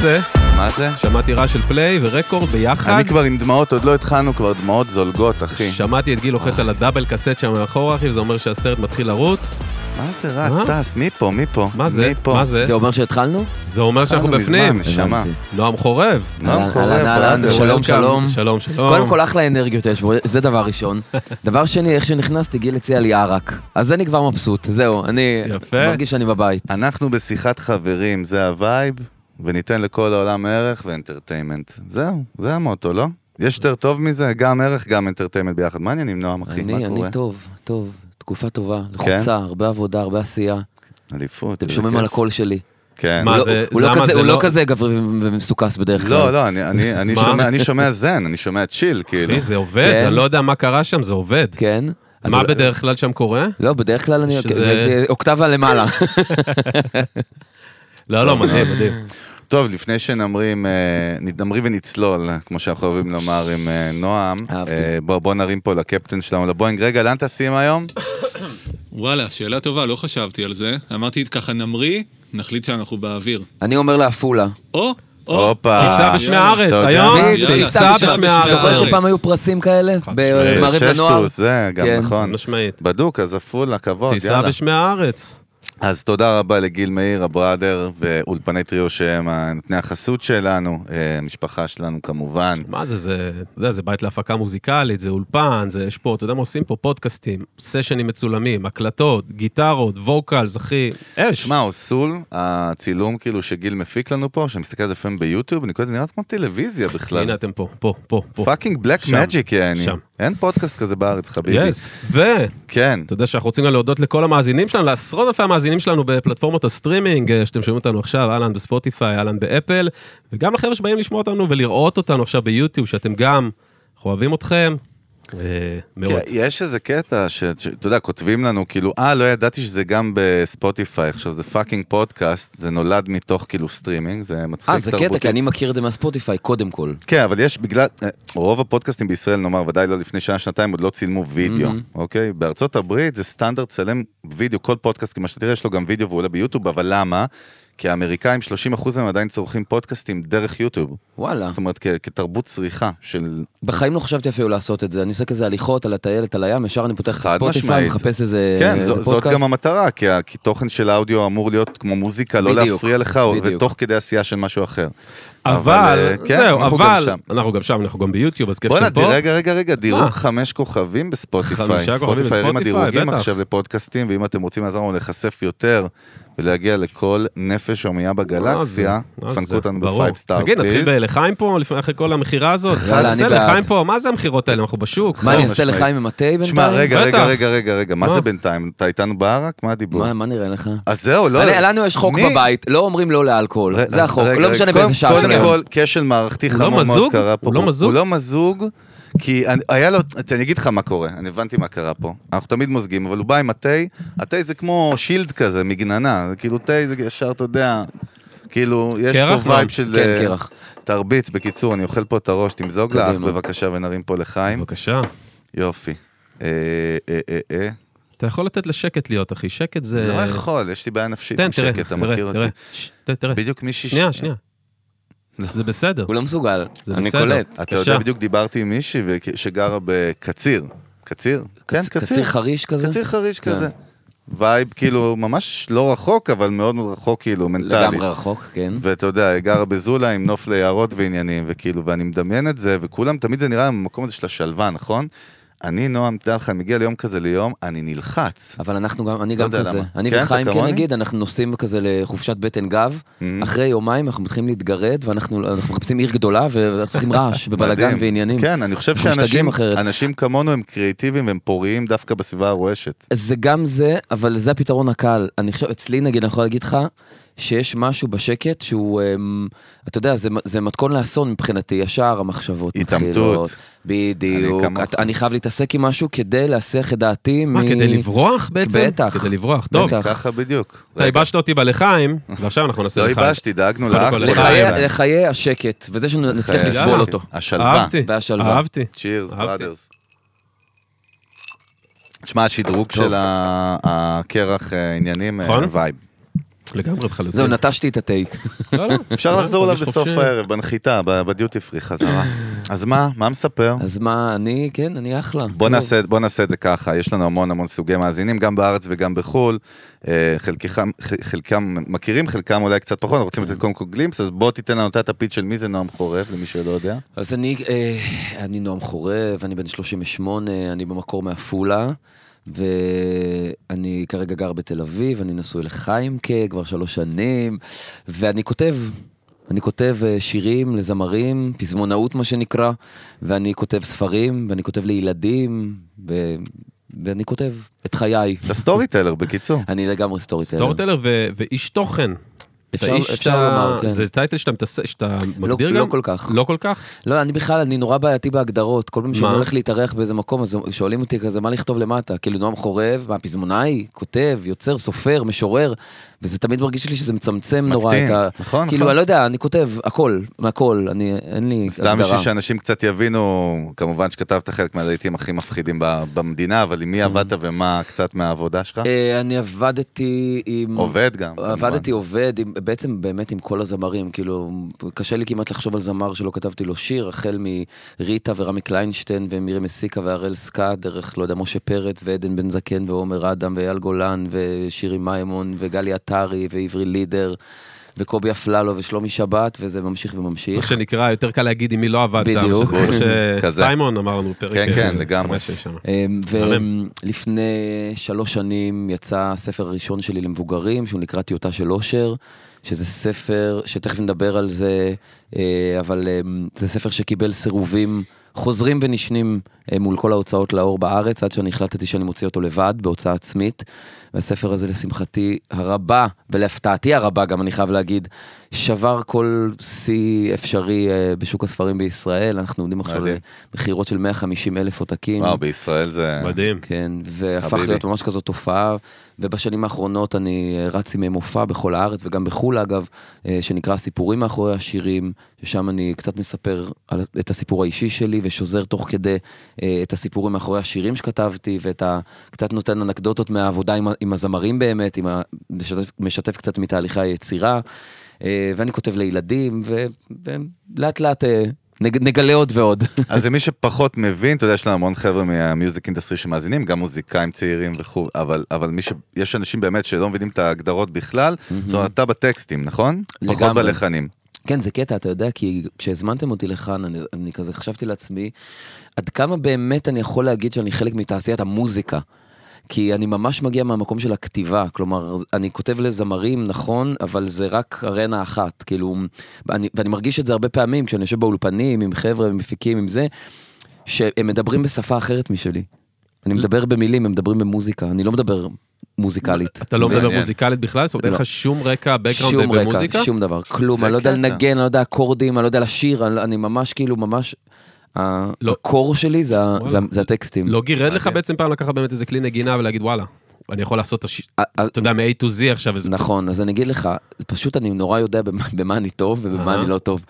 זה? מה זה? שמעתי רעש של פליי ורקורד ביחד. אני כבר עם דמעות, עוד לא התחלנו, כבר דמעות זולגות, אחי. שמעתי את גיל לוחץ על הדאבל קסט שם מאחורה, אחי, וזה אומר שהסרט מתחיל לרוץ. מה זה רץ, מה? טס? מי פה? מי פה? מה זה? מה זה? זה אומר שהתחלנו? זה אומר שאנחנו התחלנו בפנים. מזמן, נשמה. הבנתי. נועם חורב. נועם חורב, אהלן. שלום. שלום. שלום, שלום. קודם כל אחלה אנרגיות יש בו, זה דבר ראשון. דבר שני, איך שנכנסתי, גיל הציע לי ערק. אז אני כבר מבסוט, זהו, אני. מרגיש שאני בבית. אנחנו בשיחת חברים, זה ה vibe, וניתן לכל העולם ערך ו entertainment. זהו, זה המוטו, לא? יש יותר טוב מזה? גם ערך, גם entertainment ביחד. מה העניינים, נועם, אחי? מה אני, קורה? אני טוב, טוב. תקופה טובה, כן? לחוצה, הרבה עבודה, הרבה עשייה. אליפות. אתם שומעים. על הקול שלי. כן. מה, הוא זה- לא- הוא זה לא זה הוא לא לא- כזה גברי ומחוספס בדרך כלל. לא, לא, אני- אני אני? שומע- אני שומע זן, אני שומע chill, כאילו. אחי, זה עובד, כן. אני לא יודע מה קרה שם, זה עובד. כן. מה בדרך כלל שם קורה? לא, בדרך כלל אני... שזה- זה אוקטבה למעלה. לא, לא, מדהים, מדהים. טוב, לפני שנמרים, אה, נמרי ונצלול, כמו שאנחנו אוהבים לומר עם אה, נועם. אה, בוא בוא נרים פה לקפטן שלנו, לבואינג. רגע, לאן טסים היום? וואלה, שאלה טובה, לא חשבתי על זה. אמרתי ככה נמריא, נחליט שאנחנו באוויר. אני אומר לעפולה. או, או. הופה. טיסה בשמי. הארץ, היום טיסה טיסה בשמי הארץ. זוכר. שפעם היו פרסים כאלה? במעריב לנוער? ששטוס, זה גם כן. נכון. משמעית. בדוק, אז עפולה, כבוד, טיסה יאללה. בשמי הארץ. אז תודה רבה לגיל מאיר, ה brother, ואולפני טריו שהם נותני החסות שלנו, אה, המשפחה שלנו כמובן. מה זה, זה, אתה יודע, זה בית להפקה מוזיקלית, זה אולפן, זה, יש פה, אתה יודע מה עושים פה? פודקאסטים, סשנים מצולמים, הקלטות, גיטרות, vocals, אחי, אש. שמע, אוסול, הצילום כאילו שגיל מפיק לנו פה, שאני מסתכל על זה לפעמים ביוטיוב, אני קורא לזה נראה כמו טלוויזיה בכלל. הנה אתם פה, פה, פה, פה. fucking black magic, יעני. שם. אין פודקאסט כזה בארץ, חביבי. yes, ואתה כן. יודע שאנחנו רוצים גם להודות לכל המאזינים שלנו, לעשרות אלפי המאזינים שלנו בפלטפורמות הסטרימינג, אה, שאתם שומעים אותנו עכשיו, אהלן בספוטיפיי, אהלן באפל, וגם לחבר'ה שבאים לשמוע אותנו ולראות אותנו עכשיו ביוטיוב, שאתם גם, אנחנו אוהבים אתכם, מאוד. כן, יש איזה קטע שאתה יודע, כותבים לנו כאילו, אה, לא ידעתי שזה גם בספוטיפיי, עכשיו זה fucking פודקאסט, זה נולד מתוך כאילו סטרימינג, זה מצחיק אה, תרבותית. זה קטע, כי אני מכיר את זה מהספוטיפיי, קודם כל. כן, אבל יש בגלל, אה, רוב הפודקאסטים בישראל, נאמר, ודאי לא לפני שנה, שנתיים, עוד לא צילמו וידאו, אוקיי? בארצות הברית זה סטנדרט צלם וידאו, כל פודקאסט, כמו שאתה תראה, יש לו גם וידאו והוא עולה ביוטיוב, אבל למה? כי האמריקאים, 30% מהם עדיין צורכים פודקאסטים דרך יוטיוב. וואלה. זאת אומרת, כ- כתרבות צריכה של... בחיים לא חשבתי אפילו לעשות את זה, אני עושה כזה הליכות על הטיילת, על הים, ישר אני פותח את משמעית. מחפש איזה כן, איזה זו, זאת פודקאסט. גם המטרה, כי, ה- כי תוכן של האודיו אמור להיות כמו מוזיקה, לא בדיוק, להפריע לך, בדיוק. ותוך כדי עשייה של משהו אחר. אבל, אה, כן, זהו, אנחנו גם אבל, שם. אנחנו גם שם, אנחנו גם ביוטיוב, אז כיף בוא'נה, שאתם פה. רגע, רגע, רגע, דירוג מה? חמש כוכבים בספוטיפיי. חמישה כוכבים ספוטיפיי הרימה בספוטיפיי, דירוגים בטח. עכשיו לפודקאסטים, ואם אתם רוצים לעזור לנו להיחשף יותר ולהגיע לכל נפש הומייה בגלקסיה, מה זה? פנקו אותנו. ב five star, תגיד, נתחיל. בלחיים פה, לפני- אחרי כל המכירה הזאת? נעשה אני בעד. לחיים פה, מה זה המכירות האלה? אנחנו בשוק. מה אני אעשה. לחיים עם התה בינתיים? שמע, רגע, רגע. רגע, רגע, רגע, מה? זה בינתיים? אתה איתנו בערק? מה הדיבור? מה- מה נראה לך? אז זהו, לא... לנו יש חוק? בבית, לא אומרים לא לאלכוהול, זה החוק, לא משנה באיזה שעה קודם. כל, כשל מערכתי לא חמור מאוד? קרה פה. הוא לא מזוג? הוא לא מזוג, כי אני- היה לו, אני אגיד לך מה קורה, אני הבנתי מה קרה פה. אנחנו תמיד מוזגים, אבל הוא בא עם התה, התה זה כמו שילד כזה, מגננה, כאילו תה זה ישר, אתה יודע, כאילו, יש פה vibe? של... כן, אה, קרח. תרביץ, בקיצור, אני אוכל פה את הראש, תמזוג לאח. בבקשה ונרים פה לחיים. בבקשה. יופי. אה, אה, אה, אה. אתה יכול לתת לשקט להיות, אחי, שקט זה... לא יכול, יש לי בעיה נפשית עם תראה, שקט, אתה תראה, מכיר תראה. אותי. ש- ת- תראה. בדיוק מישהי... שנייה, שנייה. זה בסדר. הוא לא מסוגל, זה אני בסדר. קולט. אתה. יודע, בדיוק דיברתי עם מישהי שגרה בקציר. קציר? כן, קציר קציר. חריש כזה? קציר חריש כן. כזה. vibe כאילו ממש לא רחוק, אבל מאוד מאוד רחוק כאילו, מנטלי. לגמרי רחוק, כן. ואתה יודע, היא גרה בזולה עם נוף ליערות ועניינים, וכאילו, ואני מדמיין את זה, וכולם, תמיד זה נראה במקום הזה של השלווה, נכון? אני, נועם, תדע לך, מגיע ליום כזה ליום, אני נלחץ. אבל אנחנו גם, אני לא גם כזה. למה. אני כן, וחיים כן? נגיד, אנחנו נוסעים כזה לחופשת בטן גב, Mhm. אחרי יומיים אנחנו מתחילים להתגרד, ואנחנו אנחנו מחפשים עיר גדולה, ואנחנו צריכים רעש, ובלאגן. ועניינים. כן, אני חושב שאנשים. אנשים כמונו הם קריאיטיביים והם פוריים דווקא בסביבה הרועשת. זה גם זה, אבל זה הפתרון הקל. אני חושב, אצלי נגיד, אני יכול להגיד לך, שיש משהו בשקט שהוא, אמ, אתה יודע, זה, זה מתכון לאסון מבחינתי, ישר המחשבות התעמתות. מתחילות. בדיוק. אני. אני, חייב להתעסק עם משהו כדי להסיח את דעתי מה, מ... כדי לברוח בעצם? בטח. כדי לברוח, טוב. בטח. ככה בדיוק. אתה ייבשת אותי בלחיים, ועכשיו אנחנו נעשה לא לחיים. ייבשתי, דאגנו לאח. לחיי, לחיי השקט, וזה שנצליח לסבול. אותו. השלווה. אהבתי, והשלווה. אהבתי. cheers. brothers. תשמע, השדרוג. של הקרח אה, עניינים, אה, נכון. vibe. לגמרי בחלוטין. זהו, נטשתי את התה. לא, לא. אפשר לא, לחזור אליו בסוף. הערב, בנחיתה, בדיוטי פרי חזרה. אז מה, מה מספר? אז מה, אני, כן, אני אחלה. בוא נעשה, בוא נעשה את זה ככה, יש לנו המון המון סוגי מאזינים, גם בארץ וגם בחו"ל. אה, חלקם, חלקם מכירים, חלקם אולי קצת פחות, רוצים לתת קודם כל גלימפס, אז בוא תיתן לנו את הפיץ של מי זה נועם חורב, למי שלא יודע. אז אני, אה, אני נועם חורב, אני בן 38, אני במקור מעפולה, ואני כרגע גר בתל אביב, אני נשוי לחיימקה כבר שלוש שנים, ואני כותב, אני כותב אה, שירים לזמרים, פזמונאות מה שנקרא, ואני כותב ספרים, ואני כותב לילדים, ו... ואני כותב את חיי. אתה storyteller, בקיצור. אני לגמרי storyteller. storyteller ו- ואיש תוכן. אפשר- אפשר שאתה- לומר, כן. זה title שאתה מתעסק, שאתה מגדיר לא גם? כל כך. לא כל כך? לא, אני בכלל, אני נורא בעייתי בהגדרות. כל פעם שאני? הולך להתארח באיזה מקום, אז שואלים אותי כזה, מה לכתוב למטה? כאילו, נועם חורב, מה, פזמונאי, כותב, יוצר, סופר, משורר, וזה תמיד מרגיש לי שזה מצמצם נורא מקטין, את ה... נכון, כאילו, נכון. אני לא יודע, אני כותב הכל, מהכל, אני, אין לי סתם הגדרה. בשביל שאנשים קצת יבינו, כמובן שכתבת חלק מהלהיטים הכי מפחידים במדינה, אבל עם מי עבדת ומה קצת מהעבודה שלך? אה, אני עבדתי עם... עובד גם, כמובן. עבדתי עובד, עם, בעצם באמת עם כל הזמרים, כאילו, קשה לי כמעט לחשוב על זמר שלא כתבתי לו שיר, החל מריטה ורמי קליינשטיין ומירי מסיקה והראל סקאט, דרך, לא יודע, משה פרץ ועדן בן זקן ועומר אדם ואייל גולן ושירי מימון וגלי עטרי ועברי לידר וקובי אפללו ושלומי שבת, וזה ממשיך מה וממשיך. שנקרא, יותר קל להגיד עם מי לא עבדת. בדיוק. שזה כמו. שסיימון אמר לנו פרק. כן, כן, אה, לגמרי. אמ. ולפני שלוש שנים יצא הספר הראשון שלי למבוגרים, שהוא נקרא טיוטה של אושר, שזה ספר שתכף נדבר על זה, אה, אבל אמ, זה ספר שקיבל סירובים חוזרים ונשנים אה, מול כל ההוצאות לאור בארץ, עד שאני החלטתי שאני מוציא אותו לבד, בהוצאה עצמית. והספר הזה, לשמחתי הרבה, ולהפתעתי הרבה גם, אני חייב להגיד, שבר כל שיא אפשרי אה, בשוק הספרים בישראל. אנחנו עומדים עכשיו. למכירות של 150 אלף עותקים. וואו, בישראל זה... מדהים. כן, והפך חביבי. להיות ממש כזאת תופעה, ובשנים האחרונות אני אה, רץ עם מופע בכל הארץ וגם בחו"ל אגב, אה, שנקרא סיפורים מאחורי השירים, ששם אני קצת מספר על, את הסיפור האישי שלי ושוזר תוך כדי אה, את הסיפורים מאחורי השירים שכתבתי, ואת ה... קצת נותן אנקדוטות מהעבודה עם, עם הזמרים באמת, עם ה, משתף, משתף קצת מתהליכי היצירה, ואני כותב לילדים, ולאט לאט נגלה עוד ועוד. אז למי שפחות מבין, אתה יודע, יש לנו המון חבר'ה מה music industry שמאזינים, גם מוזיקאים צעירים וכו', אבל, אבל מי ש... יש אנשים באמת שלא מבינים את ההגדרות בכלל, זאת אומרת, אתה בטקסטים, נכון? פחות לגמרי. בלחנים. כן, זה קטע, אתה יודע, כי כשהזמנתם אותי לכאן, אני, אני כזה חשבתי לעצמי, עד כמה באמת אני יכול להגיד שאני חלק מתעשיית המוזיקה. כי אני ממש מגיע מהמקום של הכתיבה, כלומר, אני כותב לזמרים, נכון, אבל זה רק ארנה אחת, כאילו, אני, ואני מרגיש את זה הרבה פעמים, כשאני יושב באולפנים עם חבר'ה ומפיקים עם זה, שהם מדברים בשפה אחרת משלי. אני מדבר במילים, הם מדברים במוזיקה, אני לא מדבר מוזיקלית. אתה לא מדבר. מוזיקלית בכלל? זאת אומרת, אין לא. לך שום רקע, background שום רקע, במוזיקה? שום דבר, כלום, אני לא יודע. לנגן, אני לא יודע אקורדים, אני לא יודע לשיר, אני, ממש כאילו, ממש. הקור שלי זה, הטקסטים. לא גירד לך. בעצם פעם לקחת באמת איזה כלי נגינה ולהגיד וואלה, אני יכול לעשות, את הש- אתה יודע, מ-A to Z עכשיו איזה... נכון, אז אני אגיד לך, פשוט אני נורא יודע במה, במה אני טוב ובמה. אני לא טוב.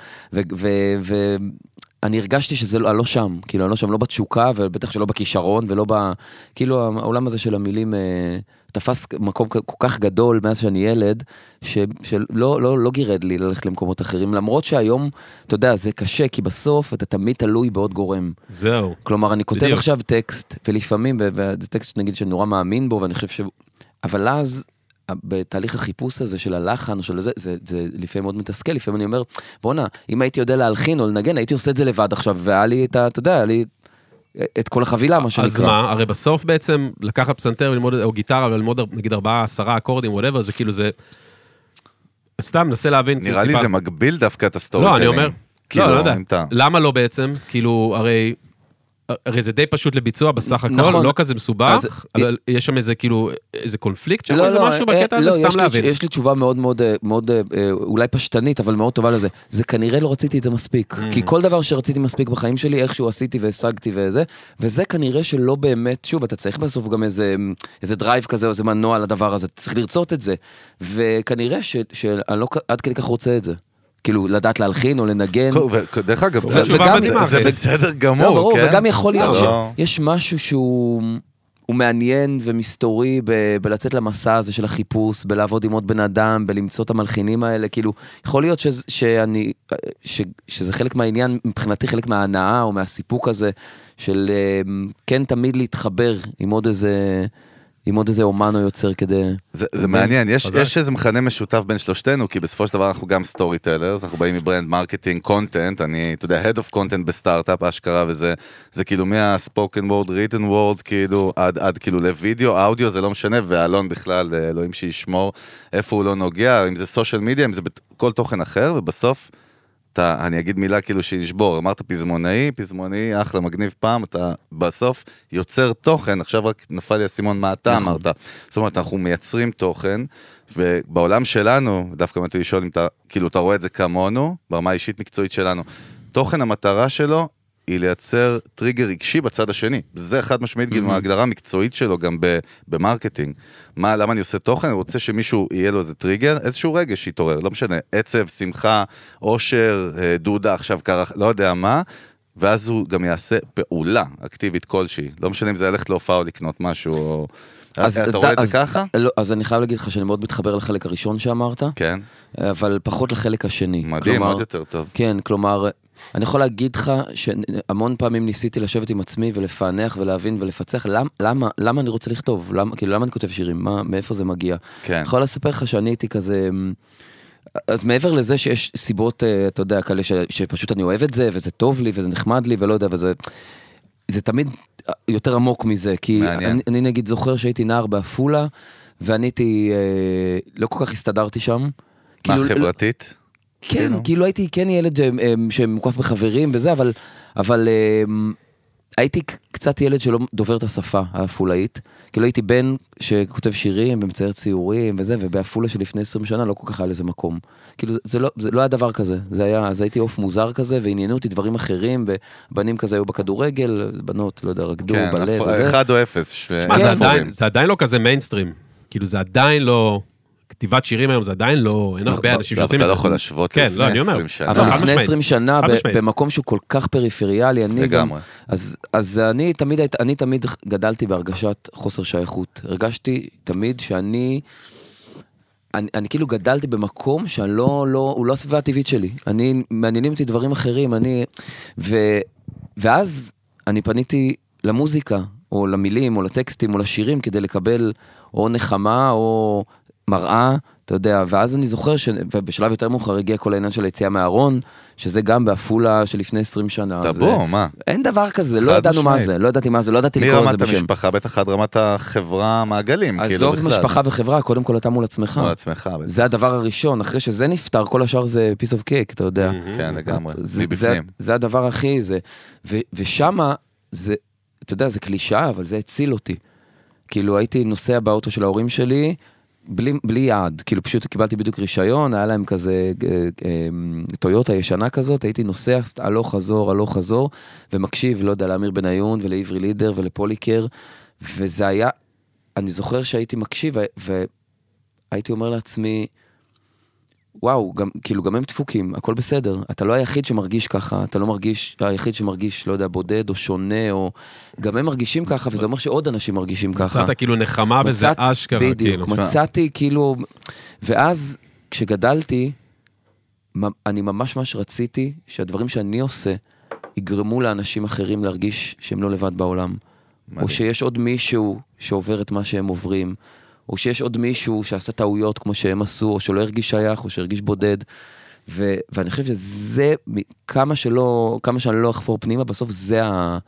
ואני הרגשתי שזה לא, אני לא שם, כאילו אני לא שם, לא בתשוקה ובטח שלא בכישרון ולא ב... כאילו העולם הזה של המילים אה, תפס מקום כל כך גדול מאז שאני ילד, ש, שלא לא, לא גירד לי ללכת למקומות אחרים, למרות שהיום, אתה יודע, זה קשה, כי בסוף אתה תמיד תלוי בעוד גורם. זהו. כלומר, אני כותב בדיוק. עכשיו טקסט, ולפעמים, וזה טקסט נגיד שאני נורא מאמין בו, ואני חושב ש... אבל אז, בתהליך החיפוש הזה של הלחן או של זה, זה, זה לפעמים מאוד מתסכל, לפעמים אני אומר, בואנה, אם הייתי יודע להלחין או לנגן, הייתי עושה את זה לבד עכשיו, והיה לי את ה... אתה יודע, היה לי את כל החבילה, מה שנקרא. אז מה, הרי בסוף בעצם לקחת פסנתר וללמוד, או גיטרה וללמוד נגיד ארבעה, עשרה אקורדים, וואטאבר, זה כאילו זה... סתם, מנסה להבין. נראה לי טיפה- זה מגביל דווקא את ה story לא, אני אומר, כאילו, לא, לא יודע. אתה... למה לא בעצם? כאילו, הרי... הרי זה די פשוט לביצוע בסך הכל, נכון. לא כזה מסובך, אז- אבל יש שם איזה כאילו, איזה קונפליקט שם, לא, איזה לא, משהו אה, בקטע לא, הזה, יש סתם לי- להבין. יש לי תשובה מאוד מאוד, אה, מאוד אה, אה, אולי פשטנית, אבל מאוד טובה לזה. זה כנראה לא רציתי את זה מספיק. Mm. כי כל דבר שרציתי מספיק בחיים שלי, איכשהו עשיתי והשגתי וזה, וזה כנראה שלא באמת, שוב, אתה צריך בסוף גם איזה, איזה drive כזה או איזה מנוע לדבר הזה, אתה צריך לרצות את זה. וכנראה שאני לא עד כדי כך רוצה את זה. כאילו, לדעת להלחין או לנגן. דרך אגב, זה- תשובה מדהימה, זה. בסדר לא, גמור, כן? וגם יכול להיות לא. שיש משהו שהוא הוא מעניין ומסתורי ב- בלצאת למסע הזה של החיפוש, בלעבוד עם עוד בן אדם, בלמצוא את המלחינים האלה, כאילו, יכול להיות שזה, שאני, ש, שזה חלק מהעניין, מבחינתי חלק מההנאה או מהסיפוק הזה, של אה, כן תמיד להתחבר עם עוד איזה, עם עוד איזה אומן או יוצר כדי... זה, זה מעניין, יש. יש איזה מכנה משותף בין שלושתנו, כי בסופו של דבר אנחנו גם storytellers, אנחנו באים מ brand marketing content, אני, אתה יודע, Head of Content בסטארט-אפ, אשכרה, וזה זה כאילו מה-spoken word, written word, כאילו, עד, עד כאילו לוידאו, אודיו זה לא משנה, ואלון בכלל, אלוהים שישמור, איפה הוא לא נוגע, אם זה social media, אם זה כל תוכן אחר, ובסוף, אתה, אני אגיד מילה כאילו שנשבור, אמרת פזמונאי, פזמונאי, אחלה, מגניב פעם, אתה בסוף יוצר תוכן, עכשיו רק נפל לי האסימון מה אתה אמרת. זאת אומרת, אנחנו מייצרים תוכן, ובעולם שלנו, דווקא באתי לשאול אם אתה, כאילו, אתה רואה את זה כמונו, ברמה האישית מקצועית שלנו. תוכן, המטרה שלו היא לייצר טריגר רגשי בצד השני. זה חד משמעית, כאילו, ההגדרה המקצועית שלו גם ב marketing. מה, למה אני עושה תוכן? אני רוצה שמישהו, יהיה לו איזה טריגר, איזשהו רגש יתעורר, לא משנה, עצב, שמחה, אושר, אה, דודה, עכשיו קרה, לא יודע מה. ואז הוא גם יעשה פעולה אקטיבית כלשהי. לא משנה אם זה ללכת להופעה או לקנות משהו, או... אתה רואה את אז- זה ככה? לא, אז אני חייב להגיד לך שאני מאוד מתחבר לחלק הראשון שאמרת, כן. אבל פחות לחלק השני. מדהים, כלומר- עוד יותר טוב. כן, כלומר, אני יכול להגיד לך שהמון פעמים ניסיתי לשבת עם עצמי ולפענח ולהבין ולפצח למ, למה, למה אני רוצה לכתוב, למה, כאילו, למה אני כותב שירים, מה, מאיפה זה מגיע. כן. אני יכול לספר לך שאני הייתי כזה... אז מעבר לזה שיש סיבות, אה, אתה יודע, כאלה ש, שפשוט אני אוהב את זה, וזה טוב לי, וזה נחמד לי, ולא יודע, וזה... זה תמיד יותר עמוק מזה, כי מעניין. אני, אני נגיד זוכר שהייתי נער בעפולה, ואני הייתי, אה, לא כל כך הסתדרתי שם. מה, כאילו, חברתית? כן, כאילו? כאילו הייתי כן ילד אה, אה, שמוקף בחברים וזה, אבל, אבל אה, הייתי קצת ילד שלא דובר את השפה העפולאית. כאילו הייתי בן שכותב שירים ומצייר ציורים וזה, ובעפולה שלפני 20 שנה לא כל כך היה לזה מקום. כאילו זה לא, זה לא היה דבר כזה, זה היה, אז הייתי עוף מוזר כזה, ועניינו אותי דברים אחרים, ובנים כזה היו בכדורגל, בנות, לא יודע, רקדו, כן, בלט, וזה. אחד או אפס. ש- שמע, זה אפורים. עדיין- זה עדיין לא כזה מיינסטרים. כאילו, זה עדיין לא... כתיבת שירים היום זה עדיין לא... אין הרבה לא, אנשים לא, שעושים את אתה זה. לא יכול להשוות כן, לפני לא, אני אומר. 20 שנה. אבל לפני משמעית. 20 שנה. במקום שהוא כל כך פריפריאלי, אני גם... לגמרי. אז, אז אני תמיד, היית- אני תמיד גדלתי בהרגשת חוסר שייכות. הרגשתי תמיד שאני... אני, אני כאילו גדלתי במקום שאני לא, לא, הוא לא הסביבה הטבעית שלי. אני, מעניינים אותי דברים אחרים, אני... ו, ואז אני פניתי למוזיקה, או למילים, או לטקסטים, או לשירים, כדי לקבל או נחמה, או מראה, אתה יודע, ואז אני זוכר שבשלב יותר מאוחר הגיע כל העניין של היציאה מהארון, שזה גם בעפולה שלפני 20 שנה. אה, מה? אין דבר כזה, לא ידענו מה. זה, לא ידעתי מה זה, לא ידעתי לקרוא לזה מרמת בשם. המשפחה, בטח עד רמת החברה, מעגלים, כאילו עזוב בכלל. משפחה וחברה, קודם כל אתה מול עצמך. מול עצמך, בטח. זה הדבר הראשון, אחרי שזה נפתר, כל השאר זה piece of cake, אתה יודע. כן, לגמרי, זה, זה, מבפנים. זה הדבר הכי, זה, ו, ושמה, זה, אתה יודע, זה קלישאה, אבל זה הציל אותי. כאילו, הייתי נוסע באוטו של ההורים שלי, בלי, בלי יעד, כאילו פשוט קיבלתי בדיוק רישיון, היה להם כזה אה, אה, טויוטה ישנה כזאת, הייתי נוסע הלוך חזור, הלוך חזור, ומקשיב, לא יודע, לאמיר בניון ולעברי לידר ולפוליקר, וזה היה, אני זוכר שהייתי מקשיב, והייתי אומר לעצמי, וואו, גם, כאילו גם הם דפוקים, הכל בסדר. אתה לא היחיד שמרגיש ככה, אתה לא מרגיש, היחיד שמרגיש, לא יודע, בודד או שונה, או... גם הם מרגישים ככה, וזה אומר שעוד אנשים מרגישים ככה. מצאת כאילו נחמה בזה מצאת- אשכרה, כאילו. בדיוק, מצאתי כאילו... ואז, כשגדלתי, אני ממש ממש רציתי שהדברים שאני עושה יגרמו לאנשים אחרים להרגיש שהם לא לבד בעולם. מדהים. או שיש עוד מישהו שעובר את מה שהם עוברים, או שיש עוד מישהו שעשה טעויות כמו שהם עשו, או שלא הרגיש שייך, או שהרגיש בודד. ו- ואני חושב שזה, כמה שלא, כמה שאני לא אחפור פנימה, בסוף זה, ה-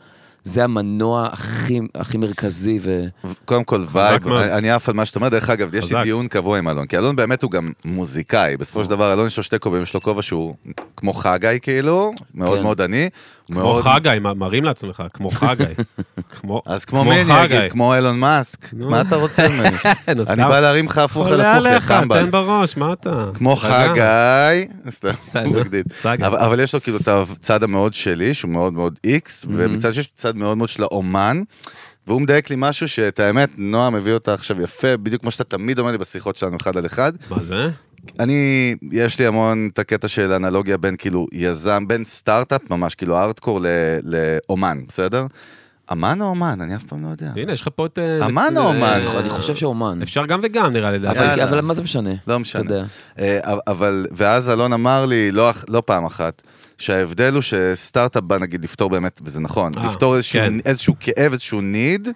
זה המנוע הכי, הכי מרכזי. ו... קודם כל וייב. אני עף על מה שאתה אומר, דרך אגב, יש לי. דיון קבוע עם אלון, כי אלון באמת הוא גם מוזיקאי, בסופו של דבר אלון יש לו שתי כובעים, יש לו כובע שהוא כמו חגי כאילו, מאוד כן. מאוד עני, כמו מאוד- חגי, מרים לעצמך, כמו חגי. כמו אז כמו אני אגיד, חגי. כמו אילון מאסק. מה אתה רוצה ממני? סתם. אני בא להרים לך הפוך על הפוך, יא חמבל. תן בראש, מה אתה? כמו. חגי, סתם. אבל, יש לו כאילו את הצד המאוד שלי, שהוא מאוד מאוד איקס, ומצד שיש צד מאוד מאוד של האומן, והוא מדייק לי משהו שאת האמת, נועה מביא אותה עכשיו יפה, בדיוק כמו שאתה תמיד אומר לי בשיחות שלנו אחד על אחד. מה זה? אני, יש לי המון את הקטע של אנלוגיה בין כאילו יזם, בין סטארט-אפ, ממש כאילו ארטקור ל- לאומן, בסדר? אמן או אומן? אני אף פעם לא יודע. הנה, יש לך פה את... אה, אמן או אומן? אה, אני חושב שאומן. אפשר גם וגם, נראה לי. אבל- מה זה משנה? לא אתה משנה. יודע. אה, אבל, ואז אלון אמר לי, לא, לא פעם אחת, שההבדל הוא שסטארט-אפ בא נגיד לפתור באמת, וזה נכון, אה, לפתור איזשהו, כן. איזשהו כאב, איזשהו ניד,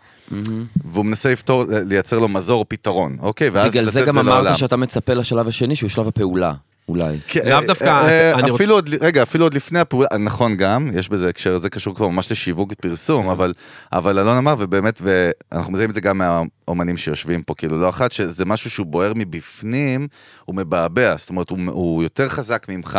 והוא מנסה לפתור, לייצר לו מזור או פתרון, אוקיי? ואז בגלל לתת זה את גם זה לעולם. אמרת שאתה מצפה לשלב השני, שהוא שלב הפעולה, אולי. כן, לאו אה, דווקא, אה, אני רוצ- אפילו עוד, רגע, אפילו עוד לפני הפעולה, נכון גם, יש בזה הקשר, זה קשור כבר ממש לשיווק פרסום, אבל, אבל אלון אמר, ובאמת, ואנחנו מזהים את זה גם מהאומנים שיושבים פה, כאילו, לא אחת, שזה משהו שהוא בוער מבפנים, הוא מבעבע, זאת אומרת, הוא, הוא יותר חזק ממך.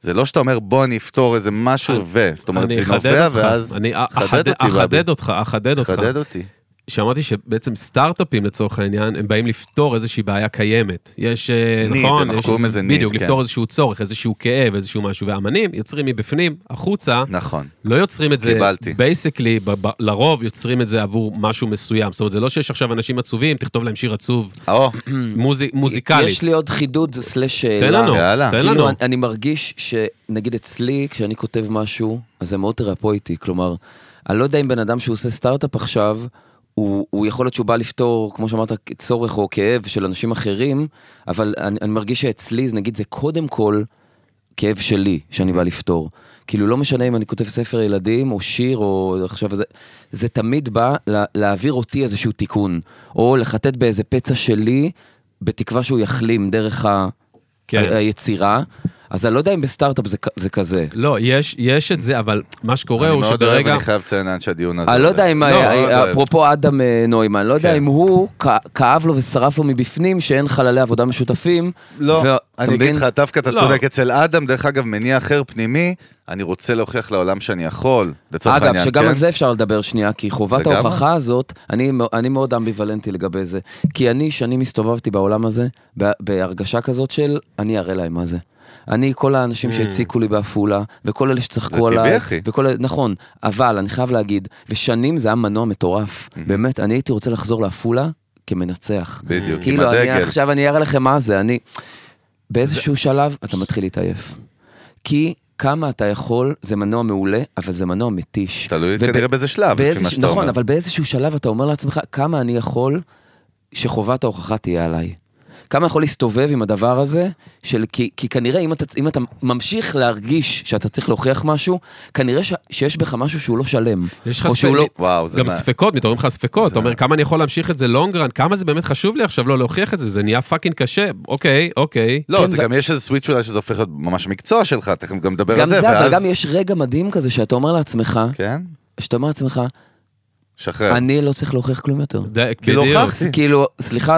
זה לא שאתה אומר, בוא אני אפתור איזה משהו ו... זאת אומרת, זה אחדד נובע, ואז... אני חדד אחדד- אחדד. אותך, אחדד אותך. חדד אותי. שאמרתי שבעצם סטארט-אפים לצורך העניין, הם באים לפתור איזושהי בעיה קיימת. יש, אה, Need, נכון? אנחנו יש- קוראים לזה need, בדיוק, כן. לפתור איזשהו צורך, איזשהו כאב, איזשהו משהו. ואמנים יוצרים מבפנים, החוצה, נכון. לא יוצרים את זה, קיבלתי. basically, לרוב יוצרים את זה עבור משהו מסוים. זאת אומרת, זה לא שיש עכשיו אנשים עצובים, תכתוב להם שיר עצוב או, מוזי- מוזיקלית. יש לי עוד חידוד slash שאלה. תן לנו, יאללה. תן כאילו, לנו. אני, אני מרגיש שנגיד אצלי, כשאני כותב משהו, אז זה מאוד תרפויטי. כלומר, אני לא יודע אם בן אדם שהוא עושה סטארט-אפ עכשיו, הוא, הוא יכול להיות שהוא בא לפתור, כמו שאמרת, צורך או כאב של אנשים אחרים, אבל אני, אני מרגיש שאצלי, נגיד, זה קודם כל כאב שלי, שאני בא לפתור. כאילו, לא משנה אם אני כותב ספר ילדים, או שיר, או עכשיו זה, זה תמיד בא לה, להעביר אותי איזשהו תיקון, או לחטט באיזה פצע שלי, בתקווה שהוא יחלים דרך ה... כן. ה- היצירה, אז אני לא יודע אם בסטארט-אפ זה, זה כזה. לא, יש, יש את זה, אבל מה שקורה אני הוא מאוד אוהב, שברגע... אני חייב לציין שהדיון הזה... אני לא. יודע אם, לא. אפרופו אדם אה, נוימן, לא יודע כן. אם הוא כאב לו ושרף לו מבפנים שאין חללי עבודה משותפים. לא, ואתה אני אגיד? לך, דווקא אתה לא. צודק, אצל אדם, דרך אגב, מניע אחר פנימי, אני רוצה להוכיח לעולם שאני יכול, לצורך אגב, העניין, שגם כן? על זה אפשר לדבר שנייה, כי חובת. ההוכחה הזאת, אני, אני מאוד אמביוולנטי לגבי זה. כי אני, שנים הסתובבתי בעולם הזה, בהרגשה כזאת של, אני אראה להם מה זה. אני, כל האנשים שהציקו לי בעפולה, וכל אלה זה שצחקו טבעי, עליי, אחי. וכל נכון, אבל אני חייב להגיד, ושנים זה היה מנוע מטורף. באמת, אני הייתי רוצה לחזור לעפולה כמנצח. בדיוק, עם כאילו, הדגל. עכשיו אני אראה לכם מה זה, אני... באיזשהו שלב אתה מתחיל להתעייף. כי כמה אתה יכול, זה מנוע מעולה, אבל זה מנוע מתיש. תלוי וב- כנראה באיזה שלב, לפי מה שאתה נכון, אומר. אבל באיזשהו שלב אתה אומר לעצמך, כמה אני יכול שחובת ההוכחה תהיה עליי. כמה יכול להסתובב עם הדבר הזה, של, כי, כי כנראה אם אתה, אם אתה ממשיך להרגיש שאתה צריך להוכיח משהו, כנראה ש, שיש בך משהו שהוא לא שלם. יש לך ספק- לא... וואו, זה גם מה- ספקות, מתעוררים לך ספקות, אתה אומר כמה אני יכול להמשיך את זה long run, כמה זה באמת חשוב לי עכשיו לא להוכיח את זה, זה נהיה fucking קשה, אוקיי, אוקיי. לא, כן, זה ו- גם יש איזה switch אולי שזה הופך להיות ממש מקצוע שלך, תכף גם נדבר על גם זה, זה, אבל ואז... גם יש רגע מדהים כזה שאתה אומר לעצמך, כן? שאתה אומר לעצמך, שחרר. אני לא צריך להוכיח כלום יותר. כאילו בדיוק. הוכחתי. כאילו, סליחה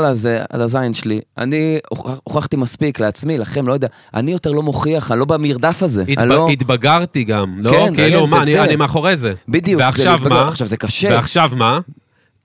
על הזין שלי, אני הוכח- הוכחתי מספיק לעצמי, לכם, לא יודע, אני יותר לא מוכיח, אני לא במרדף הזה. לא... התבגרתי גם, לא? כן, כאילו, כן, מה, אני מאחורי זה. בדיוק, זה ועכשיו להתבגר. מה? עכשיו, זה קשה. ועכשיו מה?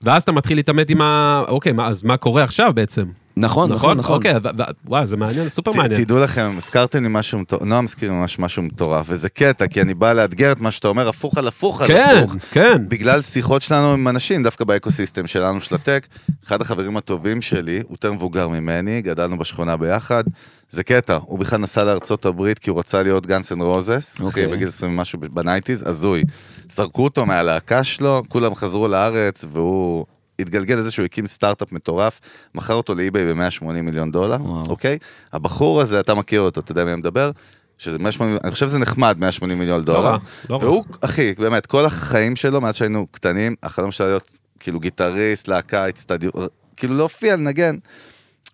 ואז אתה מתחיל להתעמת עם ה... אוקיי, מה, אז מה קורה עכשיו בעצם? נכון, נכון, נכון. אוקיי, ו- ו- וואי, זה מעניין, סופר מעניין. תדעו לכם, הזכרתם לי משהו, מטור- נועם הזכיר לי ממש משהו מטורף, וזה קטע, כי אני בא לאתגר את מה שאתה אומר, הפוך על הפוך על כן, הפוך. כן. בגלל שיחות שלנו עם אנשים, דווקא באקוסיסטם שלנו, של הטק, אחד החברים הטובים שלי, הוא יותר מבוגר ממני, גדלנו בשכונה ביחד, זה קטע, הוא בכלל נסע לארצות הברית כי הוא רצה להיות גאנס אנד רוזס, אחי, אוקיי. בגיל 20 ומשהו ב nineties, הזוי. זרקו אותו מהלהקה שלו, כולם חזרו לארץ, והוא התגלגל לזה שהוא הקים סטארט-אפ מטורף, מכר אותו לאי-ביי ב-180 מיליון דולר, וואו. אוקיי? הבחור הזה, אתה מכיר אותו, אתה יודע מי מדבר? שזה 180, אני חושב שזה נחמד, 180 מיליון דולר. רע, לא רע. והוא, אחי, באמת, כל החיים שלו, מאז שהיינו קטנים, החלום שלו להיות כאילו גיטריסט, להקה, אצטדיון, כאילו להופיע, לנגן.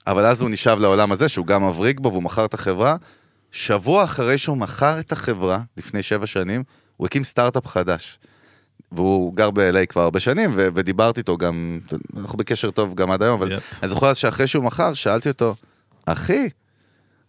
אבל אז הוא נשאב לעולם הזה, שהוא גם מבריק בו, והוא מכר את החברה. שבוע אחרי שהוא מכר את החברה, לפני שבע שנים, הוא הקים סטארט-אפ חדש. והוא גר ב-LA כבר הרבה שנים, ו- ודיברתי איתו גם, אנחנו בקשר טוב גם עד היום, אבל יפ. אני זוכר אז שאחרי שהוא מכר, שאלתי אותו, אחי,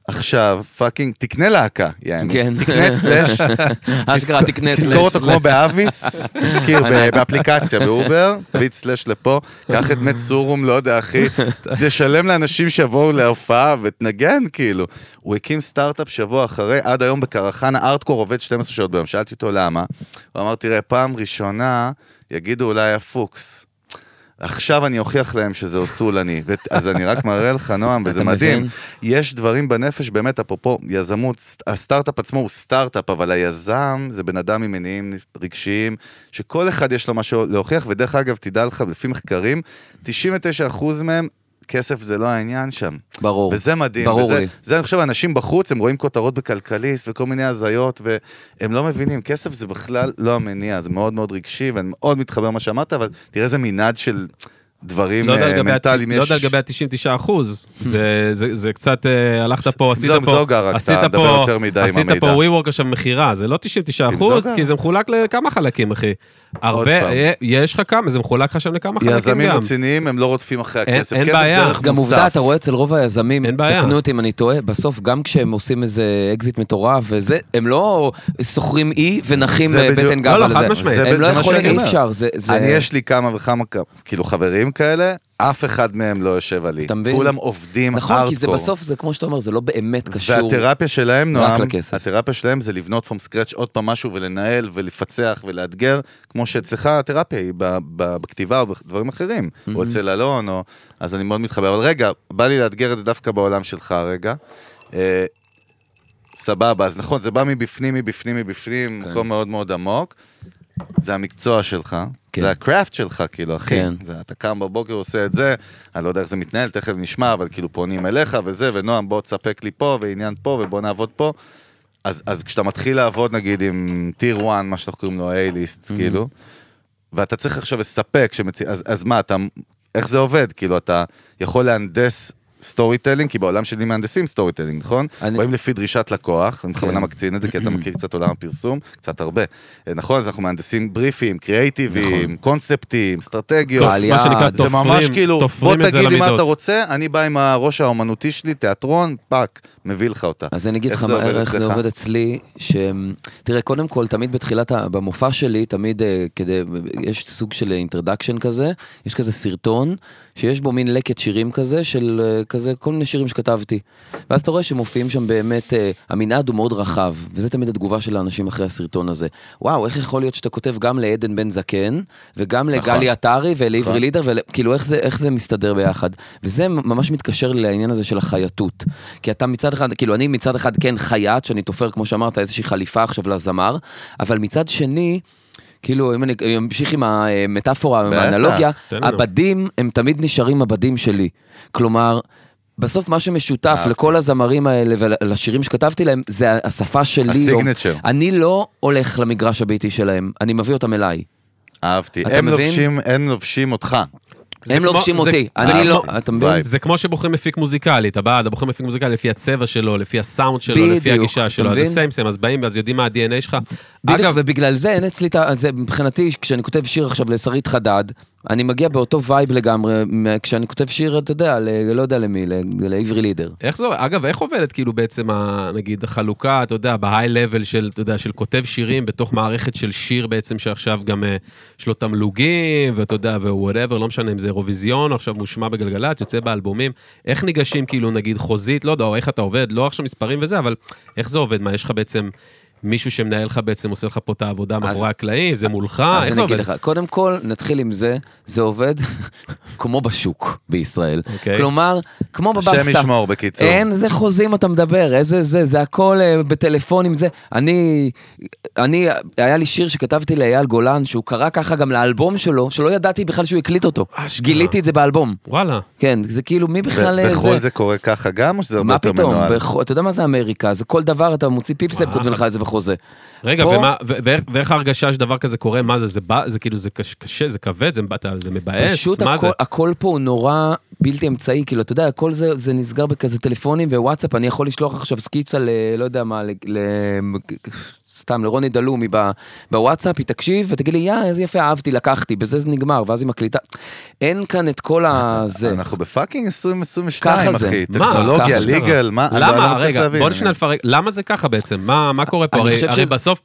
עכשיו, fucking, תקנה להקה, יעני. כן. תקנה סלאש, אשכרה תקנה תזכור סלאש. אותו כמו באביס, תזכיר באפליקציה, באובר, תביא את סלאש לפה, קח את מת סורום, לא יודע, אחי, תשלם לאנשים שיבואו להופעה ותנגן, כאילו. הוא הקים סטארט-אפ שבוע אחרי, עד היום בקרחנה, ארטקור עובד 12 שעות ביום, שאלתי אותו למה, הוא אמר, תראה, פעם ראשונה יגידו אולי היה פוקס. עכשיו אני אוכיח להם שזה אוסולני. ו- אז אני רק מראה לך, נועם, וזה מדהים. יש דברים בנפש, באמת, אפרופו יזמות, סט- הסטארט-אפ עצמו הוא סטארט-אפ, אבל היזם זה בן אדם עם מניעים רגשיים, שכל אחד יש לו משהו להוכיח, ודרך אגב, תדע לך, לפי מחקרים, 99% מהם, כסף זה לא העניין שם. ברור. וזה מדהים. ברור וזה, לי. זה, אני חושב, אנשים בחוץ, הם רואים כותרות בכלכליסט וכל מיני הזיות, והם לא מבינים, כסף זה בכלל לא המניע, זה מאוד מאוד רגשי, ואני מאוד מתחבר למה שאמרת, אבל תראה איזה מנעד של דברים לא ה- מנטליים לא יש. יודע לגבי ה-99 אחוז, זה, זה, זה קצת, אה, הלכת פה, עשית זוג- פה, זוגה, רק עשית אתה מדבר פה, יותר מדי עם עשית פה המידע. WeWork עכשיו מכירה, זה לא 99 אחוז, זוגה. כי זה מחולק לכמה חלקים, אחי. הרבה. אה, יש לך כמה, זה מחולק לך שם לכמה חלקים יזמים גם. רציניים, הם לא רודפים אחרי אין- הכסף. אין כסף בעיה. זה גם מוסף. עובדה, אתה רואה אצל רוב היזמים, אין בעיה. תקנו אותי אם אני טועה, בסוף גם כשהם עושים איזה אקזיט מטורף וזה, הם לא שוכרים אי ונחים זה אה, בדיוק- בטן גב לא, לא, על חד זה. משמעית. זה- הם לא זה יכולים, אי. אפשר, זה... זה- אני, יש לי כמה וכמה, כאילו, חברים כאלה, אף אחד מהם לא יושב עלי. אתה מבין? כולם עובדים נכון, הארדקור. כי זה בסוף, זה כמו שאתה אומר, זה לא באמת קשור. והתרפיה שלהם, נועם. התרפיה שלהם זה לבנות פום סקרץ' עוד פעם משהו ולנהל ולפצח ולאתגר, כמו שאצלך התרפיה היא בכתיבה או בדברים אחרים, או אצל אלון, או... אז אני מאוד מתחבר. אבל רגע, בא לי לאתגר את זה דווקא בעולם שלך רגע. אה, סבבה, אז נכון, זה בא מבפנים, מבפנים, מבפנים, כן. מקום מאוד מאוד עמוק. זה המקצוע שלך, כן. זה הקראפט שלך, כאילו, אחי. כן. זה, אתה קם בבוקר, עושה את זה, אני לא יודע איך זה מתנהל, תכף נשמע, אבל כאילו פונים אליך וזה, ונועם, בוא תספק לי פה, ועניין פה, ובוא נעבוד פה. אז, אז כשאתה מתחיל לעבוד, נגיד, עם tier 1, מה שאנחנו קוראים לו A-list, כאילו, ואתה צריך עכשיו לספק, שמצ... אז, אז מה, אתה, איך זה עובד? כאילו, אתה יכול להנדס storytelling, כי בעולם שלי מהנדסים storytelling, נכון? אני- רואים לפי דרישת לקוח, אני בכוונה כן. מקצין את זה, כי אתה מכיר קצת עולם הפרסום, קצת הרבה. אה, נכון, אז אנחנו מהנדסים בריפים, קריאייטיביים, נכון. קונספטים, אסטרטגיות. מה שנקרא יעד. זה ממש תופרים, כאילו, בוא תופרים תגיד לי מה. אתה רוצה, אני בא עם הראש האומנותי שלי, תיאטרון, פאקט, מביא לך אותה. אז אני אגיד לך עובד איך זה? עובד אצלי, ש... תראה, קודם כל, תמיד בתחילת, במופע שלי, תמיד אה, כדי, יש סוג של אינטרדקשן כזה, יש כזה סרטון, שיש בו מין לקט שירים כזה, של אה, כזה, כל מיני שירים שכתבתי. ואז אתה רואה שמופיעים שם באמת, אה, המנעד הוא מאוד רחב, וזה תמיד התגובה של האנשים אחרי הסרטון הזה. וואו, איך יכול להיות שאתה כותב גם לעדן בן זקן, וגם נכון. לגלי עטרי ולעברי נכון. לידר, וכאילו איך זה, איך זה מסתדר ביחד. וזה ממש מתקשר לעניין הזה של החייטות. כי אתה מצד אחד, כאילו אני מצד אחד כן חייט, שאני תופר, כמו שאמרת, איזושהי חליפה עכשיו לזמר, אבל מצד שני... כאילו, אם אני אמשיך עם המטאפורה, עם. האנלוגיה. הבדים הם תמיד נשארים הבדים שלי. כלומר, בסוף מה שמשותף אהבתי. לכל הזמרים האלה ולשירים שכתבתי להם, זה השפה שלי. הסיגנצ'ר. אני לא הולך למגרש הביתי שלהם, אני מביא אותם אליי. אהבתי. הם? לובשים, הם לובשים אותך. הם לובשים זה- אותי, אני לא, אתה מבין? זה כמו שבוחרים מפיק מוזיקלי, אתה בא, אתה בוחר מפיק מוזיקלי לפי הצבע שלו, לפי הסאונד שלו, לפי הגישה שלו, אז? זה same same, אז באים ואז יודעים מה ה-DNA שלך. בדיוק, ובגלל זה אין אצלי, את ה- זה מבחינתי, כשאני כותב שיר עכשיו לשרית חדד, אני מגיע באותו vibe לגמרי, כשאני כותב שיר, אתה יודע, ל- לא יודע למי, לעברי לידר. איך זה, אגב, איך עובדת כאילו בעצם, ה, נגיד, החלוקה, אתה יודע, ב high level של, אתה יודע, של כותב שירים בתוך מערכת של שיר בעצם, שעכשיו גם אה, יש לו תמלוגים, ואתה יודע, ו whatever, לא משנה אם זה אירוויזיון, עכשיו מושמע בגלגלצ, יוצא באלבומים. איך ניגשים, כאילו, נגיד, חוזית, לא יודע, או איך אתה עובד, לא עכשיו מספרים וזה, אבל איך זה עובד? מה, יש לך בעצם מישהו שמנהל לך בעצם, עושה לך פה את העבודה מאחורי הקלעים, זה מולך, איך אז זה אני עובד? אגיד לך, קודם כל, נתחיל עם זה, זה עובד כמו בשוק בישראל. אוקיי. כלומר, כמו בבסטה. השם ישמור, בקיצור. אין, זה חוזים אתה מדבר, איזה זה, זה הכל אה, בטלפונים, זה. אני, אני, היה לי שיר שכתבתי לאייל גולן, שהוא קרא ככה גם לאלבום שלו, שלא ידעתי בכלל שהוא הקליט אותו. אשכרה. גיליתי את זה באלבום. וואלה. כן, זה כאילו, מי בכלל... ב- אה, בחו"ל זה קורה ככה גם, או שזה הרבה מה יותר פתאום, מנוהל? בח... אתה יודע מה זה אמריקה, זה כל דבר, אתה מוציא וואו. כותבים לך את זה בחוזה. רגע, פה- ומה, ו- ואיך, ואיך ההרגשה שדבר כזה קורה? מה זה? זה בא, זה כאילו, זה קש, קשה, זה כבד, זה, אתה- זה מבאס? פשוט הכל, זה? הכל פה הוא נורא בלתי אמצעי, כאילו, אתה יודע, הכל זה, זה נסגר בכזה טלפונים ווואטסאפ, אני יכול לשלוח עכשיו סקיצה ל... לא יודע מה, ל... ל סתם, לרוני דלומי ב- בוואטסאפ, היא תקשיב ותגיד לי, יא, איזה יפה, אהבתי, לקחתי, בזה זה נגמר, ואז היא מקליטה. אין כאן את כל הזה. אנחנו ב fucking 2022, ככה זה. אחי. מה? טכנולוגיה. legal, מה? אני לא- לא למה, רגע. בוא נשנה לפרק, למה זה ככה בעצם? מה, מה קורה פה? הרי, בסוף,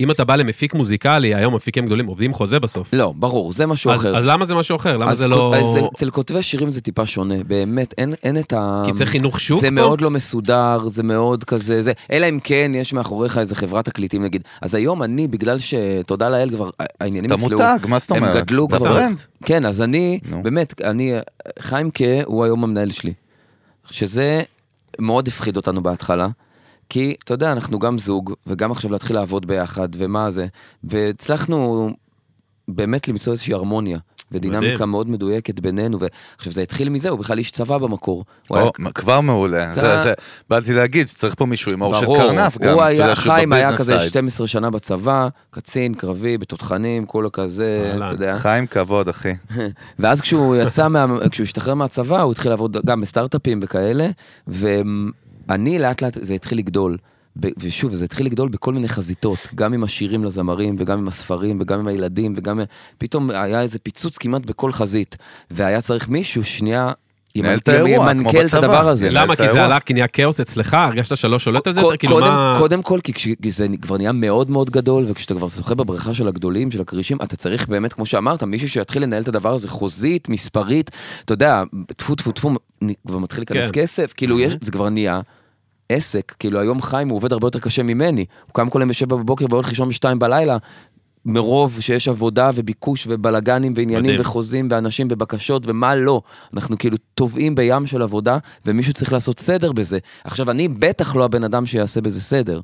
אם אתה בא למפיק מוזיקלי, היום מפיקים גדולים עובדים חוזה בסוף. לא, ברור, זה משהו אז, אחר. אז למה זה משהו אחר? למה אז זה לא... אז זה- אצל כותבי שירים זה טיפה שונה, באמת, אין, את ה... כי צריך חינוך שוק זה פה? מאוד לא מסודר, זה מאוד כזה, זה, אלא אם כן יש מאחוריך איזה חברת תקליטים נגיד. אז היום אני, בגלל שתודה לאל כבר, העניינים אתה אצלו, מותג, מה זאת הם אומרת? גדלו אתה כבר. brand. כן, אז אני, נו. באמת, אני, חיימקה הוא היום המנהל שלי. שזה מאוד הפחיד אותנו בהתחלה. כי, אתה יודע, אנחנו גם זוג, וגם עכשיו להתחיל לעבוד ביחד, ומה זה, והצלחנו באמת למצוא איזושהי הרמוניה. ודינמיקה מדהים. מאוד מדויקת בינינו, ועכשיו זה התחיל מזה, הוא בכלל איש צבא במקור. או, היה- כבר מעולה. אתה- זה, זה, באתי להגיד שצריך פה מישהו עם עור של קרנף גם. הוא היה, חיים היה כזה side. 12 שנה בצבא, קצין, קרבי, בתותחנים, כולו כזה. אתה יודע. חיים כבוד, אחי. ואז כשהוא יצא, מה, כשהוא השתחרר מהצבא, הוא התחיל לעבוד גם בסטארט-אפים וכאלה, ואני לאט לאט, זה התחיל לגדול. ב- ושוב, זה התחיל לגדול בכל מיני חזיתות, גם עם השירים לזמרים, וגם עם הספרים, וגם עם הילדים, וגם... פתאום היה איזה פיצוץ כמעט בכל חזית, והיה צריך מישהו שנייה נהל את ימנכ"ל האירוע, כמו ימנכ"ל את בצבא. הדבר הזה. למה? כי זה. עלה, כי נהיה כאוס אצלך? הרגשת שלא שולט על זה כאילו קודם, מה... קודם כל, כי כשזה כבר נהיה מאוד מאוד גדול, וכשאתה כבר שוחה בבריכה של הגדולים, של הכרישים, אתה צריך באמת, כמו שאמרת, מישהו שיתחיל לנהל את הדבר הזה חוזית, מספרית, אתה יודע, טפו טפו טפו, כבר מתחיל להיכנס כן. כסף, כאילו יש, זה כבר נהיה עסק, כאילו היום חיים הוא עובד הרבה יותר קשה ממני, הוא קם כל יום בשבע בבוקר והולך לישון בשתיים בלילה. מרוב שיש עבודה וביקוש ובלאגנים ועניינים מדהים. וחוזים ואנשים ובקשות ומה לא. אנחנו כאילו טובעים בים של עבודה ומישהו צריך לעשות סדר בזה. עכשיו, אני בטח לא הבן אדם שיעשה בזה סדר.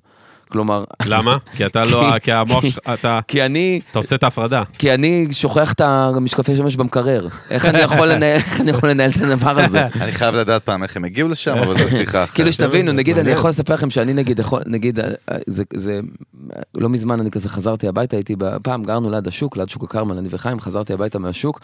כלומר, למה? כי אתה לא, כי המוח שלך, אתה כי אני, אתה עושה את ההפרדה. כי אני שוכח את המשקפי שמש במקרר. איך אני יכול לנהל, את הדבר הזה? אני חייב לדעת פעם איך הם הגיעו לשם, אבל זו שיחה אחרת. כאילו שתבינו, נגיד, אני. יכול לספר לכם שאני נגיד, יכול- נגיד, זה, זה, לא מזמן אני כזה חזרתי הביתה, הייתי, פעם גרנו ליד השוק, ליד שוק הכרמל, אני וחיים, חזרתי הביתה מהשוק,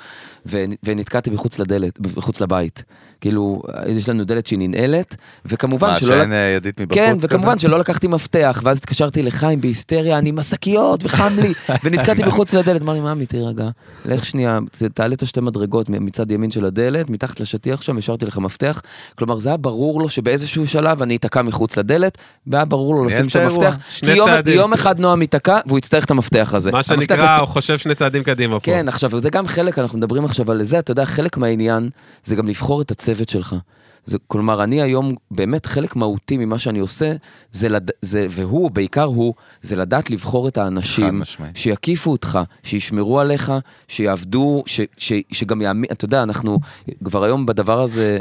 ונתקעתי מחוץ לדלת, מחוץ לבית. כאילו, יש לנו דלת שהיא ננעלת, וכמובן מה, שלא... שאין אה, ידית מבחוץ כן, כזה? וכמובן שלא לקחתי מפתח, ואז התקשרתי לחיים בהיסטריה, אני עם השקיות וחם לי, ונתקעתי מחוץ לדלת, אמר לי, ממי, תירגע, לך שנייה, תעלה את השתי מדרגות מצד ימין של הדלת, מתחת לשטיח שם, השארתי לך מפתח. כלומר, זה היה ברור לו שבאיזשהו שלב אני אתקע מחוץ לדלת, והיה ברור לו לשים את שם האירוע. מפתח, כי יום-. יום אחד נועם ייתקע, והוא יצטרך את המפתח הזה. מה המפתח שנקרא, הוא חושב שני צעדים קדימה פה. כן, עכשיו, זה גם חלק, אנחנו מדברים עכשיו על זה, אתה יודע, חלק מהעניין זה גם לבחור את הצוות שלך. זה, כלומר, אני היום, באמת חלק מהותי ממה שאני עושה, זה, לד... זה, והוא, בעיקר הוא, זה לדעת לבחור את האנשים. שיקיפו אותך, שישמרו עליך, שיעבדו, ש, ש, שגם יאמין, אתה יודע, אנחנו כבר היום בדבר הזה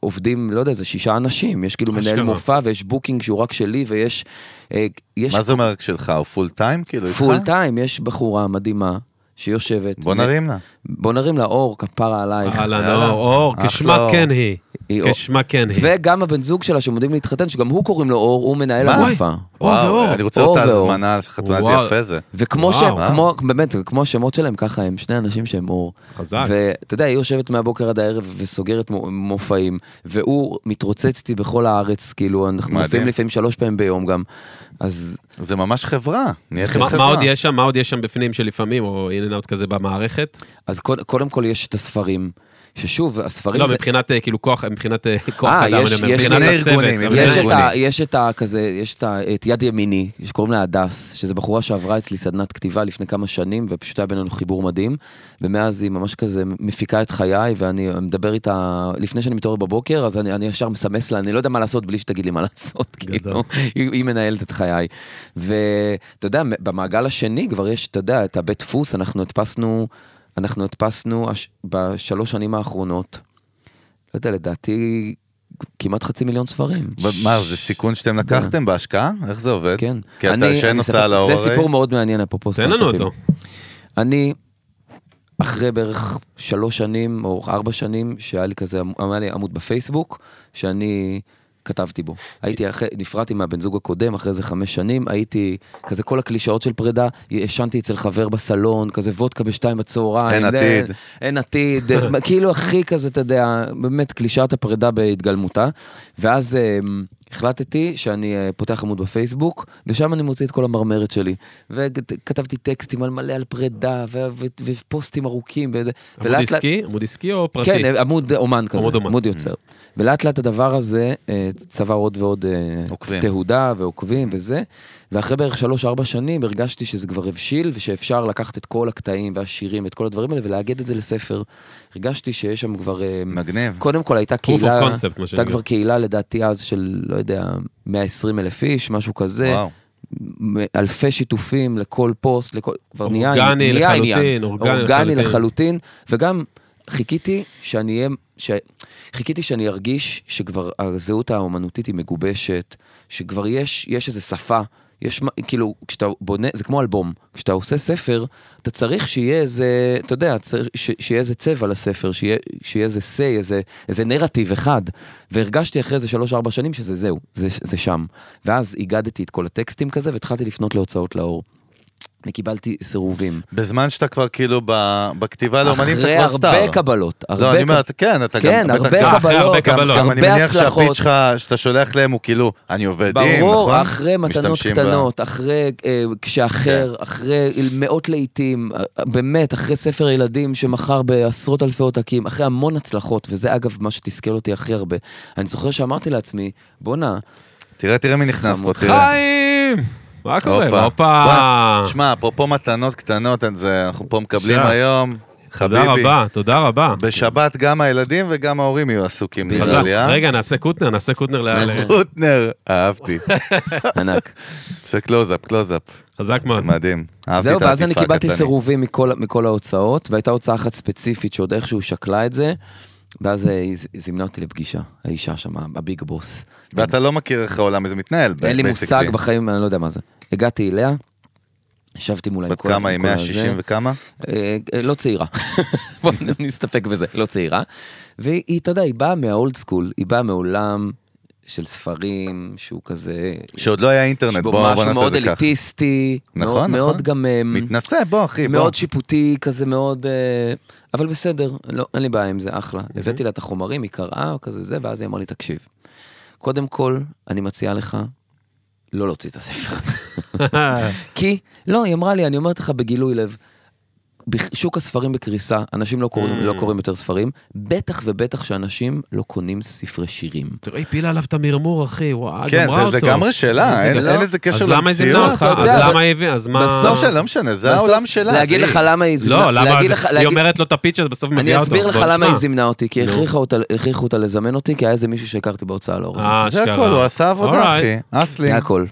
עובדים, לא יודע, זה שישה אנשים, יש כאילו מנהל. מופע ויש booking שהוא רק שלי ויש... אה, יש מה זה אומר שלך? הוא full time כאילו? פול טיים, יש בחורה מדהימה שיושבת. בוא נרים לה. בוא נרים לה אור, כפרה עלייך. אהלן. אור, אור, כשמה. כן היא. כשמה כן היא. וגם הבן זוג שלה שעומדים להתחתן, שגם הוא קוראים לו אור, הוא מנהל? המופע. וואו, אני רוצה ואור. ההזמנה לחתונה, וואו. יפה זה. וכמו. שהם, כמו, באמת, כמו השמות שלהם, ככה הם שני אנשים שהם אור. חזק. ואתה יודע, היא יושבת מהבוקר עד הערב וסוגרת מו- מופעים, והוא מתרוצץ איתי בכל הארץ, כאילו, אנחנו. מופיעים לפעמים שלוש פעמים ביום גם. אז זה ממש חברה. נהייתם מה- חברה. מה עוד יש שם? מה עוד יש שם בפנים שלפעמים, או אין כזה במערכת? אז קוד, קודם כל יש את הספרים, ששוב, הספרים לא, זה... מבחינת אה, כאילו כוח, מבחינת אה, כוח אה, אדם, יש- אני יש מבחינת הצוות. ארגוני, אבל- מבנה יש את. ה, יש את ה... כזה, יש את, ה, את יד ימיני, שקוראים לה הדס, שזו בחורה שעברה אצלי סדנת כתיבה לפני כמה שנים, ופשוט היה בינינו חיבור מדהים, ומאז היא ממש כזה מפיקה את חיי, ואני מדבר איתה, לפני שאני מתעורר בבוקר, אז אני, אני ישר מסמס לה, אני לא יודע מה לעשות בלי שתגיד לי מה לעשות. כאילו, היא, היא מנהלת את חיי. ואתה יודע, במעגל השני כבר יש, אתה יודע, את הבית דפוס, אנחנו הדפסנו, אנחנו הדפסנו הש- בשלוש שנים האחרונות, לא יודע, לדעתי... כמעט חצי מיליון ספרים. מה, זה סיכון שאתם לקחתם בהשקעה? איך זה עובד? כן. כי אתה אני הוצאה אספר- לאור זה הרי. סיפור מאוד מעניין, אפרופו תן לנו סטארט-אפים. אותו. אני, אחרי בערך שלוש שנים או ארבע שנים, שהיה לי כזה, היה לי עמוד בפייסבוק, שאני כתבתי בו. הייתי אחרי, נפרדתי מהבן זוג הקודם, אחרי איזה חמש שנים, הייתי כזה כל הקלישאות של פרידה, ישנתי אצל חבר בסלון, כזה וודקה בשתיים בצהריים. אין זה- עתיד. אין עתיד, כאילו הכי כזה, אתה יודע, באמת קלישאת הפרידה בהתגלמותה. ואז אה, החלטתי שאני אה, פותח עמוד בפייסבוק, ושם אני מוציא את כל המרמרת שלי. וכתבתי טקסטים על מלא על פרידה, ו- ו- ופוסטים ארוכים. וזה- עמוד ולאט לאט- עסקי? עמוד עסקי או פרטי? כן, עמוד אומן כזה, עמוד עמוד, אומן. יוצר. ולאט לאט הדבר הזה אה, צבר עוד ועוד אה, עוקבים. תהודה ועוקבים וזה, ואחרי בערך שלוש-ארבע שנים הרגשתי שזה כבר הבשיל, ושאפשר לקחת את כל הקטעים והשירים, את כל הדברים האלה, ולאגד את זה לספר. הרגשתי שיש שם כבר... אה, מגניב. קודם כל הייתה of קהילה, concept, מה הייתה. כבר קהילה לדעתי אז של, לא יודע, 120 אלף איש, משהו כזה. וואו. אלפי שיתופים לכל פוסט, לכל, כבר נהיה, אורגני נהיה לחלוטין, עניין. אורגני אורגני לחלוטין. לחלוטין, וגם חיכיתי שאני אהיה, ש... חיכיתי שאני ארגיש שכבר הזהות האומנותית היא מגובשת, שכבר יש, יש איזו שפה. יש, כאילו, כשאתה בונה, זה כמו אלבום, כשאתה עושה ספר, אתה צריך שיהיה איזה, אתה יודע, צריך, שיהיה איזה צבע לספר, שיהיה, שיהיה איזה say, איזה, איזה נרטיב אחד. והרגשתי אחרי איזה שלוש-ארבע שנים שזה זהו, זה, זה שם. ואז הגדתי את כל הטקסטים כזה, והתחלתי לפנות להוצאות לאור. וקיבלתי סירובים. בזמן שאתה כבר כאילו ב- בכתיבה לאומנים, אתה אחרי כבר סטאר. הרבה קבלות, הרבה לא, אני אומר, כן, אתה כן, גם... בטח הרבה גם- אחרי הרבה קבלות, קבלות. גם אני מניח שהפיץ. שלך, שאתה שולח להם הוא כאילו, אני עובד עם, נכון? ברור, אחרי מתנות משתמשים ב- קטנות, אחרי אה, כשאחר, כן. אחרי מאות לעיתים, אה, באמת, אחרי ספר ילדים שמכר בעשרות אלפי עותקים, אחרי המון הצלחות, וזה אגב מה שתסכל אותי הכי הרבה. אני זוכר שאמרתי לעצמי, בואנה, תראה, תראה מי נכנס פה. תראה. חיים! מה קורה? הופה. תשמע, אפרופו מתנות קטנות, את זה אנחנו פה מקבלים. היום. תודה. רבה, תודה רבה. בשבת גם הילדים וגם ההורים יהיו עסוקים, נראה. לי, אה? רגע, נעשה קוטנר, נעשה קוטנר ל... רוטנר, אהבתי. ענק. זה close-up, close-up. חזק מאוד. מדהים. אהבתי זהו, את ואז אני קיבלתי. סירובים מכל ההוצאות, והייתה הוצאה אחת ספציפית שעוד איכשהו שקלה את זה, ואז היא זימנה אותי לפגישה, האישה שם, ה big boss. ואתה לא מכיר איך העולם הזה מתנהל. אין לי. מושג בחיים, אני לא יודע מה זה. הגעתי אליה, ישבתי מולה עם בת כל... כמה היא? עם כל 160 הזה. וכמה? אה, אה, לא צעירה. בוא נסתפק בזה, לא צעירה. והיא, אתה יודע, היא באה מהאולד סקול, היא באה מעולם של ספרים, שהוא כזה... שעוד לא היה אינטרנט, בוא בו בוא נעשה מאוד את זה ככה. אליטיסטי, נכון, מאוד, נכון. מאוד גם... אה, מתנשא, בוא אחי, בוא. מאוד שיפוטי, כזה מאוד... אה, אבל בסדר, לא, אין לי בעיה עם זה, אחלה. הבאתי לה את החומרים, היא קראה, כזה זה, ואז היא אמרה לי, תקשיב, קודם כל, אני מציעה לך לא להוציא את הספר הזה. כי, לא, היא אמרה לי, אני אומרת לך בגילוי לב, שוק הספרים בקריסה, אנשים לא קוראים, Mm. לא קוראים יותר ספרים, בטח ובטח שאנשים לא קונים ספרי שירים. תראה, הפילה עליו את המרמור, אחי, וואו, כן, גמרה זה אותו. לגמרי שאלה, אין לא. אין לזה קשר אז למה היא זימנה למציאות. אותך? אז למה היא הביאה? אז מה... לא משנה, לא משנה, זה בסוף, העולם שלה. להגיד זה לך היא. למה היא זימנה, לא, למה? היא אומרת לו את הפיץ' הזה, בסוף מביאה אני אותו. אסביר לך למה. היא זימנה אותי, כי הכריחו אותה לזמן אותי, כי היה איזה מישהו שהכרתי בהוצאה לאור. אה, זה. הכל, הוא עשה עבודה. אחי. אסלי. זה הכל.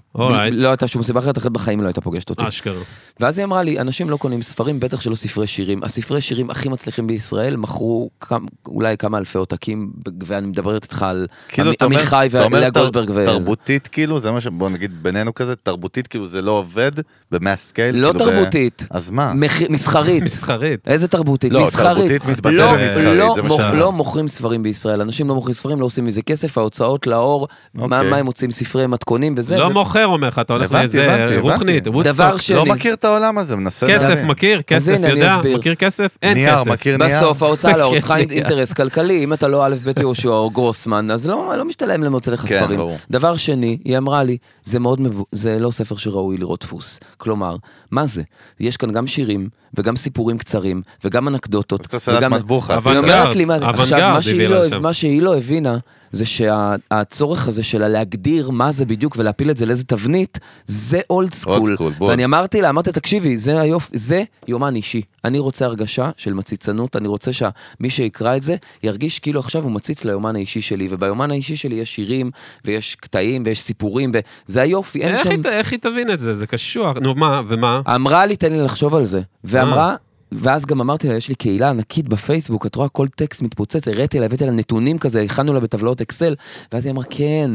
לא הייתה שום סיבה אחרת, אחרת בחיים לא הייתה פוגשת אותי. אשכרה. ואז היא אמרה לי, אנשים לא קונים ספרים, בטח שלא ספרי שירים. הספרי שירים הכי מצליחים בישראל מכרו כמה- אולי כמה אלפי עותקים, ב- ואני מדברת איתך על כאילו, עמי- אתה אומר- עמיחי אתה אומר ולאה גולדברג. ו- תרבותית, כאילו, זה מה ש... בוא נגיד בינינו כזה, תרבותית, כאילו, זה לא עובד במאה scale. לא כאילו, ב- תרבותית, אז מה? מח- מסחרית. מסחרית. איזה תרבותית? לא, מסחרית. תרבותית מתבטא לא, במסחרית, לא, זה מה שה- לא מוכרים ספרים בישראל, אנשים לא מוכרים ספרים, לא עושים מזה כסף, ההוצאות לאור, מה אוקיי. מה הם מוציאים ספרי מתכונים וזה. לא ו- מוכר, אומר לך, אתה הולך לאיזה רוחנית, וודסטוק. שני, לא מכיר את העולם הזה, מנסה... כסף. מכיר, כסף יודע, אסביר. מכיר כסף, אין נייר, כסף. מכיר נייר? בסוף ההוצאה לאור צריכה כן. אינטרס כלכלי, אם אתה לא א' ב' יהושע או גרוסמן, אז לא לא משתלם להוציא לך כן, ספרים. ברור. דבר שני, היא אמרה לי, זה מאוד מבו... זה לא ספר שראוי לראות דפוס. כלומר, מה זה? יש כאן גם שירים, וגם סיפורים קצרים, וגם אנקדוטות. אז אתה סלט וגם- מטבוחה. אבל- היא אומרת לי, עכשיו, מה שהיא הביאה לא-. מה שהיא לא הבינה, זה שהצורך הזה שלה להגדיר מה זה בדיוק ולהפיל את זה לאיזה תבנית, זה אולד סקול. ואני אמרתי לה, אמרתי, תקשיבי, זה היופ... זה יומן אישי. אני רוצה הרגשה של מציצנות, אני רוצה שמי שיקרא את זה, ירגיש כאילו עכשיו הוא מציץ ליומן האישי שלי, וביומן האישי שלי יש שירים, ויש קטעים, ויש סיפורים, וזה היופי, אין איך שם... היא איך היא תבין את זה? זה קשוח. נו, מה, ומה? אמרה לי, תן לי לחשוב על זה. אה. ואמרה, ואז גם אמרתי לה, יש לי קהילה ענקית בפייסבוק, את רואה כל טקסט מתפוצץ, הראיתי לה, הבאתי לה נתונים כזה, הכנו לה בטבלאות אקסל, ואז היא אמרה, כן,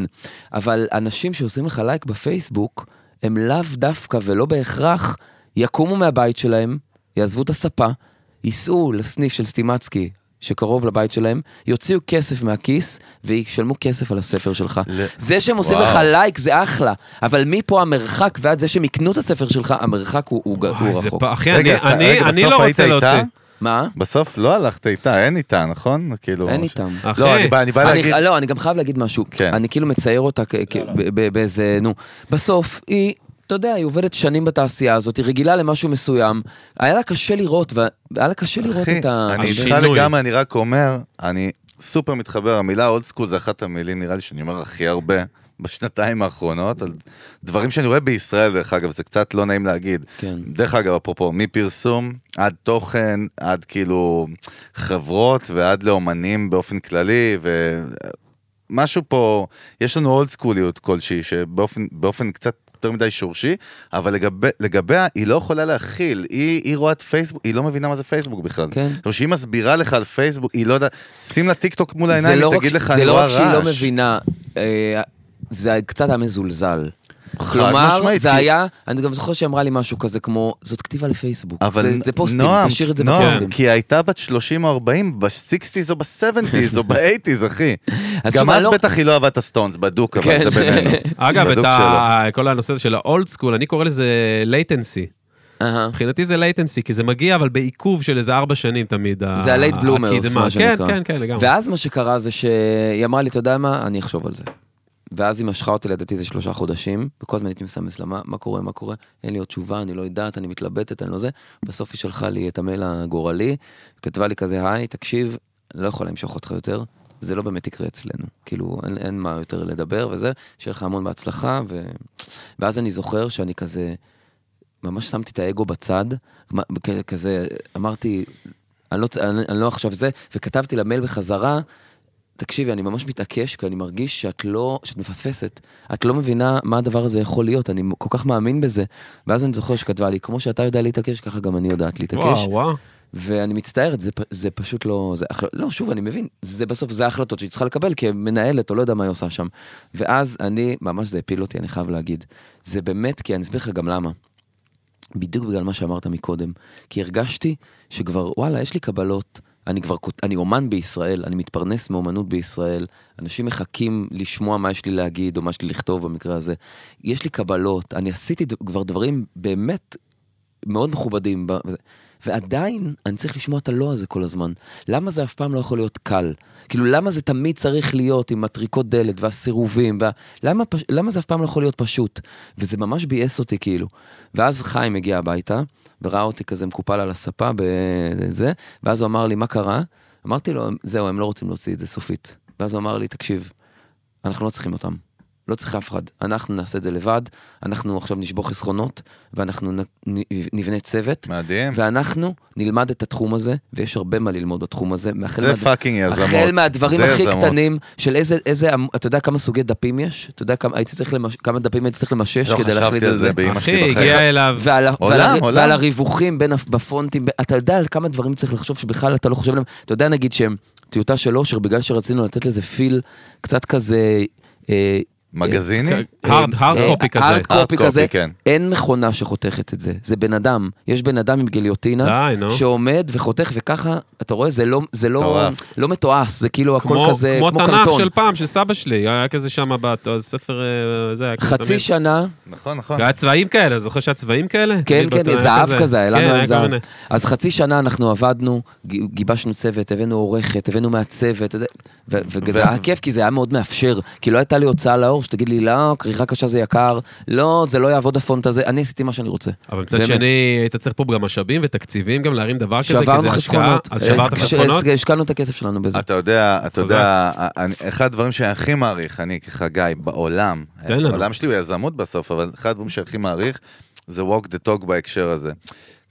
אבל אנשים שעושים לך לייק בפייסבוק, הם לאו דווקא ולא בהכרח יקומו מהבית שלהם, יעזבו את הספה, ייסעו לסניף של סטימצקי. שקרוב לבית שלהם, יוציאו כסף מהכיס וישלמו כסף על הספר שלך. ל- זה שהם עושים וואו. לך לייק זה אחלה, אבל מפה המרחק ועד זה שהם יקנו את הספר שלך, המרחק הוא, הוא, הוא וואי, זה רחוק. פ- אחי, רגע, אני- ס- אני רגע, אני לא רוצה להוציא. איתה? מה? בסוף לא הלכת איתה, אין איתה, נכון? כאילו... אין איתם. אחי, לא, אני בא- אני בא אני, להגיד... לא, אני גם חייב להגיד משהו. כן. אני כאילו מצייר אותה כ- כ- ב- ב- באיזה, נו. בסוף, היא, אתה יודע, היא עובדת שנים בתעשייה הזאת, היא רגילה למשהו מסוים. היה לה קשה לראות, והיה לה קשה לראות אחי, את ה... אני איתך. לגמרי, אני רק אומר, אני סופר מתחבר, המילה אולד סקול זה אחת המילים, נראה לי שאני אומר הכי הרבה בשנתיים האחרונות, על דברים שאני רואה בישראל, דרך אגב, זה קצת לא נעים להגיד. כן. דרך אגב, אפרופו, מפרסום עד תוכן, עד כאילו חברות ועד לאומנים באופן כללי, ומשהו פה, יש לנו אולד סקוליות כלשהי, שבאופן באופן קצת, יותר מדי שורשי, אבל לגבי, לגביה, היא לא יכולה להכיל, היא, היא רואה את פייסבוק, היא לא מבינה מה זה פייסבוק בכלל. כן. זאת אומרת, שהיא מסבירה לך על פייסבוק, היא לא יודעת, שים לה טיק טוק מול זה העיניים, לא היא רק- תגיד לך, זה אני לא רואה רק שהיא לא רעש. מבינה, אה, זה קצת היה מזולזל. חד כלומר, זה היה, אני גם זוכר שהיא אמרה לי משהו כזה כמו, זאת כתיבה לפייסבוק. אבל זה, זה פוסטים, נועם, תשאיר את זה נועם, בפוסטים. כי הייתה בת 30 או 40, ב-60's או ב-70's או ב-80's, אחי. גם אז לא- בטח היא לא אהבה את הסטונס, בדוק, אבל כן. זה בינינו. אגב, את. כל הנושא הזה של ה old school, אני קורא לזה latency. אהה. מבחינתי זה latency, כי זה מגיע אבל בעיכוב של איזה ארבע שנים תמיד. זה ה-late bloomers, הקדמה. מה כן, שנקרא. כן, כן, לגמרי. ואז מה שקרה זה שהיא אמרה לי, אתה יודע מה, אני אחשוב על זה. ואז היא משכה אותי לדעתי איזה שלושה חודשים, וכל הזמן הייתי מסמס לה, מה, מה קורה, מה קורה, אין לי עוד תשובה, אני לא יודעת, אני מתלבטת, אני לא זה. בסוף היא שלחה לי את המייל הגורלי, כתבה לי כזה, היי, תקשיב, לא יכולה למשוך אותך יותר, זה לא באמת יקרה אצלנו. כאילו, אין, אין מה יותר לדבר וזה, שיהיה לך המון בהצלחה, ו... ואז אני זוכר שאני כזה, ממש שמתי את האגו בצד, כזה, אמרתי, אני לא, אני, אני לא עכשיו זה, וכתבתי לה מייל בחזרה, תקשיבי, אני ממש מתעקש, כי אני מרגיש שאת לא, שאת מפספסת. את לא מבינה מה הדבר הזה יכול להיות, אני כל כך מאמין בזה. ואז אני זוכר שכתבה לי, כמו שאתה יודע להתעקש, ככה גם אני יודעת להתעקש. וואו, וואו. ואני מצטערת, זה, זה פשוט לא... זה, לא, שוב, אני מבין, זה בסוף, זה ההחלטות שהיא צריכה לקבל כמנהלת, או לא יודע מה היא עושה שם. ואז אני, ממש זה הפיל אותי, אני חייב להגיד. זה באמת, כי אני אסביר לך גם למה. בדיוק בגלל מה שאמרת מקודם. כי הרגשתי שכבר, וואלה, יש לי קבלות. אני כבר, אני אומן בישראל, אני מתפרנס מאומנות בישראל, אנשים מחכים לשמוע מה יש לי להגיד, או מה יש לי לכתוב במקרה הזה. יש לי קבלות, אני עשיתי כבר דברים באמת מאוד מכובדים. ועדיין אני צריך לשמוע את הלא הזה כל הזמן. למה זה אף פעם לא יכול להיות קל? כאילו, למה זה תמיד צריך להיות עם הטריקות דלת והסירובים? וה... למה, פש... למה זה אף פעם לא יכול להיות פשוט? וזה ממש ביאס אותי, כאילו. ואז חיים הגיע הביתה, וראה אותי כזה מקופל על הספה בזה, ואז הוא אמר לי, מה קרה? אמרתי לו, זהו, הם לא רוצים להוציא את זה סופית. ואז הוא אמר לי, תקשיב, אנחנו לא צריכים אותם. לא צריך אף אחד. אנחנו נעשה את זה לבד, אנחנו עכשיו נשבור חסכונות, ואנחנו נ- נ- נבנה צוות, מדהים. ואנחנו נלמד את התחום הזה, ויש הרבה מה ללמוד בתחום הזה. מהחל זה מהד- fucking יזמות. החל מהדברים זה הכי יזמות. קטנים, של איזה, איזה, אתה יודע כמה סוגי דפים יש? אתה יודע כמה, הייתי צריך למש... כמה דפים הייתי צריך למשש לא כדי להחליט חשבתי על זה? זה באמא אחי, שלי בחיים. הגיע אליו... ועל, עולם, ועל, עולם. ועל הריווחים בין, בפונטים, ב- אתה יודע על כמה דברים צריך לחשוב שבכלל אתה לא חושב עליהם. אתה יודע נגיד שהם טיוטה של אושר, בגלל שרצינו לתת לזה פיל קצת כזה... אה, מגזיני? הארד, הארד אה, קופי כזה. הארד קופי כזה, כן. אין מכונה שחותכת את זה, זה בן אדם. יש בן אדם עם גיליוטינה. שעומד וחותך, וככה, אתה רואה, זה לא, זה לא. לא מתועש, זה כאילו הכל כזה, כמו כמו תנ"ך קרטון. של פעם, של סבא שלי, היה כזה שם בספר, אה, זה היה כזה חצי. שנה, נכון, נכון. היה צבעים כאלה, זוכר שהיה צבעים כאלה? כן, כן, בתנ"ך זהב כזה, היה לנו כן, היה זהב. כל מיני. אז חצי שנה אנחנו עבדנו, גיבשנו צוות, הבאנו עורכת, הבאנו מעצבת, וזה היה כיף, כי זה היה מאוד מאפשר. כי לא הייתה לי הוצאה לאור, שתגיד לי, לא, כריכה קשה זה יקר, לא, זה לא יעבוד הפונט הזה, אני עשיתי מה שאני רוצה. אבל מצד. שני, היית צריך פה גם משאבים ותקציבים גם להרים דבר כזה, כי זה השקעה. אז שברת חסכונות? השקענו את הכסף שלנו בזה. אתה יודע, אתה. יודע, אחד הדברים שאני הכי מעריך, אני כחגי, בעולם. העולם שלי הוא יזמות בסוף, אבל אחד הדברים שאני הכי מעריך, זה walk the talk בהקשר הזה.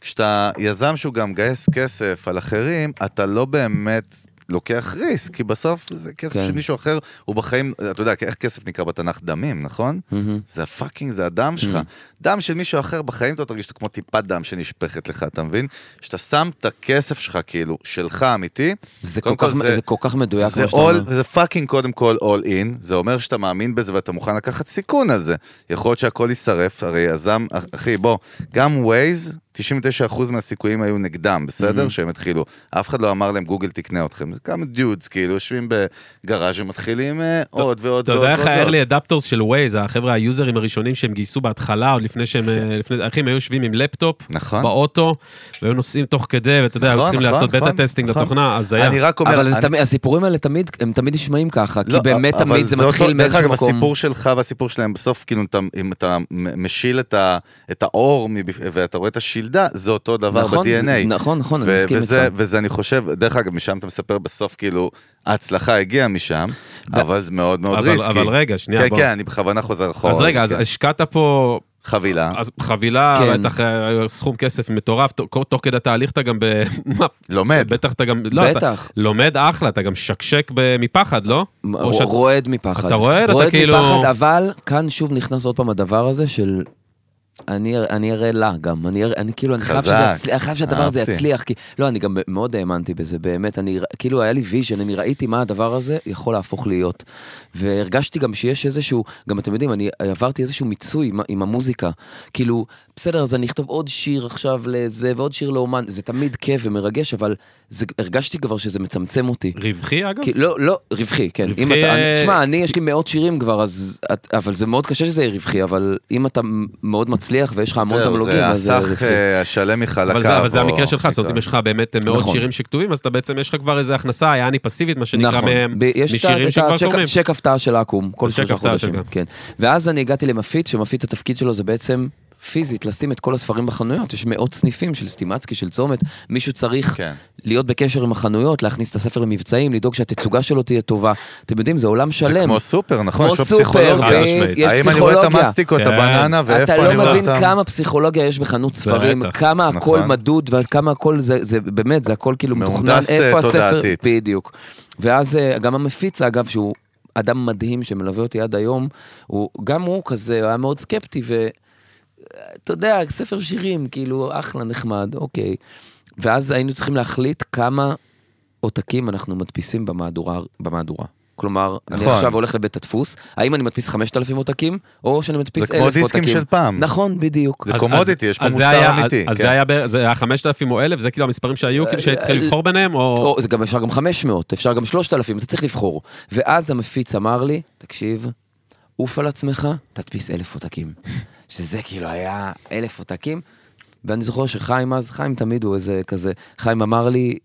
כשאתה יזם שהוא גם מגייס כסף על אחרים, אתה לא באמת לוקח risk, כי בסוף זה כסף כן. של מישהו אחר, הוא בחיים, אתה יודע, איך כסף נקרא בתנ"ך? דמים, נכון? מהמם. זה ה fucking, זה הדם שלך. דם של מישהו אחר בחיים אתה תרגיש כמו טיפת דם שנשפכת לך, אתה מבין? שאתה שם את הכסף שלך, כאילו, שלך אמיתי, זה כל כך- כל זה- זה כל כך מדויק, זה all. זה fucking קודם כל all in, זה אומר שאתה מאמין בזה ואתה מוכן לקחת סיכון על זה. יכול להיות שהכל יישרף, הרי יזם, אחי, בוא, גם Waze, 99% מהסיכויים היו נגדם, בסדר? שהם התחילו. אף אחד לא אמר להם, גוגל תקנה אתכם. זה כמה dudes, כאילו, יושבים בגראז' ומתחילים אה, עוד ועוד אתה ועוד. יודע איך. ה-early adopters של Waze, החבר'ה היוזרים הראשונים שהם גייסו בהתחלה, עוד לפני שהם, אה, לפני, אחי, הם היו יושבים עם לפטופ, נכון. באוטו, והיו נוסעים תוך כדי, ואתה יודע, היו נכון, צריכים נכון, לעשות נכון, בטה טסטינג testing נכון. לתוכנה, אז היה. אני רק אומר, אבל אני- תמיד- הסיפורים האלה תמיד, הם תמיד נשמעים ככה, כי לא, באמת אבל תמיד זה מתחיל דרך מאיזשהו אגב, מקום. הסיפור שלך והסיפור שלהם, בסוף, כאילו, אתה- אם אתה משיל את ה- את האור מבפ- ואתה רואה את השילדה, זה אותו דבר נכון, ב-DNA. נכון, נכון, אני מסכים וזה, איתך. וזה, אני חושב, דרך אגב, משם אתה מספר בסוף, כאילו, ההצלחה הגיעה משם, אבל זה מאוד מאוד אבל- ריסקי. אבל רגע, שנייה, כן, בוא. כן, אני בכוונה חוזר אחורה. אז רגע, אז כן. השקעת פה חבילה. אז חבילה, כן. בטח סכום כסף מטורף, תוך תוך כדי התהליך אתה גם ב... לומד. בטח אתה גם... לא, אתה בטח. לומד אחלה, אתה גם שקשק ב- מפחד, לא? או שאת- רועד מפחד. אתה רועד, אתה רועד כאילו- מפחד, אבל כאן שוב נכנס עוד פעם הדבר הזה של... אני, אני אראה לה גם, אני, אראה- אני כאילו, אני חייב, שזה. יצליח, אני חייב שהדבר הזה. יצליח, כי, לא, אני גם מאוד האמנתי בזה, באמת, אני, כאילו היה לי vision, אני ראיתי מה הדבר הזה יכול להפוך להיות. והרגשתי גם שיש איזשהו, גם אתם יודעים, אני עברתי איזשהו מיצוי עם, עם המוזיקה. כאילו, בסדר, אז אני אכתוב עוד שיר עכשיו לזה, ועוד שיר לאומן, זה תמיד כיף ומרגש, אבל זה, הרגשתי כבר שזה מצמצם אותי. רווחי אגב? כי, לא, לא, רווחי, כן. רווחי, אם אתה, אה, אני, תשמע, אני, יש לי מאות שירים כבר, אז, את- אבל זה מאוד קשה שזה יהיה רווחי, אבל אם אתה מאוד מצליח ויש לך המון תמלוגים, זה אז זה הסך רווחי. אה, השלם מחלקיו. אבל זה, אבל זה או- המקרה שלך, זאת אומרת, אם יש לך באמת מאות נכון. שירים שכתובים, אז אתה בעצם, יש לך כבר איזה הכנסה, יעני פסיבית, מה שנקרא, נכון, מהם, משירים את שכבר קוראים. צ'ק הפתעה של העקום, כל שלושה הפתעה חודשים. כן. ואז אני הגעתי למפיץ, שמפיץ התפקיד שלו זה בעצם פיזית, לשים את כל הספרים בחנויות, יש מאות סניפים של סטימצקי, של צומת, מישהו צריך כן. להיות בקשר עם החנויות, להכניס את הספר למבצעים, לדאוג שהתצוגה שלו תהיה טובה. אתם יודעים, זה עולם זה שלם. כמו סופר, נכון? כמו יש לו פסיכולוגיה. יש האם אני רואה את. המסטיקו, את כן. הבננה, ואיפה אתה אני לא רואה מבין אותם? כמה פסיכולוגיה יש בחנות ספרים, בטח. כמה הכל נכון. מדוד וכמה הכל זה, זה באמת, זה הכל כאילו מתוכנן, מהונדס, איפה אה, הספר. בדיוק. ואז אה, גם המפיץ, אגב, שהוא אדם מדהים שמלווה אותי עד היום, הוא, גם הוא כזה, הוא היה מאוד סקפטי, ואתה יודע, ספר שירים, כאילו, אחלה, נחמד, אוקיי. ואז היינו צריכים להחליט כמה עותקים אנחנו מדפיסים במהדורה. במהדורה. כלומר, אני נכון. עכשיו הולך לבית הדפוס, האם אני מדפיס 5,000 עותקים, או שאני מדפיס זה 1,000 כמו עותקים. דיסקים של פעם. נכון, בדיוק. זה אז- קומודיטי, אז- יש פה אז זה מוצר היה- אמיתי, אז כן. זה היה ב- זה היה 5,000 או 1,000, זה כאילו המספרים שהיו, כאילו שהיית צריך לבחור ביניהם, או... או, זה גם אפשר גם 500, אפשר גם 3,000, אתה צריך לבחור. ואז המפיץ אמר לי, תקשיב, עוף על עצמך, תדפיס אלף עותקים. שזה כאילו היה אלף עותקים. ואני זוכר שחיים אז, חיים תמיד הוא איזה כזה, חיים אמר לי,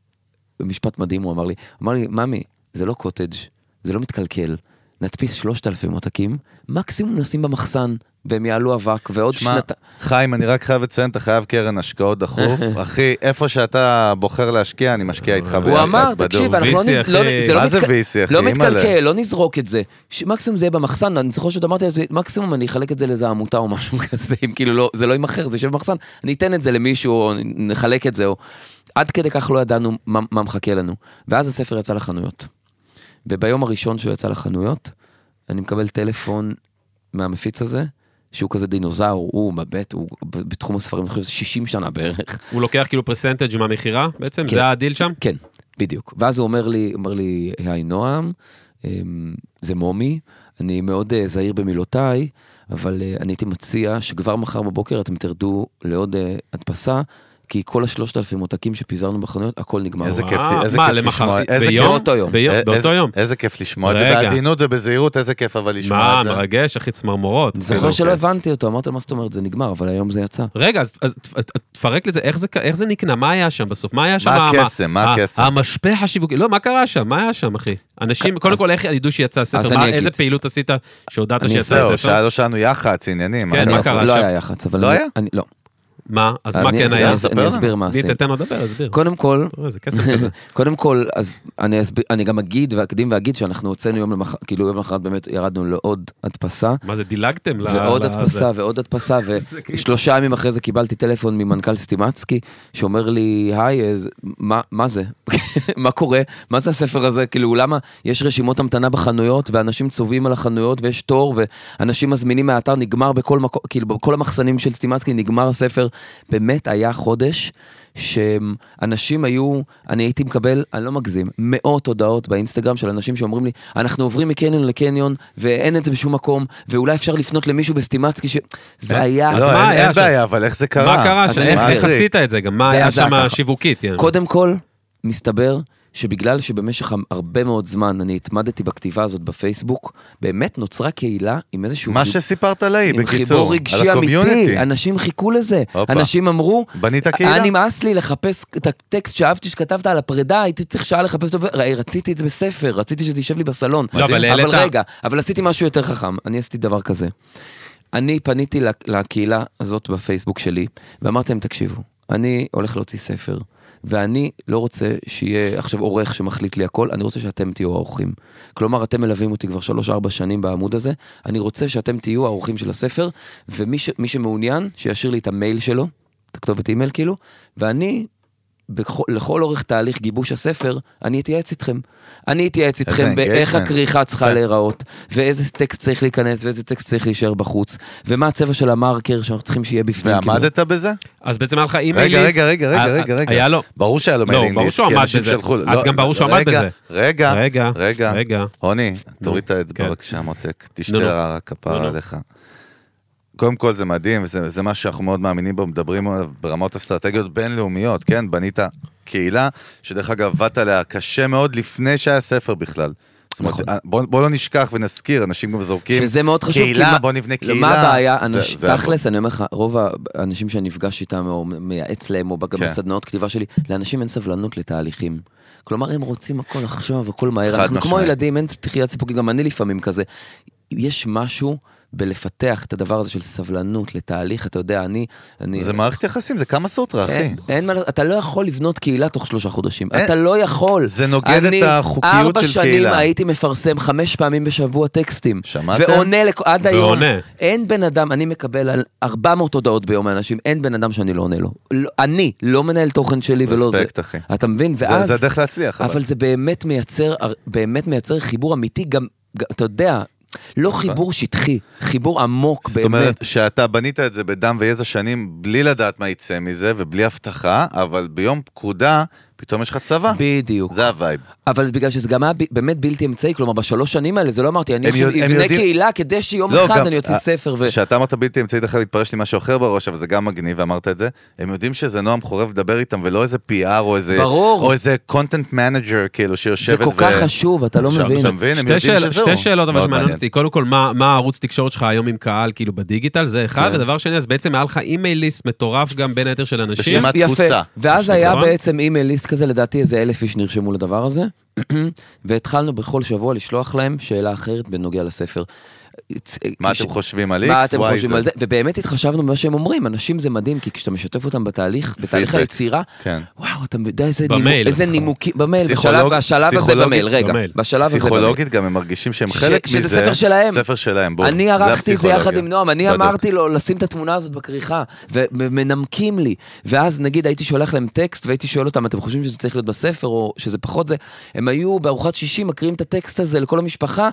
במשפט מדהים הוא אמר לי, אמר לי, ממי, זה לא קוטג', זה לא מתקלקל. נדפיס 3,000 עותקים, מקסימום נשים במחסן, והם יעלו אבק, ועוד שמע, שנתיים... חיים, אני רק חייב לציין, אתה חייב קרן השקעות דחוף. אחי, איפה שאתה בוחר להשקיע, אני משקיע איתך ביחד. הוא אמר, בדוק. תקשיב, אנחנו לא. לא. זה לא מה זה מתק- VC, אחי? לא. מתקלקל, לא נזרוק את זה. מקסימום זה יהיה במחסן, אני זוכר שעוד אמרתי לעצמי, מקסימום אני אחלק את זה לאיזה עמותה או משהו כזה, אם כאילו לא, זה לא יימכר, זה יושב במחסן, אני אתן את זה למישהו, או נחלק את זה, או... עד כדי כך לא ידענו מה מחכה לנו. ואז הספר יצא לחנויות. וביום הראשון שהוא יצא לחנויות, אני מקבל טלפון מהמפיץ הזה, שהוא כזה דינוזאור, הוא מבט, הוא בתחום הספרים, אני חושב שזה 60 שנה בערך. הוא לוקח כאילו פרסנטג' מהמכירה בעצם? כן. זה הדיל שם? כן, בדיוק. ואז הוא אומר לי, אומר לי, היי נועם, אמ, זה מומי, אני מאוד אה, זהיר במילותיי, אבל אה, אני הייתי מציע שכבר מחר בבוקר אתם תרדו לעוד אה, הדפסה, כי כל השלושת אלפים עותקים שפיזרנו בחנויות, הכל נגמר. איזה כיף, וואו, איזה מה, כיף לשמוע, איזה ביום? כיף. באותו יום. ביום- אה, באותו איזה- יום. איזה כיף לשמוע את זה. בעדינות ובזהירות, איזה כיף אבל לשמוע מה, את זה. מרגש, אחי צמרמורות. זוכר כאילו, שלא. הבנתי אותו, אמרתי לו, מה זאת אומרת, זה נגמר, אבל היום זה יצא. רגע, אז תפרק לזה, איך זה- איך זה נקנה? מה היה שם בסוף? מה היה שם? מה הקסם? מה הקסם? המשפך השיווקי, לא, מה קרה שם? מה היה שם, אחי? אנשים, קודם כל, איך ידעו שיצא הספר? מה-. איזה פעילות עשית שהודעת שיצא הספר? לא שאלנו יח"צ, עניינים. כן, מה מה אני- קרה? לא שם? היה יח"צ, אבל... לא היה? אני לא. מה? אז מה כן אסביר- היה? אני. אסביר מה עשינו. תתן לו לדבר, הסביר. קודם כל, כזה. קודם כל, אז אני, אסביר, אני גם אגיד ואקדים ואגיד שאנחנו הוצאנו יום למחרת, כאילו יום למחרת באמת ירדנו לעוד הדפסה, מה זה, דילגתם? ועוד הדפסה? ועוד הדפסה, ושלושה ימים אחרי זה קיבלתי טלפון ממנכ"ל סטימצקי, שאומר לי, היי, מה זה? מה קורה? מה זה הספר הזה? כאילו, למה יש רשימות המתנה בחנויות, ואנשים צובעים על החנויות, ויש תור, ואנשים מזמינים מהאתר, נגמר בכל מקום, כאילו, בכל המחסנים של סטימצקי נגמר הספר. באמת היה חודש. שאנשים היו, אני הייתי מקבל, אני לא מגזים, מאות הודעות באינסטגרם של אנשים שאומרים לי, אנחנו עוברים מקניון לקניון, ואין את זה בשום מקום, ואולי אפשר לפנות למישהו בסטימצקי, ש... זה היה... אז לא, מה אין- היה אין? בעיה, אבל איך זה קרה? מה קרה אז שם? אני איך עשית את זה גם? מה זה- היה שם. שיווקית? קודם כל, מסתבר שבגלל שבמשך הרבה מאוד זמן אני התמדתי בכתיבה הזאת בפייסבוק, באמת נוצרה קהילה עם איזשהו... מה חיב- שסיפרת לי, עם בקיצור, חיבור על רגשי הקומיוניטי. אמיתי, אנשים חיכו לזה. הופה. אנשים אמרו, בנית קהילה? היה נמאס לי לחפש את הטקסט שאהבתי שכתבת על הפרידה, הייתי צריך שעה לחפש אותו, רציתי את זה בספר, רציתי שזה יישב לי בסלון. לא, אבל אבל העלית- רגע, אבל עשיתי משהו יותר חכם, אני עשיתי דבר כזה. אני פניתי לקהילה הזאת בפייסבוק שלי, ואמרתי להם, תקשיבו, אני הולך להוציא ספר, ואני לא רוצה שיהיה עכשיו עורך שמחליט לי הכל, אני רוצה שאתם תהיו האורחים. כלומר, אתם מלווים אותי כבר שלוש-ארבע שנים בעמוד הזה, אני רוצה שאתם תהיו האורחים של הספר, ומי ש, שמעוניין, שישאיר לי את המייל שלו, את הכתובת אימייל כאילו, ואני בכל, לכל אורך תהליך גיבוש הספר, אני אתייעץ איתכם. אני אתייעץ איתכם באיך. הכריכה צריכה. להיראות, ואיזה טקסט צריך להיכנס, ואיזה טקסט צריך להישאר בחוץ, ומה הצבע של המרקר שאנחנו צריכים שיהיה בפנים. כאילו. ועמדת בזה? אז בעצם היה לך אימייל רגע, list. רגע, רגע, רגע, רגע, רגע. היה לו. ברור שהיה לו לא, mailing ברור list, שהוא כי עמד אנשים בזה. שלחו לו. אז לא, גם ברור שהוא עמד בזה. רגע, רגע, רגע. רוני, תוריד את האצבע כן. בבקשה, מותק. תשתה. רע כפרה. עליך. קודם כל זה מדהים, וזה זה מה שאנחנו מאוד מאמינים בו, מדברים ברמות אסטרטגיות בינלאומיות, כן? בנית קהילה, שדרך אגב עבדת עליה קשה מאוד לפני שהיה ספר בכלל. נכון. בוא, בוא לא נשכח ונזכיר, אנשים גם זורקים. שזה מאוד חשוב, כי קהילה, מה- בוא נבנה קהילה. מה הבעיה? זה- אנש- זה תכלס, אני אומר לך, רוב האנשים שאני נפגש איתם, או מייעץ להם, או גם כן. בסדנאות כתיבה שלי, לאנשים אין סבלנות לתהליכים. כלומר, הם רוצים הכל עכשיו, הכל מהר. אנחנו כמו משמעית. ילדים, אין תחיית סיפוקים, גם אני לפעמים כזה. יש משהו בלפתח את הדבר הזה של סבלנות לתהליך, אתה יודע, אני... אני זה מערכת יחסים, זה כמה סוטרה, אחי. אין, אין מה, אתה לא יכול לבנות קהילה תוך שלושה חודשים, אין- אתה לא יכול. זה נוגד אני את החוקיות ארבע של שנים קהילה. הייתי מפרסם חמש פעמים בשבוע טקסטים. שמעתם? ועונה לכ... עד היום. ועונה. אין בן אדם, אני מקבל על 400 הודעות ביום מאנשים, אין בן אדם שאני לא עונה לו. לא, אני לא מנהל תוכן שלי ולא זה. respect, אחי. אתה מבין? זה- ואז... זה הדרך להצליח. אבל זה באמת מייצר, באמת מייצר חיבור אמיתי, גם, גם אתה יודע, לא חיבור שטחי, חיבור עמוק נכון. זאת אומרת, באמת. שאתה בנית את זה בדם ויזע שנים בלי לדעת מה יצא מזה ובלי הבטחה, אבל ביום פקודה, פתאום יש לך צבא. בדיוק. זה ה vibe. אבל זה בגלל שזה גם היה באמת בלתי אמצעי, כלומר בשלוש שנים האלה זה לא אמרתי, אני עכשיו אבנה קהילה כדי שיום לא, אחד גם- אני אוציא ספר ו... כשאתה אמרת בלתי אמצעי, דרך אגב התפרש לי משהו אחר בראש, אבל זה גם מגניב, ואמרת את זה. הם יודעים שזה נועם חורב לדבר איתם, ולא איזה PR או איזה... ברור. או איזה content manager, כאילו, זה שיושבת כל כך חשוב, אתה לא מבין. אתה מבין? הם שתי, יודעים שאל, שזהו. שתי שאלות אבל שמעניינות. אותי, קודם כל, מה, מה הערוץ תקשורת שלך היום עם קהל, כאילו בדיגיטל, זה אחד, כן. ודבר שני, אז בעצם היה לך אימייל ליסט מטורף גם בין היתר של אנשים. רשימת. תפוצה. ואז היה? בעצם אימייל ליסט כזה, לדעתי איזה אלף איש נרשמו לדבר הזה, והתחלנו בכל שבוע לשלוח להם שאלה אחרת בנוגע לספר. מה כש- אתם חושבים על X, מה אתם Y, חושבים Z? על זה? ובאמת התחשבנו במה שהם אומרים, אנשים זה מדהים, כי כשאתה משתף אותם בתהליך, בתהליך. היצירה, כן. וואו, אתה יודע איזה במייל, נימוק- איזה. נימוקים, במייל, בשלב פסיכולוג- בשלב הזה פסיכולוגית- במייל, רגע, במייל. בשלב הזה במייל. פסיכולוגית גם הם מרגישים שהם ש- חלק מזה. שזה ספר שלהם. ספר שלהם, בואו. אני זה ערכתי את זה יחד. עם נועם, אני בדיוק. אמרתי לו לשים את התמונה הזאת בכריכה, ומנמקים לי. ואז נגיד הייתי שולח להם טקסט והייתי שואל אותם, אתם חושבים שזה צריך להיות בספר או שזה פחות זה? הם היו בארוחת שישי מקריאים את הטקסט הזה לכל המשפחה.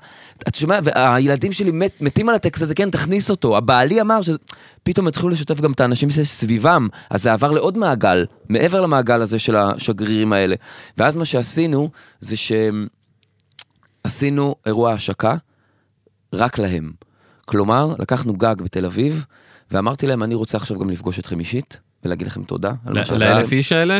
אתה שומע, והילדים שלי מת, מתים על הטקסט הזה, כן, תכניס אותו. הבעלי אמר שזה... פתאום התחילו לשתף גם את האנשים שסביבם, אז זה עבר לעוד מעגל, מעבר למעגל הזה של השגרירים האלה. ואז מה שעשינו, זה שעשינו אירוע השקה רק להם. כלומר, לקחנו גג בתל אביב, ואמרתי להם, אני רוצה עכשיו גם לפגוש אתכם אישית, ולהגיד לכם תודה לאלף איש האלה?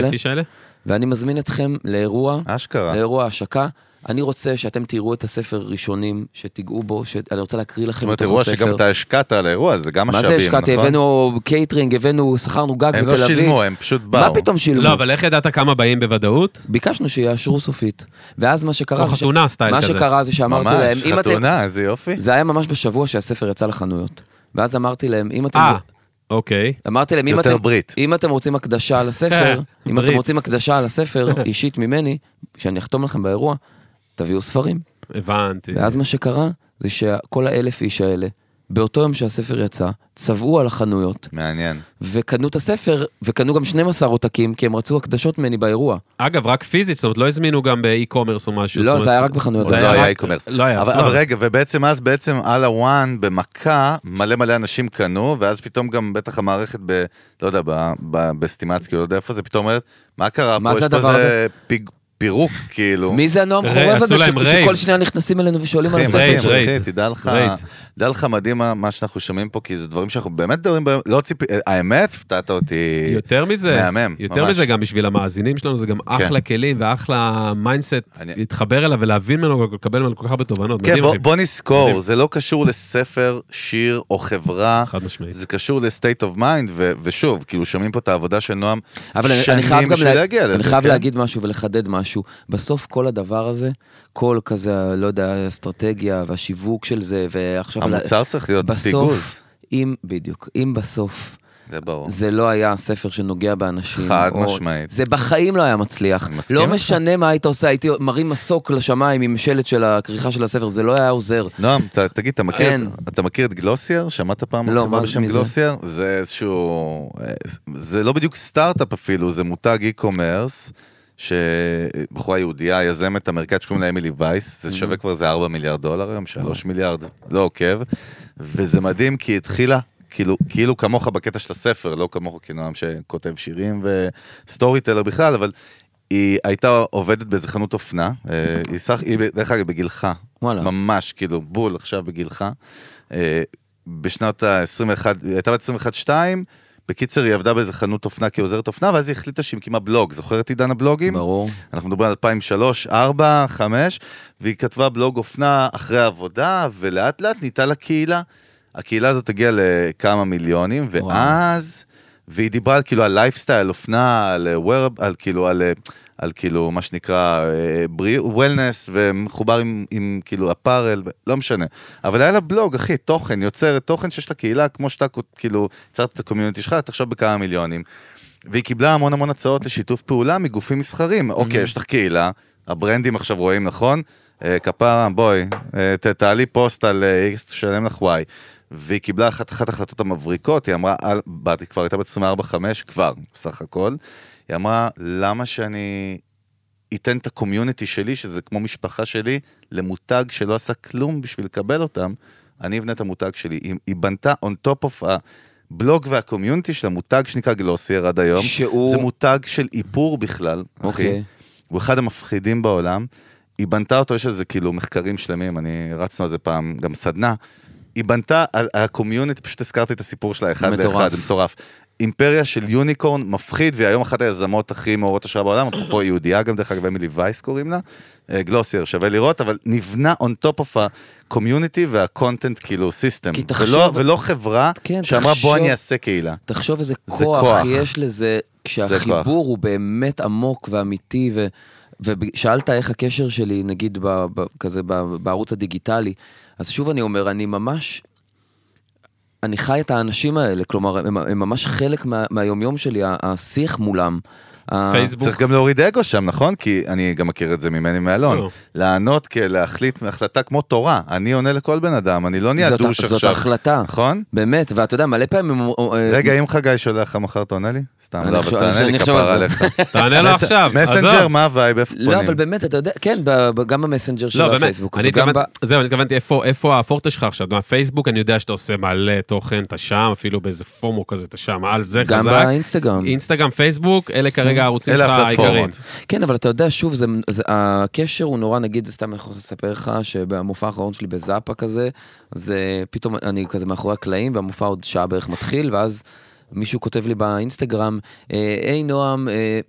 לאלף איש האלה? ואני מזמין אתכם לאירוע, אשכרה. לאירוע השקה. אני רוצה שאתם תראו את הספר ראשונים, שתיגעו בו, שאני רוצה להקריא זאת לכם אומרת, מתוך אירוע הספר. שגם אתה השקעת על האירוע, זה גם מה משאבים, זה השקעתי? נכון? הבאנו קייטרינג, הבאנו, שכרנו גג הם בתל לא אביב. שילמו, הם פשוט באו. מה פתאום שילמו? לא, אבל איך ידעת כמה באים בוודאות? ביקשנו שיאשרו סופית. ואז מה שקרה... ש- חתונה סטייל מה כזה. שקרה זה שאמרתי להם, ממש, אם אתם... חתונה, איזה יופי. זה היה ממש בשבוע שהספר יצא לחנויות. ואז אמרתי להם, אם אתם... אה, אוקיי. אמרתי להם, אם אתם, ברית. אם אתם רוצים הקדשה על הספר, אם ברית. אתם רוצים הקדשה על הספר, אישית ממני, שאני אחתום לכם באירוע, תביאו ספרים. הבנתי. ואז מה שקרה, זה שכל האלף איש האלה, באותו יום שהספר יצא, צבעו על החנויות, מעניין. וקנו את הספר, וקנו גם 12 עותקים, כי הם רצו הקדשות ממני באירוע. אגב, רק פיזית, זאת אומרת, לא הזמינו גם באי-קומרס או משהו. לא, זה היה רק בחנויות. זה לא היה e-commerce. לא היה, אבל רגע, ובעצם אז בעצם על ה one במכה, מלא מלא אנשים קנו, ואז פתאום גם בטח המערכת ב... לא יודע, בסטימצקי, לא יודע איפה זה, פתאום אומרת, מה קרה מה פה? זה יש פה הדבר איזה פירוק, כאילו. מי זה הנועם חורב הזה. שכל שניה נכנסים אלינו ושואלים על הספר שלו? רייב. אחי, תדע לך, תדע לך מדהים מה- שאנחנו שומעים פה, כי זה דברים שאנחנו באמת מדברים בהם, לא ציפיתי, האמת, הפתעת אותי. יותר מזה, מהמם, יותר ממש. מזה גם בשביל המאזינים שלנו, זה גם אחלה כלים ואחלה mindset אני- להתחבר אליו ולהבין ממנו, לקבל ממנו כל כך הרבה תובנות. כן, מדהים, בוא. בוא נזכור, מדהים. זה לא קשור לספר, שיר או חברה, חד משמעית. זה קשור of mind, ו- ושוב, כאילו שומעים פה את העבודה של נועם אבל אני, אני שנים חייב גם לה... אני חייב כן? להגיד משהו ולחדד משהו. בסוף כל הדבר הזה, כל כזה, לא יודע, האסטרטגיה והשיווק של זה, ועכשיו... המוצר צריך להיות בסוף, פגז. אם, בדיוק, אם בסוף זה ברור. זה לא היה ספר שנוגע באנשים. חד או- משמעית. זה בחיים לא היה מצליח. לא איתך. משנה מה היית עושה, הייתי מרים מסוק לשמיים עם שלט של הכריכה של הספר, זה לא היה עוזר. נועם, ת- תגיד, אתה מכיר, כן. אתה מכיר את גלוסייר? שמעת פעם לא, חברה מה- בשם זה? גלוסייר? זה איזשהו... אה, זה לא בדיוק סטארט-אפ אפילו, זה מותג e-commerce, שבחורה יהודייה, יזמת אמריקאית שקוראים לה אמילי וייס, זה שווה כבר איזה 4 מיליארד דולר היום, 3 מיליארד, לא עוקב, וזה מדהים כי התחילה... כאילו, כאילו כמוך בקטע של הספר, לא כמוך כנועם שכותב שירים וסטורי טלר בכלל, אבל היא הייתה עובדת באיזה חנות אופנה, אה, היא סך, היא דרך אגב בגילך, וואלה. ממש כאילו בול עכשיו בגילך. אה, בשנת ה-21, היא הייתה בת 21-2, בקיצר היא עבדה באיזה חנות אופנה כעוזרת אופנה, ואז היא החליטה שהיא מקימה בלוג, זוכר את עידן הבלוגים? ברור. אנחנו מדברים על 2003, 4, 5, והיא כתבה בלוג אופנה אחרי העבודה, ולאט לאט נהייתה לה קהילה. הקהילה הזאת הגיעה לכמה מיליונים, ואז, והיא דיברה על כאילו על לייפסטייל, אופנה, על wearable, על כאילו, על, אה, על כאילו, מה שנקרא, בריאות, wellness, ומחובר עם, עם כאילו apparel, לא משנה. אבל היה לה בלוג, אחי, תוכן, יוצרת תוכן שיש לה קהילה, כמו שאתה כאילו, יצרת את ה community שלך, תחשוב בכמה מיליונים. והיא קיבלה המון המון הצעות לשיתוף פעולה מגופים מסחריים. אוקיי, יש לך קהילה, הברנדים עכשיו רואים, נכון? אה, כפרה, בואי, אה, ת- תעלי פוסט על אה, X, תשלם לך Y. והיא קיבלה אחת אחת ההחלטות המבריקות, היא אמרה, "אל- בת, היא כבר הייתה בת 24-5, כבר, בסך הכל. היא אמרה, למה שאני אתן את ה community שלי, שזה כמו משפחה שלי, למותג שלא עשה כלום בשביל לקבל אותם, אני אבנה את המותג שלי. היא, היא בנתה on top of הבלוג וה community של המותג שנקרא גלוסייר עד היום. שהוא- זה מותג של איפור בכלל. אוקיי. הוא אחד המפחידים בעולם. היא בנתה אותו, יש על זה כאילו מחקרים שלמים, אני רצנו על זה פעם, גם סדנה. היא בנתה על על ה community, פשוט הזכרתי את הסיפור שלה אחד מטורף. לאחד, מטורף. אימפריה של unicorn מפחיד, והיא היום אחת היזמות הכי מעוררות השראה בעולם, אפרופו יהודייה גם, דרך אגב, אמילי וייס קוראים לה, אה, גלוסייר, שווה לראות, אבל נבנה on top of ה-community וה-content כאילו system, כי תחשוב- ולא, ולא חברה כן, שאמרה תחשוב- בוא אני אעשה קהילה. תחשוב איזה זה כוח, כוח. יש לזה, כשהחיבור הוא באמת עמוק ואמיתי, ו, ושאלת איך הקשר שלי, נגיד, ב, ב, כזה ב, בערוץ הדיגיטלי, אז שוב אני אומר, אני ממש, אני חי את האנשים האלה, כלומר, הם, הם ממש חלק מה, מהיומיום שלי, השיח מולם. ה- פייסבוק. צריך גם להוריד אגו שם, נכון? כי אני גם מכיר את זה ממני מאלון. לא. לענות, להחליט החלטה כמו תורה. אני עונה לכל בן אדם, אני לא נהיה זאת- דוש זאת עכשיו. החלטה. נכון? באמת, ואתה יודע, מלא פעמים... הם- אה, רגע, אם חגי שולח לך מחר, אתה עונה לי? סתם, אני לא, אבל תענה לי כפרה. עליך. תענה לו עכשיו. מסנג'ר. מה ה vibe, איפה לא, פונים? אבל באמת, אתה יודע, כן, גם במסנג'ר של לא, באמת, הפייסבוק. זהו, אני התכוונתי איפה, הפורטה שלך עכשיו, אתה יודע, פייסבוק, אני יודע שאתה עושה מלא תוכן, אתה שם, אפילו באיזה FOMO כזה, אתה שם, על זה גם חזק. באינסטגרם. אינסטגרם, פייסבוק, אלה כרגע הערוצים אלה שלך. העיקריים. כן, אבל אתה יודע, שוב, זה, זה, הקשר הוא נורא, נגיד, סתם אני יכול לספר לך שבמופע האחרון שלי בזאפה כזה, זה פתאום אני כזה מאחורי הקלעים, והמופע עוד שעה בערך מתחיל, ואז מישהו כותב לי באינסטגרם, אה, היי נועם, אה,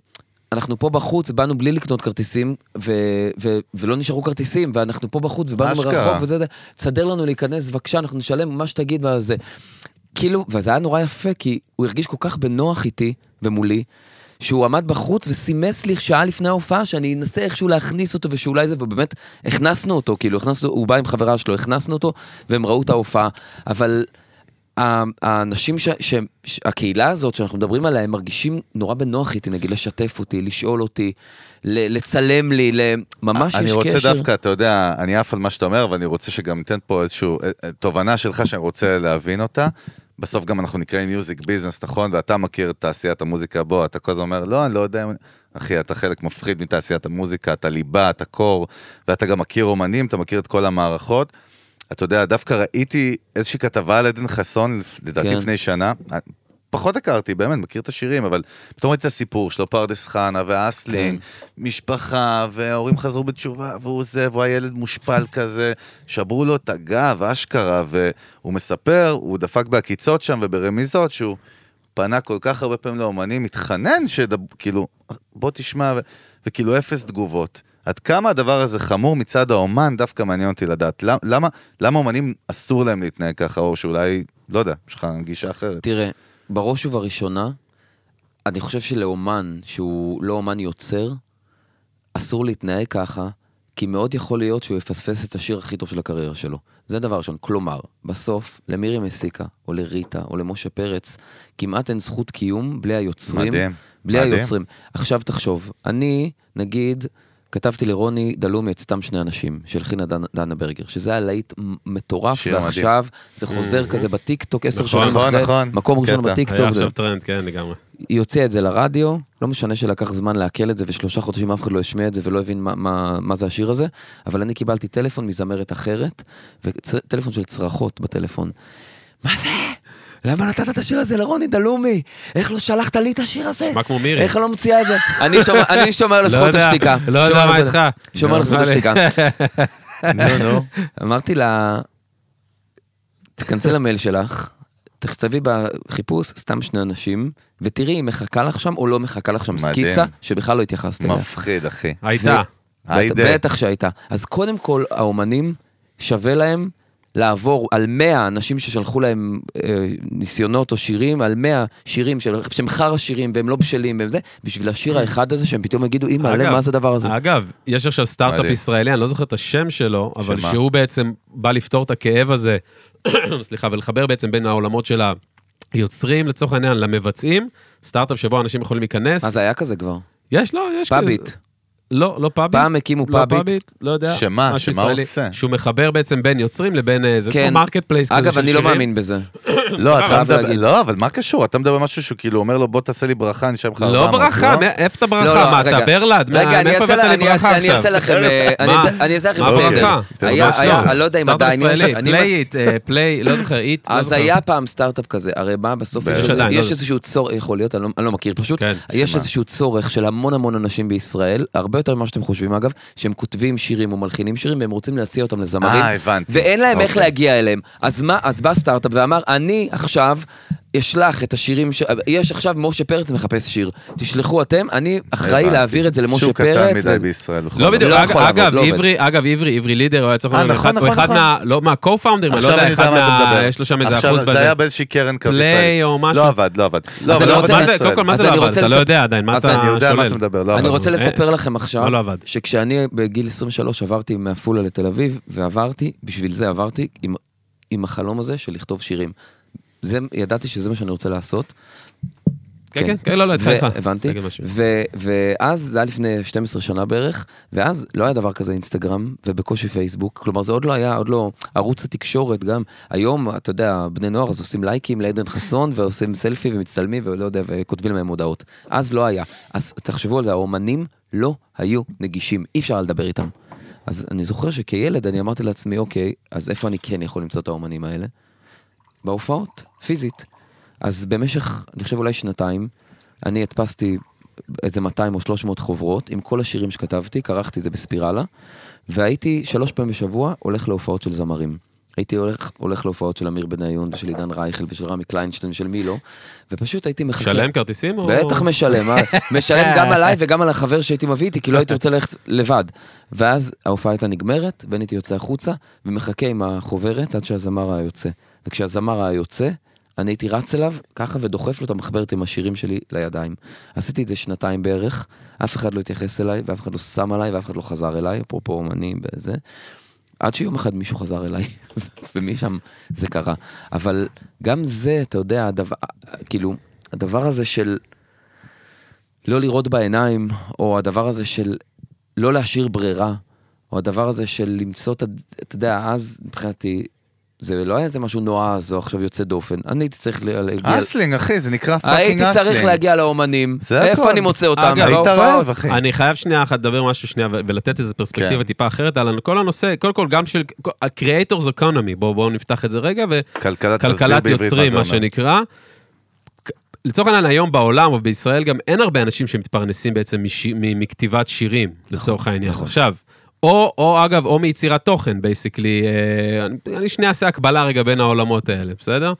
אנחנו פה בחוץ, באנו בלי לקנות כרטיסים, ו- ו- ולא נשארו כרטיסים, ואנחנו פה בחוץ, ובאנו. מרחוק, וזה זה, תסדר לנו להיכנס, בבקשה, אנחנו נשלם מה שתגיד, וזה. כאילו, וזה היה נורא יפה, כי הוא הרגיש כל כך בנוח איתי ומולי, שהוא עמד בחוץ וסימס לי שעה לפני ההופעה שאני אנסה איכשהו להכניס אותו ושאולי זה, ובאמת הכנסנו אותו, כאילו הכנסנו, הוא בא עם חברה שלו, הכנסנו אותו והם ראו את ההופעה, אבל האנשים, ש, ש, ש, הקהילה הזאת שאנחנו מדברים עליה, הם מרגישים נורא בנוח איתי, נגיד לשתף אותי, לשאול אותי, ל, לצלם לי, ל, ממש אני יש רוצה קשר. דווקא, אתה יודע, אני עף על מה שאתה אומר, אבל אני רוצה שגם ניתן פה איזושהי אה, אה, תובנה שלך שאני רוצה להבין אותה. בסוף גם אנחנו נקראים מיוזיק ביזנס, נכון? ואתה מכיר את תעשיית המוזיקה, בוא, אתה כל הזמן אומר, לא, אני לא יודע, אם-" אחי, אתה חלק מפחיד מתעשיית המוזיקה, אתה ליבה, אתה קור, ואתה גם מכיר אומנים, אתה מכיר את כל המערכות. אתה יודע, דווקא ראיתי איזושהי כתבה על עדן חסון, לדעתי כן. לפני שנה, פחות הכרתי, באמת, מכיר את השירים, אבל פתאום ראיתי את הסיפור שלו, פרדס חנה ואסלין, משפחה, וההורים חזרו בתשובה, והוא זה, והוא היה ילד מושפל כזה, שברו לו את הגב, אשכרה, והוא מספר, הוא דפק בעקיצות שם וברמיזות, שהוא פנה כל כך הרבה פעמים לאומנים, מתחנן שכאילו, בוא תשמע, ו... וכאילו אפס תגובות. עד כמה הדבר הזה חמור מצד האומן, דווקא מעניין אותי לדעת. למ- למה, למה אומנים אסור להם להתנהג ככה, או שאולי, לא יודע, יש לך גישה אחרת. תראה, בראש ובראשונה, אני חושב שלאומן שהוא לא אומן יוצר, אסור להתנהג ככה, כי מאוד יכול להיות שהוא יפספס את השיר הכי טוב של הקריירה שלו. זה דבר ראשון. כלומר, בסוף, למירי מסיקה, או לריטה, או למשה פרץ, כמעט אין זכות קיום בלי היוצרים. מדהים. בלי מדהים. היוצרים. עכשיו תחשוב, אני, נגיד, כתבתי לרוני דלומי את סתם שני אנשים, של חינה דנה, דנה ברגר, שזה היה להיט מטורף, שיר מדהים. ועכשיו זה חוזר כזה בטיקטוק, עשר נכון, שנים נכון, אחרי, נכון. מקום ראשון. בטיקטוק. היה זה- עכשיו טרנד, כן, לגמרי. היא הוציאה את זה לרדיו, לא משנה שלקח זמן לעכל את זה, ושלושה חודשים אף אחד לא השמיע את זה ולא הבין מה, מה, מה זה השיר הזה, אבל אני קיבלתי טלפון מזמרת אחרת, וטלפון של צרחות בטלפון. מה זה? למה נתת את השיר הזה לרוני דלומי? איך לא שלחת לי את השיר הזה? מה כמו מירי? איך לא מוציאה את זה? אני שומר- אני שומר לא לזכות השתיקה. לא יודע שומר מה לזכות- איתך. שומר לזכות נראה לי. השתיקה. נו, נו. אמרתי לה, תיכנסי למייל שלך, תכתבי בחיפוש סתם שני אנשים, ותראי אם מחכה לך שם או לא מחכה לך שם. סקיצה שבכלל לא התייחסת אליה. מפחיד, אחי. הייתה. בטח שהייתה. אז קודם כל, האומנים, שווה להם לעבור על 100 אנשים ששלחו להם אה, ניסיונות או שירים, על 100 שירים של- שהם חרא שירים והם לא בשלים והם זה, בשביל השיר האחד הזה שהם פתאום יגידו, אימא, אגב, מה זה הדבר הזה? אגב, יש עכשיו סטארט-אפ. ישראלי, אני לא זוכר את השם שלו, אבל שמה? שהוא בעצם בא לפתור את הכאב הזה, סליחה, ולחבר בעצם בין העולמות של היוצרים, לצורך העניין, למבצעים, סטארט-אפ שבו אנשים יכולים להיכנס. מה זה היה כזה כבר? יש, לא, יש פאביט. לא, לא פאביט. פעם הקימו לא פאביט. לא יודע. שמה? שמה הוא ישראלי. עושה? שהוא מחבר בעצם בין יוצרים לבין, אה, זה כן. marketplace כזה אגב, של אני לא שירים. מאמין בזה. לא, אתה מדבר. לא, אבל מה קשור? אתה מדבר משהו שהוא כאילו אומר לו, בוא תעשה לי ברכה, אני אשלם לך 400. לא ברכה, מה- איפה אתה ברכה? מה, אתה ברלד? רגע, אני אעשה לכם, אה, אני? אעשה- לכם סדר. היה, לא. אני לא יודע אם עדיין יש, Play It, אה, Play, לא זוכר, It, לא אז. היה פעם סטארט-אפ כזה, הרי מה בסוף יש איזה- לא. איזשהו צורך, יכול להיות, אני לא- אני לא מכיר פשוט, כן, יש? איזשהו צורך של המון המון אנשים בישראל, הרבה יותר ממה שאתם חושבים אגב, שהם כותבים שירים או מלחינים שירים והם רוצים להציע אותם לזמרים, אה, הבנתי. ואין להם איך אוקיי. להגיע אליהם. אז מה, אז בא סטארט-אפ ואמר, אני עכשיו אשלח את השירים, ש... יש עכשיו משה פרץ מחפש שיר, תשלחו אתם, אני אחראי הבנתי. להעביר את זה למשה שוק פרץ. קטן מדי ו- בישראל. לא. בדיוק, לא לעבוד, אגב, לא. עברי, אגב, עברי, עברי לידר, הוא היה צריך אה, להיות נכון, אחד- הוא נכון, אחד נכון. מה, לא, אני לא עכשיו יודע, אחד מה. יש לו שם איזה עכשיו, אחוז זה בזה. היה באיזושהי קרן כרטיסי. פליי או משהו. לא עבד, לא עבד. לא אני לא עבד מה זה, בישראל. קודם כל, מה זה לא עבד? אתה לא יודע עדיין, מה אתה אני יודע מה שולל? אתה מדבר, לא אני. רוצה לספר לכם עכשיו, לא, לא עבד. שכשאני בגיל 23 עברתי מעפולה לתל אביב, ועברתי, בשביל זה עברתי עם החלום הזה של לכתוב שירים. זה, ידעתי שזה מה שאני רוצה לעשות. כן, כן, כן, לא, לא, איתך, איתך. הבנתי. ואז, זה היה לפני 12 שנה בערך, ואז לא היה דבר כזה אינסטגרם, ובקושי פייסבוק, כלומר זה עוד לא היה, עוד לא, ערוץ התקשורת גם, היום, אתה יודע, בני נוער אז עושים לייקים לעדן חסון, ועושים סלפי ומצטלמים, ולא יודע, וכותבים להם הודעות. אז לא היה. אז תחשבו על זה, האומנים לא היו נגישים, אי אפשר לדבר איתם. אז אני זוכר שכילד אני אמרתי לעצמי, אוקיי, אז איפה אני כן יכול למצוא את האומנים האלה? בהופעות, פיזית. אז במשך, אני חושב אולי שנתיים, אני הדפסתי איזה 200 או 300 חוברות עם כל השירים שכתבתי, כרכתי את זה בספירלה, והייתי שלוש פעמים בשבוע הולך להופעות של זמרים. הייתי הולך, הולך להופעות של אמיר בניון ושל עידן רייכל ושל רמי קליינשטיין ושל מילו, ופשוט הייתי מחכה... שלם כרטיסים או... בטח משלם, אה, משלם גם עליי וגם על החבר שהייתי מביא איתי, כי לא הייתי רוצה ללכת לבד. ואז ההופעה הייתה נגמרת, ואני הייתי יוצא החוצה, ומחכה עם החוברת עד שהזמר היה יוצא. וכשהזמר היה יוצא, אני הייתי רץ אליו ככה ודוחף לו את המחברת עם השירים שלי לידיים. עשיתי את זה שנתיים בערך, אף אחד לא התייחס אליי, ואף אחד לא שם עליי, ואף אחד לא חזר אליי, אפרופו אומנים וזה. עד שיום אחד מישהו חזר אליי, ומשם זה קרה. אבל גם זה, אתה יודע, הדבר, כאילו, הדבר הזה של לא לראות בעיניים, או הדבר הזה של לא להשאיר ברירה, או הדבר הזה של למצוא את, ה- אתה יודע, אז מבחינתי, זה לא היה איזה משהו נועז או עכשיו יוצא דופן. אני הייתי צריך ל- להגיע... hustling, אחי, זה נקרא fucking הייתי hustling. צריך להגיע לאומנים. זה איפה. אני מוצא אותם? אגב, היית בהופעות. רעב, אחי. אני חייב שנייה אחת לדבר משהו שנייה ולתת איזו פרספקטיבה כן. טיפה אחרת על כל הנושא, קודם כל גם של ה-Creators Economy, בואו נפתח את זה רגע, וכלכלת יוצרים, מה. שנקרא. לצורך העניין היום בעולם ובישראל גם אין הרבה אנשים שמתפרנסים בעצם מכתיבת שירים, לצורך העניין. נכון. עכשיו, או, או אגב, או מיצירת תוכן, basically, אה, אני, שנייה אעשה הקבלה רגע בין העולמות האלה, בסדר?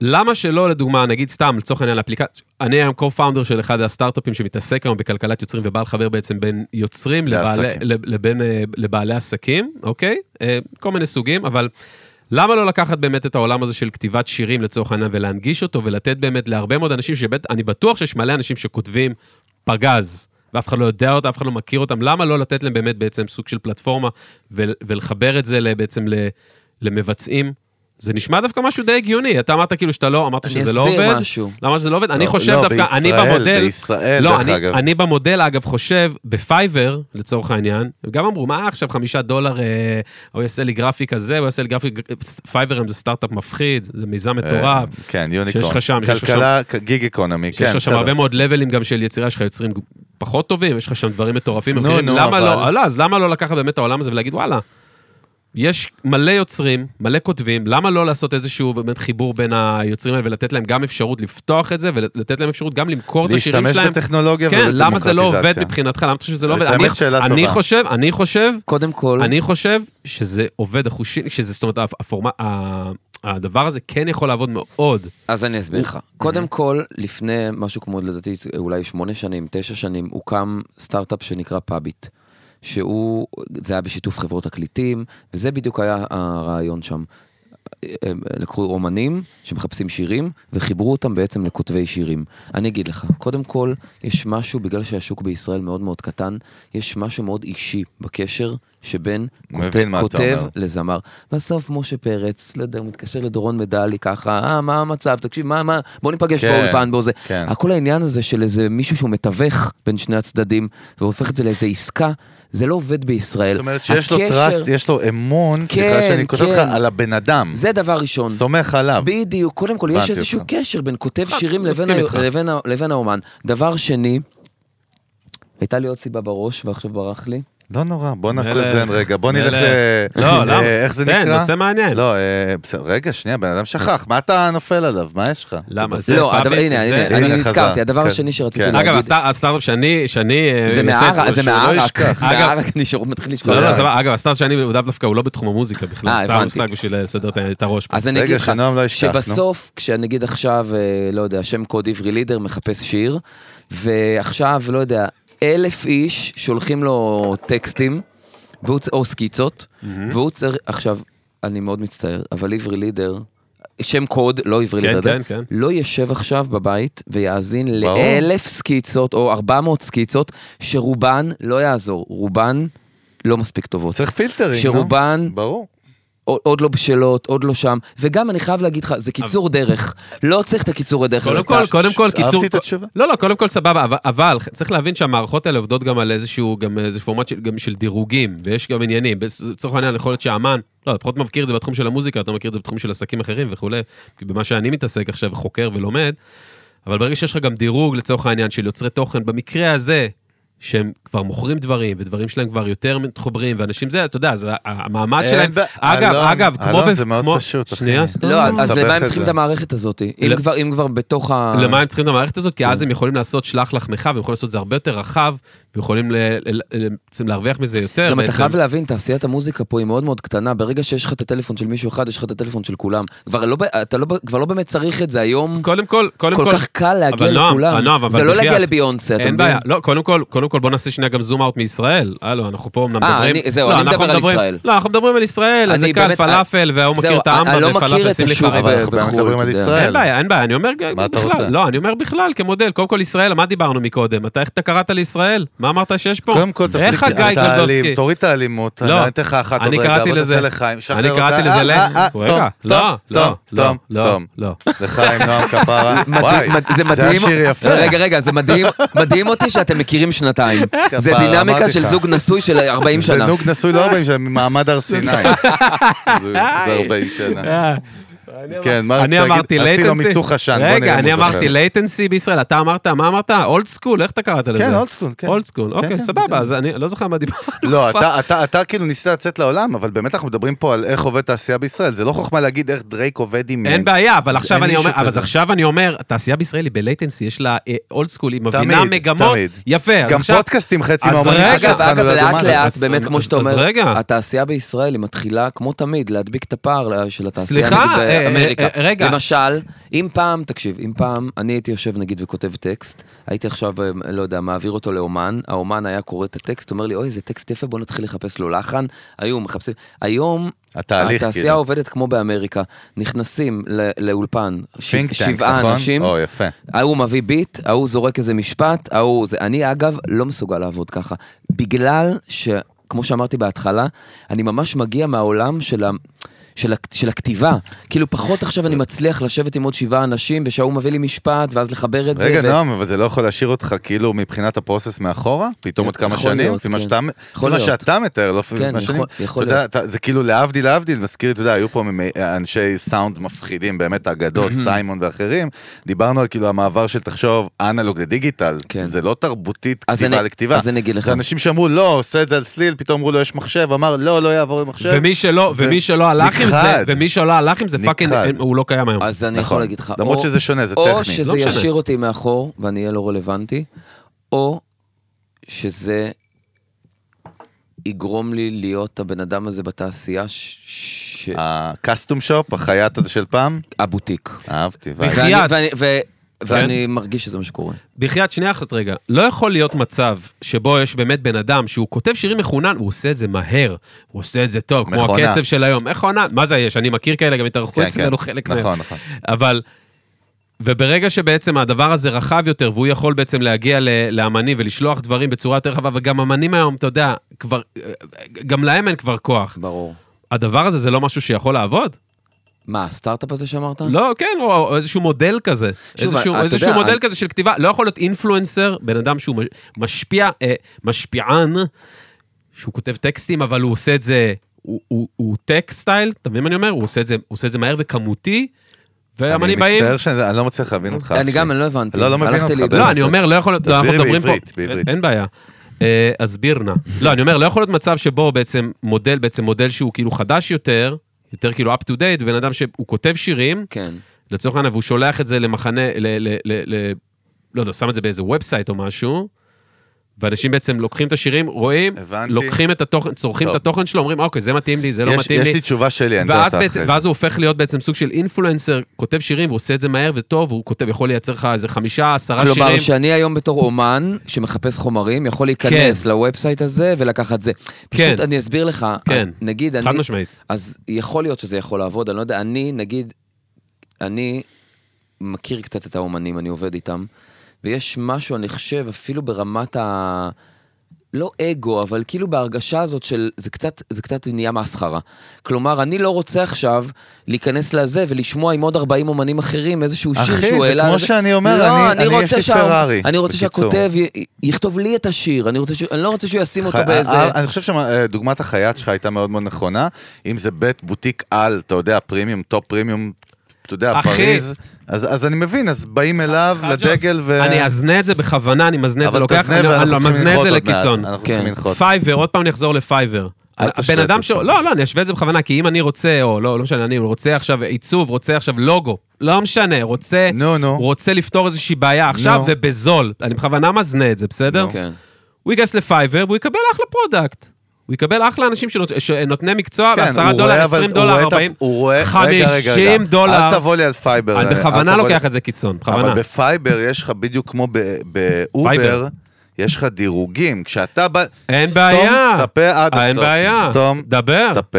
למה שלא, לדוגמה, נגיד סתם, לצורך העניין, אפליקציה, אני היום co-founder של אחד הסטארט-אפים שמתעסק היום בכלכלת יוצרים ובא לחבר בעצם בין יוצרים לבעלי, לבין אה, לבעלי עסקים, אוקיי? אה, כל מיני סוגים, אבל למה לא לקחת באמת את העולם הזה של כתיבת שירים לצורך העניין ולהנגיש אותו ולתת באמת להרבה מאוד אנשים שבט, אני בטוח שיש מלא אנשים שכותבים פגז ואף אחד לא יודע אותם, אף אחד לא מכיר אותם, למה לא לתת להם באמת בעצם סוג של פלטפורמה ול- ולחבר את זה בעצם למבצעים? זה נשמע דווקא משהו די הגיוני, אתה אמרת כאילו שאתה לא, אמרת אני שזה לא אסביר עובד. משהו. למה שזה לא עובד? אני לא, חושב לא, דווקא, אני בישראל, במודל... בישראל, לא, דרך אני, אגב. אני במודל, אגב, חושב, בפייבר, לצורך העניין, הם גם אמרו, מה עכשיו חמישה דולר, אה, הוא יעשה לי גרפיק כזה, הוא יעשה לי גרפיק... פייבר הם זה סטארט-אפ מפחיד, זה מיזם מטורף. כן, unicorn. שיש לך שם, שיש כלכלה, gig economy, שיש כן, לך שם בסדר. הרבה מאוד levels גם של יצירה, יש לך יוצרים פחות טובים, יש לך שם דברים מטורפים. נו? נו, למה אבל- לא, לא, אז למה לא לקחת באמת את העולם הזה ולהגיד, וואלה, יש מלא יוצרים, מלא כותבים, למה לא לעשות איזשהו באמת חיבור בין היוצרים האלה ולתת להם גם אפשרות לפתוח את זה, ולתת להם אפשרות גם למכור את השירים להשתמש שלהם? בטכנולוגיה כן, למה זה לא עובד. מבחינתך? למה אתה חושב שזה לא עובד? אני- אני. חושב, אני חושב, קודם כל, אני חושב שזה עובד החושי, שזה, זאת אומרת, הפורמה, ה- הדבר הזה כן יכול לעבוד מאוד. אז אני אסביר לך. קודם כל, לפני משהו כמו, לדעתי, אולי שמונה שנים, תשע שנים, הוקם סטארט-אפ שנקרא פאביט. שהוא, זה היה בשיתוף חברות תקליטים, וזה בדיוק היה הרעיון שם. הם לקחו אומנים שמחפשים שירים, וחיברו אותם בעצם לכותבי שירים. אני אגיד לך, קודם כל, יש משהו, בגלל שהשוק בישראל מאוד מאוד קטן, יש משהו מאוד אישי בקשר שבין כותב, כותב. לזמר. בסוף משה פרץ, לא יודע, הוא מתקשר לדורון מדלי ככה, אה, מה המצב, תקשיב, מה, מה, בוא ניפגש כן, באולפן, בוא זה. כן. הכל העניין הזה של איזה מישהו שהוא מתווך בין שני הצדדים, והופך את זה לאיזה עסקה, זה לא עובד בישראל. זאת אומרת שיש לו הקשר- טראסט, יש לו אמון, סליחה כן, שאני כותב לך, כן. על הבן אדם. זה דבר ראשון. סומך עליו. בדיוק, קודם כל, יש איזשהו אותך. קשר בין כותב שירים מסכים לבין, ה-. לבין, ה- לבין האומן. דבר שני, הייתה לי עוד סיבה בראש, ועכשיו ברח לי. לא נורא, בוא נעשה זן רגע, בוא נלך. ל... לא? איך זה נקרא? נושא מעניין. לא, אה, בסדר, רגע, שנייה, בן אדם שכח, מה אתה נופל עליו? מה יש לך? למה? זה לא, הנה, זה- הנה, אני נזכרתי. הדבר כן, השני שרציתי כן. להגיד. אגב, הסטאר- הסטארט-אפ שאני, שאני... אה, זה מהערק, זה לא מהערק. מהערק, אני שוב מתחיל לשכוח. לא, לא. סבבה, אגב, הסטארט שאני, הוא דווקא, הוא לא בתחום המוזיקה בכלל, אה, סתם. מושג בשביל לסדר את הראש. אז אני אגיד לך, לא. שבסוף, כשנגיד עכשיו, לא יודע, שם קוד עברי לידר מחפש שיר, ועכשיו, לא יודע, אלף איש שולחים לו טקסטים, והוא צ- או סקיצות, והוא צריך, עכשיו, אני מאוד מצטער, אבל עברי לידר, שם קוד, לא עברי כן, לידר, כן, כן. לא ישב עכשיו בבית ויאזין ברור. לאלף סקיצות, או ארבע מאות סקיצות, שרובן, לא יעזור, רובן לא מספיק טובות. צריך פילטרים. שרובן ברור. עוד, לא בשלות, עוד לא שם, וגם אני חייב להגיד לך, זה קיצור דרך. לא צריך את הקיצור דרך. קודם. כל, קודם כל, אהבתי קיצור... את התשובה. לא, לא, קודם כל סבבה, אבל- צריך להבין שהמערכות האלה עובדות גם על איזשהו, גם איזה פורמט של, גם של דירוגים, ויש גם עניינים. לצורך העניין, יכול להיות שהאמן, לא, אתה פחות מכיר את זה בתחום של המוזיקה, אתה מכיר את זה בתחום של עסקים אחרים וכולי, כי במה שאני מתעסק עכשיו, חוקר ולומד, אבל ברגע שיש לך גם דירוג, לצורך העניין, של יוצרי תוכן, במקרה הזה, שהם כבר מוכרים דברים, ודברים שלהם כבר יותר מתחברים, ואנשים זה, אתה יודע, זה המעמד אין שלהם. ב- אגב, אלון, אגב, כמו... אלון, זה מאוד כמו- פשוט, אחי. שנייה, סתם. לא, אז למה הם צריכים. את המערכת הזאת? אם לא. כבר- אם כבר בתוך ה... למה הם צריכים את המערכת הזאת? כי אז הם יכולים לעשות שלח לחמך, והם יכולים לעשות את זה הרבה יותר רחב, ויכולים ל- ל- ל- בעצם להרוויח מזה יותר. גם אתה. חייב להבין, תעשיית המוזיקה פה היא מאוד מאוד קטנה, ברגע שיש לך את הטלפון של מישהו אחד, יש לך את הטלפון של כולם. כבר לא, אתה לא, כבר לא באמת צריך את זה היום, קודם כל, קודם כל כל... כך קל להגיע לכולם. נועם, אבל זה לא להגיע לביונסה, אתה אין מבין? בעיה, לא, קודם כל, קודם כל בוא נעשה שנייה גם זום אאוט מישראל. הלו, אנחנו פה אמנם אה, מדברים... אני- זהו, לא, אני מדבר על מדברים- ישראל. לא, אנחנו מדברים על ישראל, אז אני זה קל, באמת- פלאפל, וההוא מכיר זהו, את האמבה, אני לא מכיר ופלאפל, את שים לי השוק חריף. אבל ב- אנחנו בחו"ל, מדברים על אתה יודע. ישראל. אין בעיה, אין בעיה, אני אומר? בכלל, לא, אני אומר בכלל, כמודל, קודם כל ישראל, מה דיברנו מקודם? אתה, איך אתה קראת לישראל? מה אמרת שיש פה? קודם כל, איך תפסיק, הגיא אתה אלים, גולדובסקי? תוריד את האלימות, לא. אני אתן לך אחת עוד רגע, בוא לזה- תעשה לחיים, שחרר אני. קראתי אה, לזה ל... אה, אה, רגע, סתום, לא, סתום, לא, סתום, לא, סתום. לא. לחיים, נועם כפרה. וואי, זה זה מדהים, השיר יפה. רגע, רגע, זה מדהים, מדהים אותי שאתם מכירים שנתיים. זה דינמיקה של. זוג נשוי של 40 זה שנה. נוג נשוי לא 40 שנה, ממעמד הר סיני. זה זה 40 שנה. אה, כן, מה אני להגיד? אמרתי עשיתי לו latency. מיסוך עשן, רגע, אני. אמרתי latency בישראל, אתה אמרת, מה אמרת? old school, איך אתה קראת לזה? כן, old school, כן. old school, אוקיי, כן, סבבה, אז אני לא זוכר מה דיברנו. לא, אתה, אתה, אתה כאילו ניסית לצאת לעולם, אבל באמת אנחנו מדברים פה על איך עובד תעשייה בישראל. זה לא חוכמה להגיד איך דרייק עובד עם... אין בעיה, אבל אז עכשיו אני אומר, התעשייה בישראל היא ב latency, יש לה old school, היא מבינה מגמות. יפה, גם. פודקאסטים חצי מהאומנים אגב, אגב, לא לאט. לאט, באמת, כמו שאתה אומר. התעשייה בישראל היא מתחילה, כמו תמיד, להדביק את הפער של התעשייה. סליחה, נגיד, אה, אמריקה. אה, רגע. למשל, אם פעם, תקשיב, אם פעם אני הייתי יושב נגיד וכותב טקסט, הייתי עכשיו, אה, לא יודע, מעביר אותו לאומן, האומן היה קורא את הטקסט, אומר לי, אוי, זה טקסט יפה, בוא נתחיל לחפש לו לחן. היו מחפשים, היום, התהליך, התעשייה כאילו. עובדת כמו באמריקה, נכנסים ל- לאולפן, ש- שבעה נכון? אנשים, או, יפה. ההוא מביא ביט, ההוא זורק איזה משפט, ההוא זה. אני אגב לא מסוגל לעבוד ככה. בגלל ש... כמו שאמרתי בהתחלה, אני ממש מגיע מהעולם של ה... של, של הכתיבה, כאילו פחות עכשיו אני מצליח לשבת עם עוד שבעה אנשים ושההוא מביא לי משפט ואז לחבר את רגע, זה. ו- נועם, אבל זה לא יכול להשאיר אותך כאילו מבחינת הפרוסס מאחורה? פתאום עוד כמה שנים? לפי מה כן. שאתה- יכול לפי מה להיות. שאתה מתאר, לא לפי כן, מה. אתה- זה כאילו להבדיל להבדיל, מזכיר, אתה יודע, היו פה ממי- אנשי סאונד מפחידים, באמת אגדות, סיימון ואחרים. דיברנו על כאילו המעבר של תחשוב אנלוג לדיגיטל. כן. זה לא תרבותית כתיבה לכתיבה. אז אני אגיד לך. זה אנשים שאמרו, לא, עושה את זה על סליל, פתאום אמרו לו, יש מחשב, אמר, לא, לא יעבור למחשב. ומי שלא, ומי שלא הלך עם זה. ומי שלא הלך עם זה, fucking, הוא לא קיים היום. אז אני נכון. יכול להגיד לך, למרות או- שזה שונה, זה או טכני. שזה לא. ישאיר אותי מאחור ואני אהיה לא רלוונטי, או שזה יגרום לי להיות הבן אדם הזה בתעשייה, ש... ש... ה custom shop, החייט הזה של פעם, הבוטיק. אהבתי. בחייאת. ואני. כן. ואני מרגיש שזה מה שקורה. בחייאת, שנייה אחת רגע. לא יכול להיות מצב שבו יש באמת בן אדם שהוא כותב שירים מחונן, הוא עושה את זה מהר, הוא עושה את זה טוב, כמו. הקצב של היום. מכונה, מה זה יש? אני מכיר כאלה, גם התארחו כן, אצלנו כן. חלק מהם. נכון, נכון. אבל, וברגע שבעצם הדבר הזה רחב יותר, והוא יכול בעצם להגיע לאמנים ולשלוח דברים בצורה יותר רחבה, וגם אמנים היום, אתה יודע, כבר, גם להם אין כבר כוח. ברור. הדבר הזה זה לא משהו שיכול לעבוד? מה, הסטארט-אפ הזה שאמרת? לא, כן, או, איזשהו מודל כזה. שוב, איזשהו, אתה איזשהו יודע, מודל אני- כזה של כתיבה. לא יכול להיות אינפלואנסר, בן אדם שהוא מש- משפיע, אה, משפיען, שהוא כותב טקסטים, אבל הוא עושה את זה, הוא, הוא, הוא טק סטייל, אתה מבין מה אני אומר? הוא עושה את זה, הוא עושה את זה מהר וכמותי, אני ואמנים באים... מצטער שאני לא מצליח להבין אותך. אני. גם, אני לא הבנתי. לא, לא מבין אותך. לא, אני אומר, לא יכול להיות, לא, מדברים פה... בעברית, בעברית. אין- בעיה. אה, אסביר נא. לא, אני אומר, לא יכול להיות מצב שבו בעצם מודל, בעצם מודל שהוא כאילו חדש יותר, יותר כאילו up to date, בן אדם שהוא כותב שירים, כן. לצורך העניין, והוא שולח את זה למחנה, ל, ל, ל, ל, לא יודע, שם את זה באיזה website או משהו, ואנשים בעצם לוקחים את השירים, רואים, הבנתי. לוקחים את התוכן, צורכים טוב. את התוכן שלו, אומרים, אוקיי, זה מתאים לי, זה לא יש- מתאים יש לי. לי תשובה שלי, אני אתן ואז, בעצם. ואז הוא הופך להיות בעצם סוג של influencer, כותב שירים, והוא עושה את זה מהר וטוב, הוא כותב, יכול לייצר לך איזה חמישה, עשרה שירים. כלומר, שאני היום בתור אומן שמחפש חומרים, יכול להיכנס כן. ל website הזה ולקחת זה. כן. פשוט אני אסביר לך, כן. נגיד חד אני, משמעית. אז יכול להיות שזה יכול לעבוד, אני לא יודע, אני, נגיד, אני מכיר קצת את האומנים, אני עובד איתם, ויש משהו, אני חושב, אפילו ברמת ה... לא אגו, אבל כאילו בהרגשה הזאת של, זה קצת, זה קצת נהיה מסחרה. כלומר, אני לא רוצה עכשיו להיכנס לזה ולשמוע עם עוד 40 אומנים אחרים איזשהו שיר אחי, שהוא זה העלה. כמו על זה. שאני אומר, לא, אני- אני, רוצה יש לי פרארי, אני רוצה בקיצור. שהכותב י- יכתוב לי את השיר, אני, רוצה ש... אני לא רוצה שהוא ישים אותו ח- באיזה... אה, אני חושב שדוגמת החייט שלך הייתה מאוד מאוד נכונה. אם זה בית בוטיק על, אתה יודע, פרימיום, top premium, אתה יודע, אחי. פריז, אז אז אני מבין, אז באים אליו לדגל ו... אני אזנה את זה בכוונה, אני מזנה את זה, לוקח, אני אני צריכים מזנה את זה לקיצון. אנחנו כן. צריכים לנחות. Fiverr, עוד פעם נחזור ל Fiverr. אל תשווה הבן אדם ש... לא, לא, אני אשווה את זה בכוונה, כי אם אני רוצה, או לא, לא משנה, אני רוצה עכשיו עיצוב, רוצה עכשיו לוגו, לא משנה, רוצה, נו, נו. רוצה לפתור איזושהי בעיה עכשיו, נו. ובזול. אני בכוונה מזנה את זה, בסדר? כן. הוא ייכנס ל Fiverr, והוא יקבל אחלה product. הוא יקבל אחלה אנשים שנות- שנותני מקצוע, כן, בעשרה הוא דולר, רואה, אבל 20 הוא דולר, רואה את ה- 40, הוא רואה, רגע, רגע, רגע. 50 דולר. אל תבוא לי על Fiverr. אני אל בכוונה תבוא לי- לוקח את זה קיצון, בכוונה. אבל ב Fiverr יש לך בדיוק כמו ב Uber. יש לך דירוגים. כשאתה בא... אין סתום בעיה. את הפה עד אה, הסוף. אין בעיה. סתום. את הפה.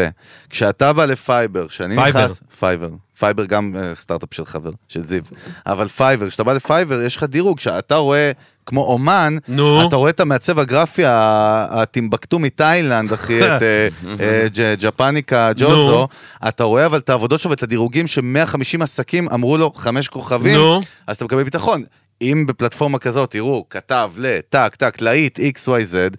כשאתה בא ל Fiverr, כשאני. נכנס... Fiverr. Fiverr גם אה, סטארט-אפ של חבר, של זיו. אבל פייבר, כשאתה בא לפייבר, יש לך דירוג. כשאתה רואה, כמו אומן, נו. אתה רואה את המעצב הגרפי הטימבקטו מתאילנד, אחי, את אה, אה, ג'פניקה ג'וזו, אתה רואה אבל את העבודות שלו ואת הדירוגים ש-150 עסקים אמרו לו חמש כוכבים. אז אתה מקבל ביטחון. אם בפלטפורמה כזאת, תראו, כתב לטק, טק, להיט, XYZ,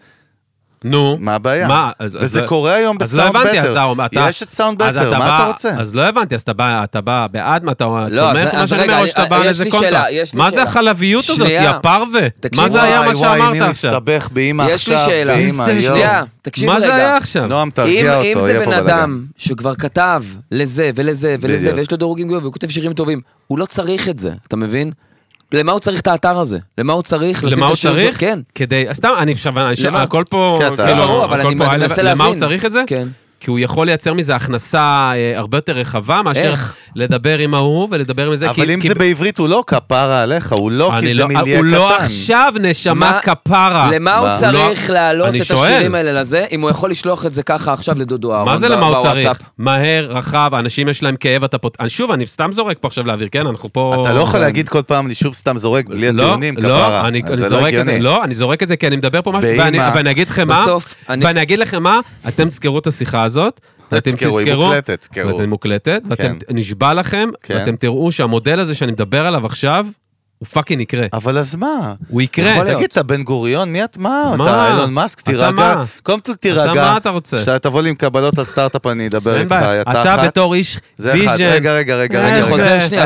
נו. מה הבעיה? מה? אז- וזה אז- קורה היום אז לא בסאונד הבנתי, אז בטר. אתה- אתה... יש את סאונד בטר, מה בא- אתה רוצה? אז לא הבנתי, אז אתה בא, אתה בא בעד, מה אתה לא, תומך אז- מה אז שאני רגע, אומר, או שאתה בא יש לאיזה לי קונטרה? שאלה, יש לי מה זה. החלביות הזאת, שנייה. יא פרווה? מה זה היה מה וואי, וואי, שאמרת מי עכשיו? מסתבך באמא יש לי עכשיו, שאלה. שנייה, תקשיב רגע. מה זה היה עכשיו? נועם, תרגיע אותו, אם זה יהיה בן פה. אדם שכבר כתב לזה ולזה ולזה. ויש לו דירוגים גבוהים, והוא כותב שירים טובים, הוא לא צריך את זה, אתה מבין? למה הוא צריך את האתר הזה? למה הוא צריך למה הוא? צריך? כן. כדי, סתם, אני עכשיו? הכל פה, כן, כאילו, הכל אני פה, למה הוא. צריך את זה? כן. כי הוא יכול לייצר מזה הכנסה אה, הרבה יותר רחבה מאשר איך? לדבר עם ההוא ולדבר עם זה. אבל כי- אם כי- זה בעברית, הוא לא כפרה עליך, הוא לא, כי זה לא- מיליה קטן. הוא לא עכשיו נשמה מה- כפרה. למה הוא? צריך לא, להעלות את שואל. השירים האלה לזה, אם הוא יכול לשלוח את זה ככה עכשיו לדודו אהרון מה זה ב- למה הוא? צריך? מהר, רחב, אנשים יש להם כאב, אתה פות... אני- שוב, אני סתם זורק פה עכשיו לאוויר, כן? אנחנו פה... אתה לא יכול להגיד כל פעם, אני שוב סתם זורק, בלי לא, הטיעונים, לא, כפרה. אני, זה אני לא זורק את זה, הגיוני. לא, אני זורק את זה כי אני מדבר פה משהו. ואני, אגיד לכם מה, ואני אגיד לכם מה, אתם תזכרו את השיחה הזאת, ואתם תזכרו, היא מוקלטת, תזכרו. ואתם מוקלטת, ואתם, כן. נשבע לכם, כן. ואתם תראו שהמודל הזה שאני מדבר עליו עכשיו, הוא fucking יקרה. אבל אז מה? הוא יקרה. יכול. תגיד, אתה בן גוריון? מי את? מה? מה? אתה אילון מאסק? אתה תירגע. מה? קודם כל תירגע. מה אתה רוצה? כשאתה תבוא לי עם קבלות על סטארט-אפ אני אדבר איתך. אתה אתה. בתור איש. vision. רגע, רגע, רגע. אני חוזר שנייה.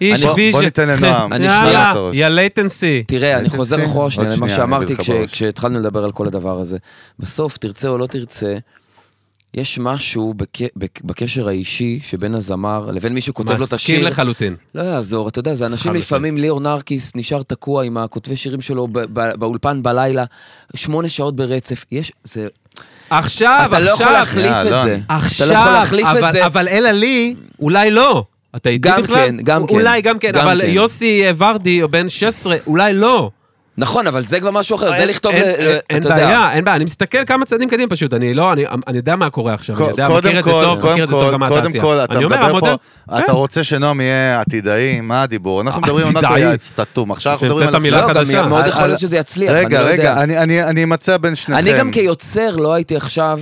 איש vision. בוא ניתן לנועם. אני יאללה. יא latency. תראה, אני חוזר? אחורה שנייה למה שאמרתי. כשהתחלנו לדבר על כל הדבר הזה. בסוף, תרצה או לא תרצה, יש משהו בק- בק- בקשר האישי שבין הזמר לבין מי שכותב לו את מסכים השיר. לחלוטין. לא יעזור, אתה יודע, זה אנשים חד לפעמים, ליאור נרקיס נשאר תקוע עם הכותבי שירים שלו ב- ב- באולפן בלילה, שמונה שעות ברצף. יש, זה... עכשיו, אתה לא יכול עכשיו, להחליף יא, את אלון. זה. אתה לא יכול עכשיו, להחליף את אבל- זה. אבל אלא לי, אולי לא. אתה איתי גם בכלל? כן, גם כן. אולי גם כן, גם אבל כן. יוסי ורדי, בן 16, אולי לא. נכון, אבל זה כבר משהו אחר, זה לכתוב, אין-. בעיה, אין בעיה, אני מסתכל כמה צעדים קדימה פשוט, אני לא, אני אני יודע מה קורה עכשיו, אני יודע, קודם מכיר את זה כל, טוב, מכיר קודם את זה טוב כל, גם קודם מהתעשייה. כל, אתה מדבר פה, אתה כן. רוצה שנועם יהיה עתידאי? מה הדיבור? אנחנו מדברים על עתידאי? סתום. עכשיו אנחנו מדברים על... חדשה. מאוד יכול להיות שזה יצליח, אני רגע, לא יודע. רגע, אני- אני אני אמצא בין שניכם. אני גם כיוצר לא הייתי עכשיו,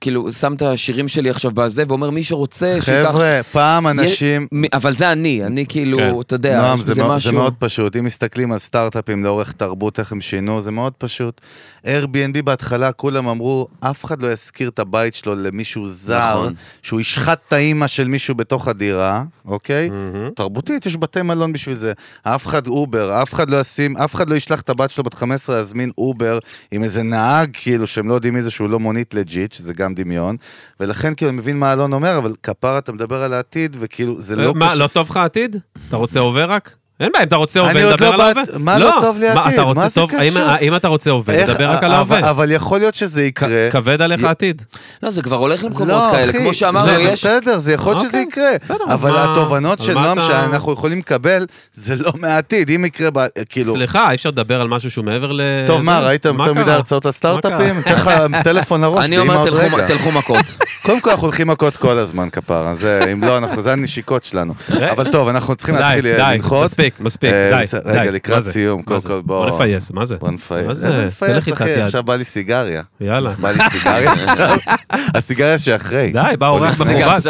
כאילו, שם את השירים שלי עכשיו בזה, ואומר מי שרוצה, שייקח... חבר'ה, פעם אנשים... אבל זה אני, אני כאילו, כן. אתה יודע, נועם, זה, בזה מאוד, משהו... זה מאוד פשוט. אם מסתכלים על סטארט-אפים לאורך תרבות, איך הם שינו, זה מאוד פשוט. Airbnb בהתחלה, כולם אמרו, אף אחד לא ישכיר את הבית שלו למישהו זר, נכון. שהוא ישחט את האימא של מישהו בתוך הדירה, אוקיי? תרבותית, יש בתי מלון בשביל זה. אף אחד Uber, אף אחד לא ישים, אף אחד לא ישלח את הבת שלו בת 15 להזמין Uber עם איזה נהג, כאילו, שהם לא יודעים מי זה, שהוא לא מונית legit, שזה גם דמיון. ולכן, כאילו, אני מבין מה אלון אומר, אבל כפרה, אתה מדבר על העתיד, וכאילו, זה לא מה, לא טוב לך העתיד? אתה רוצה הווה רק? אין בעיה, אם אתה רוצה עוד נדבר לא על ההווה. באת- מה לא טוב לי רוצה מה זה קשור? האם אתה רוצה איך- נדבר רק על אבל- ההווה. אבל יכול להיות שזה יקרה. כבד עליך העתיד. לא, זה כבר הולך למקומות לא, כאלה, כמו שאמרנו, זה יש... בסדר, זה יכול להיות שזה אוקיי, יקרה. אבל התובנות של נועם שאנחנו יכולים לקבל, זה לא מהעתיד. אם יקרה, כאילו... סליחה, אי אפשר לדבר על משהו שהוא מעבר ל... טוב, מה, זה? ראית יותר מדי? הרצאות על סטארט-אפים? מה אתן לך טלפון לראש, אני אומר, תלכו- מכות. קודם כל אנחנו הולכים מכות כל הזמן, כפרה. זה, אם לא, אנחנו, זה הנשיקות שלנו. אבל טוב, אנחנו צריכים להתחיל די, לנחות. מספיק, מספיק, אה, די, די. רגע, מה לקראת? סיום, מה קודם זה? כל בוא... בוא נפייס, מה זה? בוא נפייס. מה זה? לחיצת אחי? יד. עכשיו בא לי סיגריה. יאללה. בא לי סיגריה עכשיו. הסיגריה שאחרי. די, בא אורח מכובד.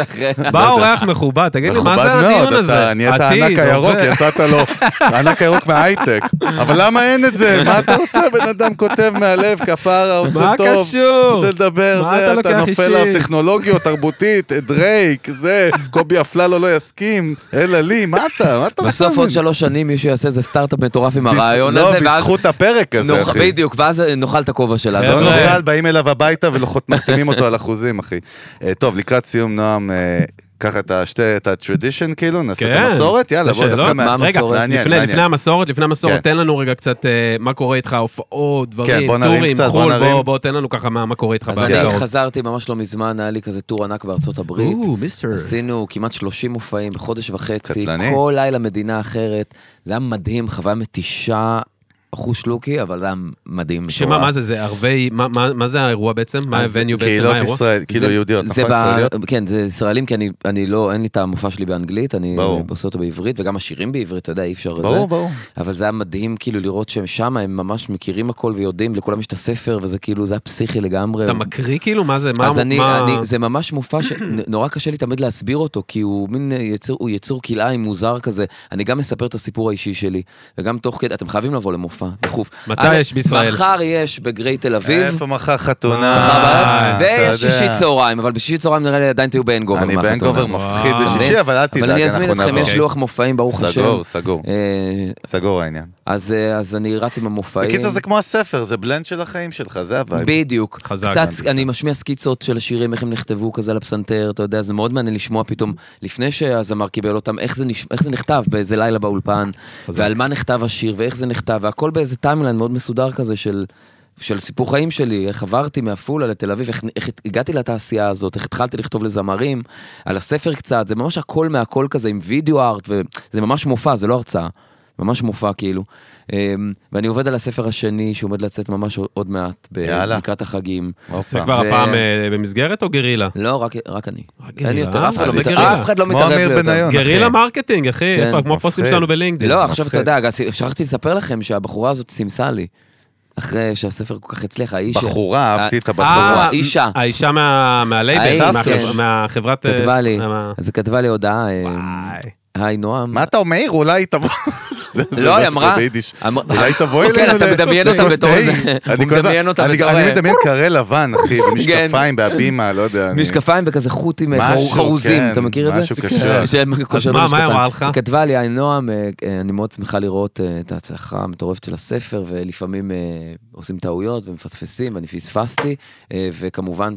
בא אורח מכובד, תגיד לי, מה זה הדיון הזה? אתה נהיית עתיד, הענק הירוק. יצאת לו, הענק הירוק מההייטק. אבל למה אין את זה? מה אתה רוצה? בן אדם כותב מהלב, כפרה, עושה מה טוב. קשור? רוצה לדבר, מה אתה זה, אתה נופל? עליו טכנולוגיות, תרבותית, דרייק, זה, קובי אפללו לא יסכים, אלא לי, מה אתה? מה אתה רוצה? בסוף עוד ממני? שלוש שנים מישהו יעשה איזה סטארט-אפ מטורף עם הרעיון לא, הזה, ואז... בזכות הפרק הזה, נוח- אחי. בדיוק, ואז נאכל את הכובע שלנו. לא חבר'ה. נאכל, באים אליו הביתה ומחתימים אותו על אחוזים, אחי. אה, טוב, לקראת סיום, נועם, אה, קח את השתי, את הטרדישן, כאילו, נעשה את כן. המסורת, יאללה, בוא? דווקא מה... רגע, המסורת? מעניין, לפני- מעניין. לפני המסורת, לפני המסורת, כן. תן לנו רגע קצת אה, מה קורה איתך, הופעות, כן, דברים, בוא נרים טורים, קצת, בוא חו"ל, נרים. בוא, בוא, תן לנו ככה מה מה קורה איתך אז אני בהגדרות. חזרתי ממש לא מזמן, היה לי כזה טור ענק בארצות הברית. או, מיסטר. עשינו כמעט 30 מופעים בחודש וחצי, קטלני. כל לילה מדינה אחרת. זה היה מדהים, חוויה מתישה, אחוש לוקי, אבל זה היה מדהים. שמה. מה זה, זה ערבי, מה- מה מה זה האירוע בעצם? מה הווניו בעצם, מה קהילות האירוע? ישראל, כאילו יהודיות, זה נכון? ישראליות? כן, זה ישראלים, כי אני, אני לא, אין לי את המופע שלי באנגלית, אני ברור. עושה אותו בעברית, וגם השירים בעברית, אתה יודע, אי אפשר... ברור, זה. ברור. אבל זה היה מדהים כאילו לראות שהם שם, הם ממש מכירים הכל ויודעים, לכולם יש את הספר, וזה כאילו, זה היה פסיכי לגמרי. אתה מקריא כאילו? מה זה? מה- אז אני, מה- אני, זה ממש מופע שנורא קשה לי תמיד להסביר אותו, כי הוא מין יצור, הוא יצור כלאיים מוזר כזה. אני גם מספר את הסיפור האישי שלי, וגם תוך כדי, אתם חייבים לבוא למופע, דחוף. מתי יש בישראל? מחר יש ב Gray תל אביב. איפה מחר חתונה? ויש. שישי צהריים, אבל בשישי צהריים נראה לי עדיין תהיו ב hangover. אני. ב hangover מפחיד. בשישי, אבל אל תדאג, אבל אני אזמין אתכם. יש לוח מופעים, ברוך השם. סגור, סגור. אה, סגור העניין. אז אה, אז אני רץ עם המופעים. בקיצור זה כמו הספר, זה blend של החיים שלך, זה ה vibe. בדיוק. חזק. קצת, אני משמיע סקיצות של השירים, איך הם נכתבו כזה על הפסנתר, אתה יודע, זה מאוד מעניין לשמוע פתאום, לפני שהזמר קיבל אותם, איך זה, נש... איך זה נכתב באיזה לילה באולפן. ועל מה נכתב השיר, ואיך זה נכתב, והכל באיזה timeline מאוד מסודר כזה של... של סיפור חיים שלי, איך עברתי מעפולה לתל אביב, איך, איך הגעתי לתעשייה הזאת, איך התחלתי לכתוב לזמרים, על הספר קצת, זה ממש הכל מהכל כזה עם video art, וזה ממש מופע, זה לא הרצאה, ממש מופע כאילו. אמ, ואני עובד על הספר השני שעומד לצאת ממש עוד מעט. לקראת החגים. זה. כבר הפעם אה, במסגרת או גרילה? לא, רק, רק אני. אין יותר, אה, אף אחד לא זה מתערב- לא לי אמיר יותר. בניון. גרילה. marketing, אחי, כן. כמו הפוסטים. שלנו ב LinkedIn. לא, עכשיו. אתה יודע, שכחתי לספר לכם שהבחורה הזאת סימסה לי. אחרי שהספר כל כך הצליח, האיש... בחורה, אהבתי את אה, הבחורה. אישה. האישה מה- מהלייבל, כן. מהחברת... אה, כתבה לי, אז היא כתבה לי הודעה, אה, וואי. היי נועם. מה אתה אומר? אולי תבוא... לא, היא אמרה... אמר- אולי תבואי כן, אלינו אתה ל- מדמיין אותה בתור. איזה... אני הוא מדמיין אותה בתור... אני מדמיין קרה לבן, אחי, במשקפיים, בהבימה, לא יודע. משקפיים וכזה חוטים אה, חרוזים, כן, אתה מכיר את זה? משהו כן. קשור. שהם קושרים מה, מה היא משקפיים. אמרה לך? היא כתבה לי, היי נועם, אה, אה, אני מאוד שמחה לראות את ההצלחה המטורפת של הספר, ולפעמים עושים טעויות ומפספסים, ואני פספסתי, וכמובן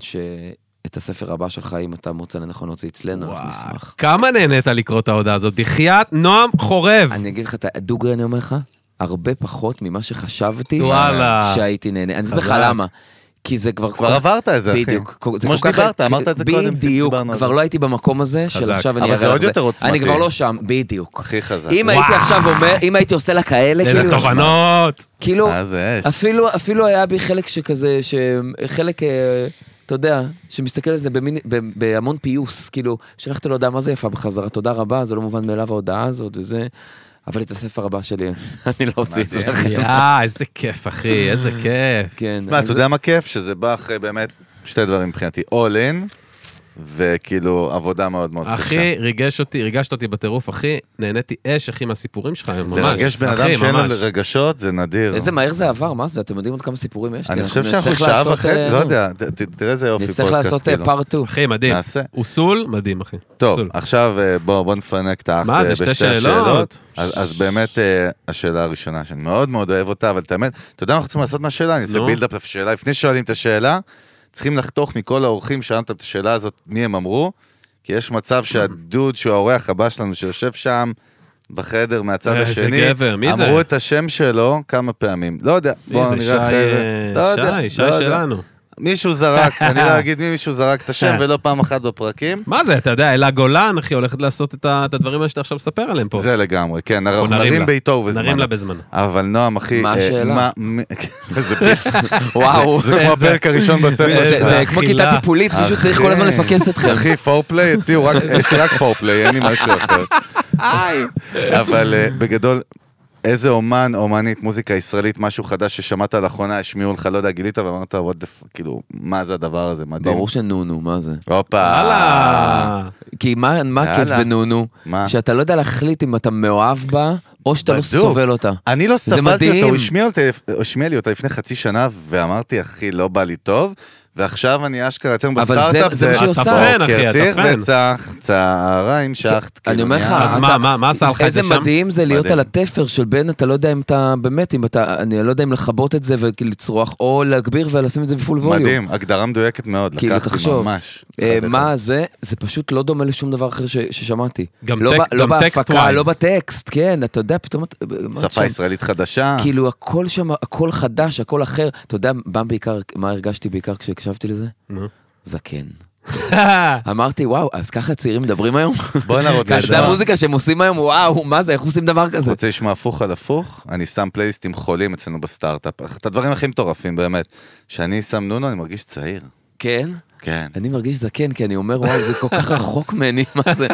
שאת הספר הבא שלך, אם אתה מוצא לנכון להוציא אצלנו, אנחנו נשמח. כמה נהנית לקרוא את ההודעה הזאת? בחייאת נועם חורב. אני אגיד לך, את דוגרי אני אומר לך, הרבה פחות ממה שחשבתי וואלה. שהייתי נהנה. אני אסביר לך. למה. כי זה כבר... כבר עברת את זה, אחי. בדיוק. זה כמו שדיברת, אמרת את זה קודם, בדיוק, כבר זה. לא הייתי במקום הזה, של. עכשיו אני אבל אראה זה לך עוד יותר עוצמתי. אני כבר לא שם, בדיוק. הכי חזק. אם הייתי עכשיו אומר, אם הייתי עושה לה כאלה, איזה כאילו, תובנות. כאילו, זה. אפילו, אפילו היה בי חלק שכזה, שחלק, אה, אתה יודע, שמסתכל על זה במין, ב- בהמון פיוס, כאילו, שלחתי לו הודעה, מה זה יפה בחזרה, תודה רבה, זה לא מובן מאליו ההודעה הזאת וזה, אבל את הספר הבא שלי, אני לא אוציא את זה. לכם. יא, איזה כיף, אחי, איזה כיף. כן. אתה יודע מה כיף? שזה בא אחרי באמת שתי דברים מבחינתי. all in, וכאילו עבודה מאוד מאוד קשה. אחי, ריגש אותי, ריגשת אותי בטירוף, אחי, נהניתי אש, אחי, מהסיפורים שלך ממש. זה מרגש בן אדם שאין לו. רגשות, זה נדיר. איזה מהר זה עבר, מה זה? אתם יודעים עוד כמה סיפורים יש לי? אני חושב שאנחנו שעה וחצי, אה, לא יודע, ת- ת- תראה איזה יופי פודקאסט. נצטרך לעשות כאילו. פארט 2. אחי, מדהים. נעשה. אוסול, מדהים, אחי. טוב. עכשיו אה, בוא בוא נפנק את האח אה, בשתי שאלות? השאלות. אז באמת, אה, השאלה הראשונה, שאני מאוד מאוד אוהב אותה, אבל את האמת, אתה יודע מה אנחנו צריכים לעשות מהשאלה? אני אעשה. בילדאפ לשאלה. לפני ששואלים את השאלה, צריכים לחתוך מכל האורחים שאלת את השאלה הזאת, מי הם אמרו, כי יש מצב שהדוד שהוא האורח הבא שלנו, שיושב שם בחדר מהצד איזה השני, גבר, מי זה? אמרו את השם שלו כמה פעמים. לא יודע, מי בואו זה, נראה שי, אחרי זה. אה, לא יודע, שי, שי לא יודע. שלנו. מישהו זרק, אני לא אגיד מי מישהו זרק את השם ולא פעם אחת בפרקים. מה זה, אתה יודע, אלה גולן, אחי, הולכת לעשות את הדברים האלה שאתה עכשיו מספר עליהם פה. זה לגמרי, כן, אנחנו נרים. בעיתו ובזמנו. נרים לה בזמנו. אבל נועם, אחי... מה אה, השאלה? ביט. וואו. זה כמו הפרק הראשון בספר שלך. זה כמו. כיתה טיפולית, מישהו צריך כל הזמן לפקס אתכם. אחי, פורפליי, אצלי יש לי רק פורפליי, אין לי משהו אחר. אבל אה, בגדול, איזה אומן, אומנית, מוזיקה ישראלית, משהו חדש ששמעת לאחרונה, השמיעו לך, לא יודע, גילית ואמרת, what the f- כאילו, מה זה הדבר הזה, מדהים. ברור שנונו, מה זה? הופה. כי מה מה הכיף. בנונו? מה? שאתה לא יודע להחליט אם אתה מאוהב בה, או שאתה לא בדוק. סובל אותה. אני לא סבלתי אותי- הוא השמיע לי אותה לפני חצי שנה, ואמרתי, אחי, לא בא לי טוב, ועכשיו אני אשכרה יוצא אבל בסטארט-אפ, זה- זה מה שהיא עושה. הטפן, אחי, בוקר ציר הטפן. וצח, צהריים שחט. אני כאילו, אומר לך, אז מה, מה- מה עשה לך את זה איזה שם? מדהים זה להיות. על התפר של בין, אתה לא יודע אם אתה, באמת, אם אתה, אני לא יודע אם לכבות את זה ולצרוח, או להגביר ולשים את זה בפול ווליום. מדהים, הגדרה מדויקת מאוד, כאילו, לקחתי תחשוב, ממש. אה, מה זה? זה פשוט לא דומה לשום דבר אחר ששמעתי. גם לא לא בהפקה, text-wise. לא בטקסט, כן, אתה יודע, פתאום... שפה? ישראלית חדשה. כאילו, הכל שם, הכל חדש, הכל אחר. אתה יודע מה בעיקר, מה הרגשתי בעיקר כשהקשבתי לזה? נו. זקן. אמרתי, וואו, אז ככה צעירים מדברים היום? בוא נראה, רוצה זה לשמוע- המוזיקה שהם עושים היום, וואו, מה זה, איך עושים דבר כזה? רוצה לשמוע הפוך על הפוך? אני שם פלייליסטים חולים אצלנו בסטארט-אפ. את הדברים הכי מטורפים באמת. כשאני שם נונו, אני מרגיש צעיר. כן? כן. אני מרגיש זקן, כי אני אומר, וואו, זה כל כך רחוק ממני, מה זה?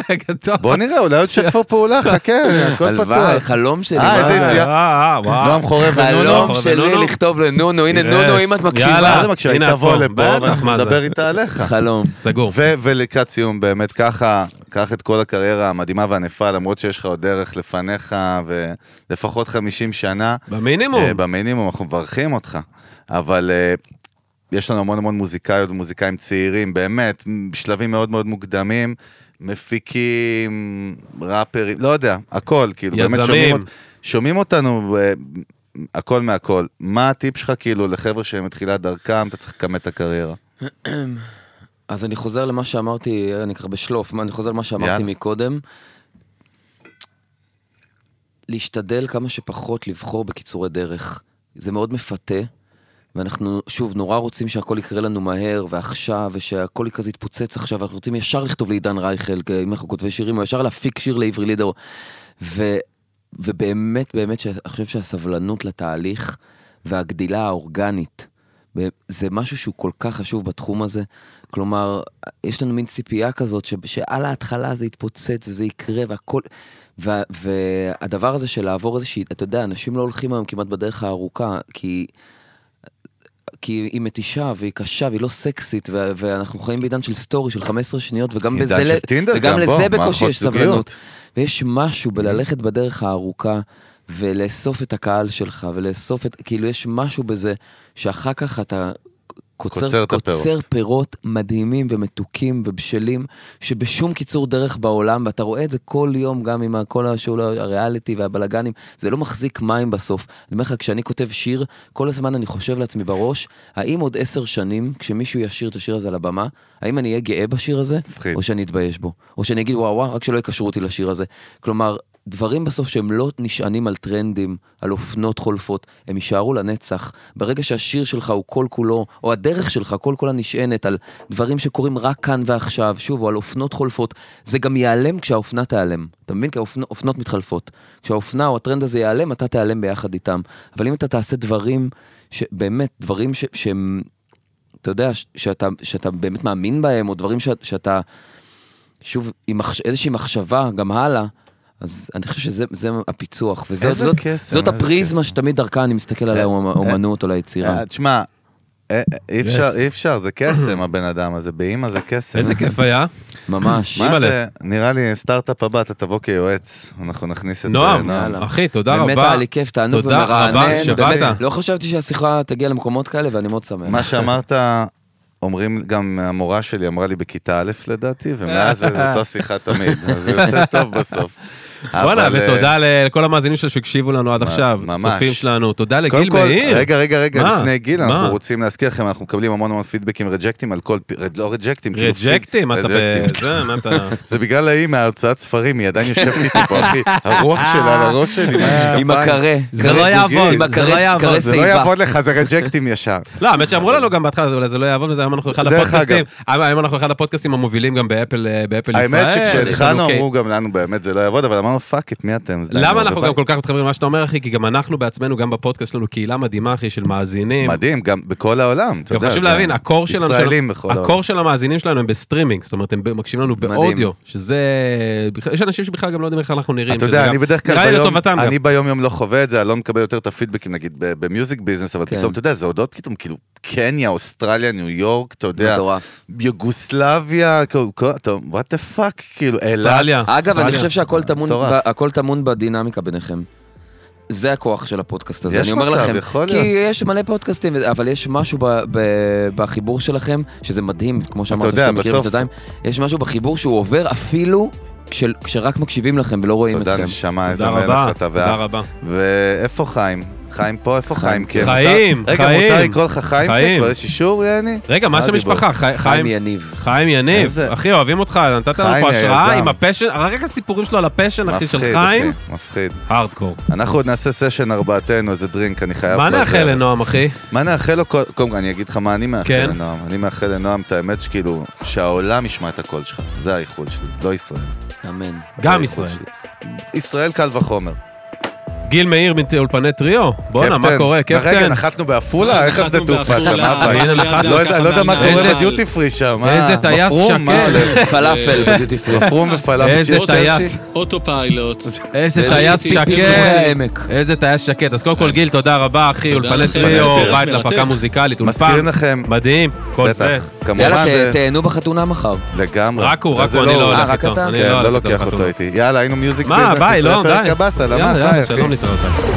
בוא נראה, אולי עוד שתפו פעולה, חכה, הכל הלוואי, פתוח. חלום שלי, אה, מה איזה זה? יציאה. אה, אה. נועם חורב ונונו. חלום שלי? לכתוב לנונו, הנה נונו, אם את מקשיבה. מה זה מקשיבה? היא תבוא פה, לפה ואנחנו? נדבר איתה עליך. חלום. סגור. ולקראת סיום, באמת ככה, קח את כל הקריירה המדהימה והענפה, למרות שיש לך עוד דרך לפניך, ולפחות 50 שנה. במינימום. אה, במינימום, אנחנו מברכים אותך. אבל אה, יש לנו המון המון מוזיקאיות ומוזיקאים צעירים, באמת, בשלבים מאוד מאוד מוקדמים, מפיקים, ראפרים, לא יודע, הכל, כאילו, באמת שומעים, יזמים. שומעים אותנו, אה, הכל מהכל. מה הטיפ שלך, כאילו, לחבר'ה שהם מתחילת דרכם, אתה צריך לכמת את הקריירה? אז אני חוזר למה שאמרתי, אני ככה בשלוף, אני חוזר למה שאמרתי יאללה. מקודם. להשתדל כמה שפחות לבחור בקיצורי דרך. זה מאוד מפתה, ואנחנו, שוב, נורא רוצים שהכל יקרה לנו מהר ועכשיו, ושהכל כזה יתפוצץ עכשיו, ואנחנו רוצים ישר לכתוב לעידן רייכל, אם אנחנו כותבי שירים, או ישר להפיק שיר לעברי לידר. ו, ובאמת, באמת, שאני חושב שהסבלנות לתהליך והגדילה האורגנית, זה משהו שהוא כל כך חשוב בתחום הזה. כלומר, יש לנו מין ציפייה כזאת ש- שעל ההתחלה זה יתפוצץ וזה יקרה והכל... וה- והדבר הזה של לעבור איזושהי, אתה יודע, אנשים לא הולכים היום כמעט בדרך הארוכה, כי... כי היא מתישה והיא קשה והיא לא סקסית ו- ואנחנו חיים בעידן של סטורי של 15 שניות וגם בזה, ל- טינדר וגם גם, לזה בקושי יש. סבלנות. ויש משהו בללכת בדרך הארוכה ולאסוף את הקהל שלך ולאסוף את, כאילו יש משהו בזה שאחר כך אתה קוצר קוצר. קוצר פירות מדהימים ומתוקים ובשלים שבשום קיצור דרך בעולם ואתה רואה את זה כל יום גם עם כל השואו הריאליטי והבלגנים זה לא מחזיק מים בסוף. אני אומר לך כשאני כותב שיר כל הזמן אני חושב לעצמי בראש האם עוד עשר שנים כשמישהו ישיר את השיר הזה על הבמה האם אני אהיה גאה בשיר הזה מפחיד. או שאני אתבייש בו או שאני אגיד וואו וואו רק שלא יקשרו אותי לשיר הזה כלומר דברים בסוף שהם לא נשענים על טרנדים, על אופנות חולפות, הם יישארו לנצח. ברגע שהשיר שלך הוא כל כולו, או הדרך שלך כל כולה נשענת על דברים שקורים רק כאן ועכשיו, שוב, או על אופנות חולפות, זה גם ייעלם כשהאופנה תיעלם. אתה מבין? כי האופנות האופנות מתחלפות. כשהאופנה או הטרנד הזה ייעלם, אתה תיעלם ביחד איתם. אבל אם אתה תעשה דברים, ש... באמת, דברים ש... שהם, אתה יודע, ש... שאתה, שאתה באמת מאמין בהם, או דברים ש... שאתה, שוב, עם מחש... איזושהי מחשבה גם הלאה, אז אני חושב שזה זה הפיצוח, וזאת איזה זאת, קסם, זאת איזה הפריזמה קסם. שתמיד דרכה אני מסתכל על אה, האומנות או ליצירה. אה, תשמע, אה, אי אפשר. אי אפשר, זה קסם הבן אדם הזה, באמא זה קסם. איזה כיף היה. ממש. מה. זה, נראה לי סטארט-אפ הבא, אתה תבוא כיועץ, אנחנו נכניס את נועם, אה, יאללה. אחי, תודה רבה. באמת היה לי כיף, תענוג תודה ומרענן. רבה שבאת. לא חשבתי שהשיחה תגיע למקומות כאלה ואני מאוד שמח. מה שאמרת, אומרים, גם המורה שלי אמרה לי בכיתה א' לדעתי, ומאז זה אותו שיחה תמיד, אז זה יוצא טוב בסוף. אבל, אה, ותודה לכל המאזינים שלנו שהקשיבו לנו עד עכשיו. ממש. צופים שלנו. תודה לגיל מאיר. רגע, רגע, רגע? לפני גיל? אנחנו רוצים להזכיר לכם, אנחנו מקבלים המון המון פידבקים רג'קטים על כל, לא רג'קטים, כאילו רג'קטים, אתה. בזה, מה אתה... זה בגלל ההיא מההוצאת ספרים, היא עדיין יושבת איתי פה, אחי. הרוח שלה על הראש שלי, עם הקרה. זה לא יעבוד. עם זה לא הקרה יעבוד. זה לא. יעבוד לך, זה רג'קטים ישר. לא, האמת שאמרו לנו גם בהתחלה, זה אולי זה לא יעבוד, וזה היום אנחנו אחד הפודקאסטים, היום אנחנו אחד הפודקאסטים המובילים גם ב Apple אה, ישראל. האמת שכשהתחלנו לנו קי- אמרו גם לנו באמת זה לא יעבוד, אבל אמרנו fuck את מי אתם? למה אנחנו. גם כל כך מתחברים למה שאתה אומר, אחי? כי גם אנחנו בעצמנו, גם בפודקאסט שלנו, קהילה מדהימה, אחי, של מאזינים. מדהים, גם בכל העולם, אתה יודע. חשוב להבין, ה core שלנו, ישראלים בכל העולם. ה core של המאזינים שלנו הם בסטרימינג, זאת אומרת, הם מקשיבים לנו. באודיו, שזה... יש אנשים שבכלל גם לא יודעים איך אנחנו נראים. אתה יודע, אני בדרך כלל ביום. אני ביום יום לא חווה את זה, אני לא מקבל יותר את הפידבקים, נגיד, ב- ב music business, אבל כן. פתאום, אתה יודע, זה הודעות פתאום, כאילו, קניה, אוסטרליה, ניו יורק, אתה יודע. יוגוסלביה, כאילו, what the fuck, כאילו, אילת. אגב, אני. חושב שהכל טמון מטורף. הכל טמון בדינמיקה ביניכם. זה הכוח של הפודקאסט הזה, יש אני אומר מצב, לכם. יכול כי להיות. יש מלא פודקאסטים, אבל יש משהו ב- ב- בחיבור שלכם, שזה מדהים, כמו שאמרת יודע, שאתם מכירים בסוף- שנתיים, יש משהו בחיבור שהוא עובר אפילו כש- כשרק מקשיבים לכם ולא רואים תודה, אתכם. נשמה, איזה תודה מלך אתה תודה. רבה. ואיפה חיים? חיים פה? איפה חיים? כן, חיים, רגע, חיים. מותר לקרוא לך חיים? חיים. כבר יש אישור, יעני? רגע, מה שם? משפחה? חי- חיים יניב. חיים יניב, אחי, אוהבים אותך, נתת לנו פה השראה. עם ה fashion, רק הסיפורים שלו על ה fashion, אחי, של מפחיד, חיים, אחי, מפחיד. הארדקור. אנחנו עוד נעשה סשן ארבעתנו, איזה דרינק, אני חייב... מה. נאחל לנועם, אחי? מה נאחל לו? קודם כל, אני אגיד לך מה אני מאחל כן. לנועם. אני מאחל לנועם את האמת שכאילו, שהעולם ישמע את הקול שלך. זה האיחול שלי, לא ישראל. אמן. גם ישראל. ישראל קל וחומר. גיל מאיר מאולפני טריו, בואנה, מה קפטן. קורה, רגע, קפטן? נחתנו בעפולה? איך השדה תעופה שם? מה. לא יודע- לא יודע מה קורה איזה- בדיוטי פרי שם. מה? איזה טייס מה. הולך? פלאפל בדיוטי פרי. מפרום ופלאפל. איזה? טייס. auto pilot. איזה זה טייס שקט. איזה טייס שקט. אז קודם כל, גיל, תודה רבה, אחי, אולפני טריו, בית. להפקה מוזיקלית, אולפן. מזכירים לכם, מדהים, כל זה. יאללה, תהנו בחתונה מחר. לגמרי. רק הוא, רק הוא, אני לא אה, הולך רק איתו. אני כן, לא לא הולך איתו לוקח. אותו איתי. יאללה, היינו music מה, business. ביי, לא, די. בפרק הבא, סלמת, יאללה, ביי,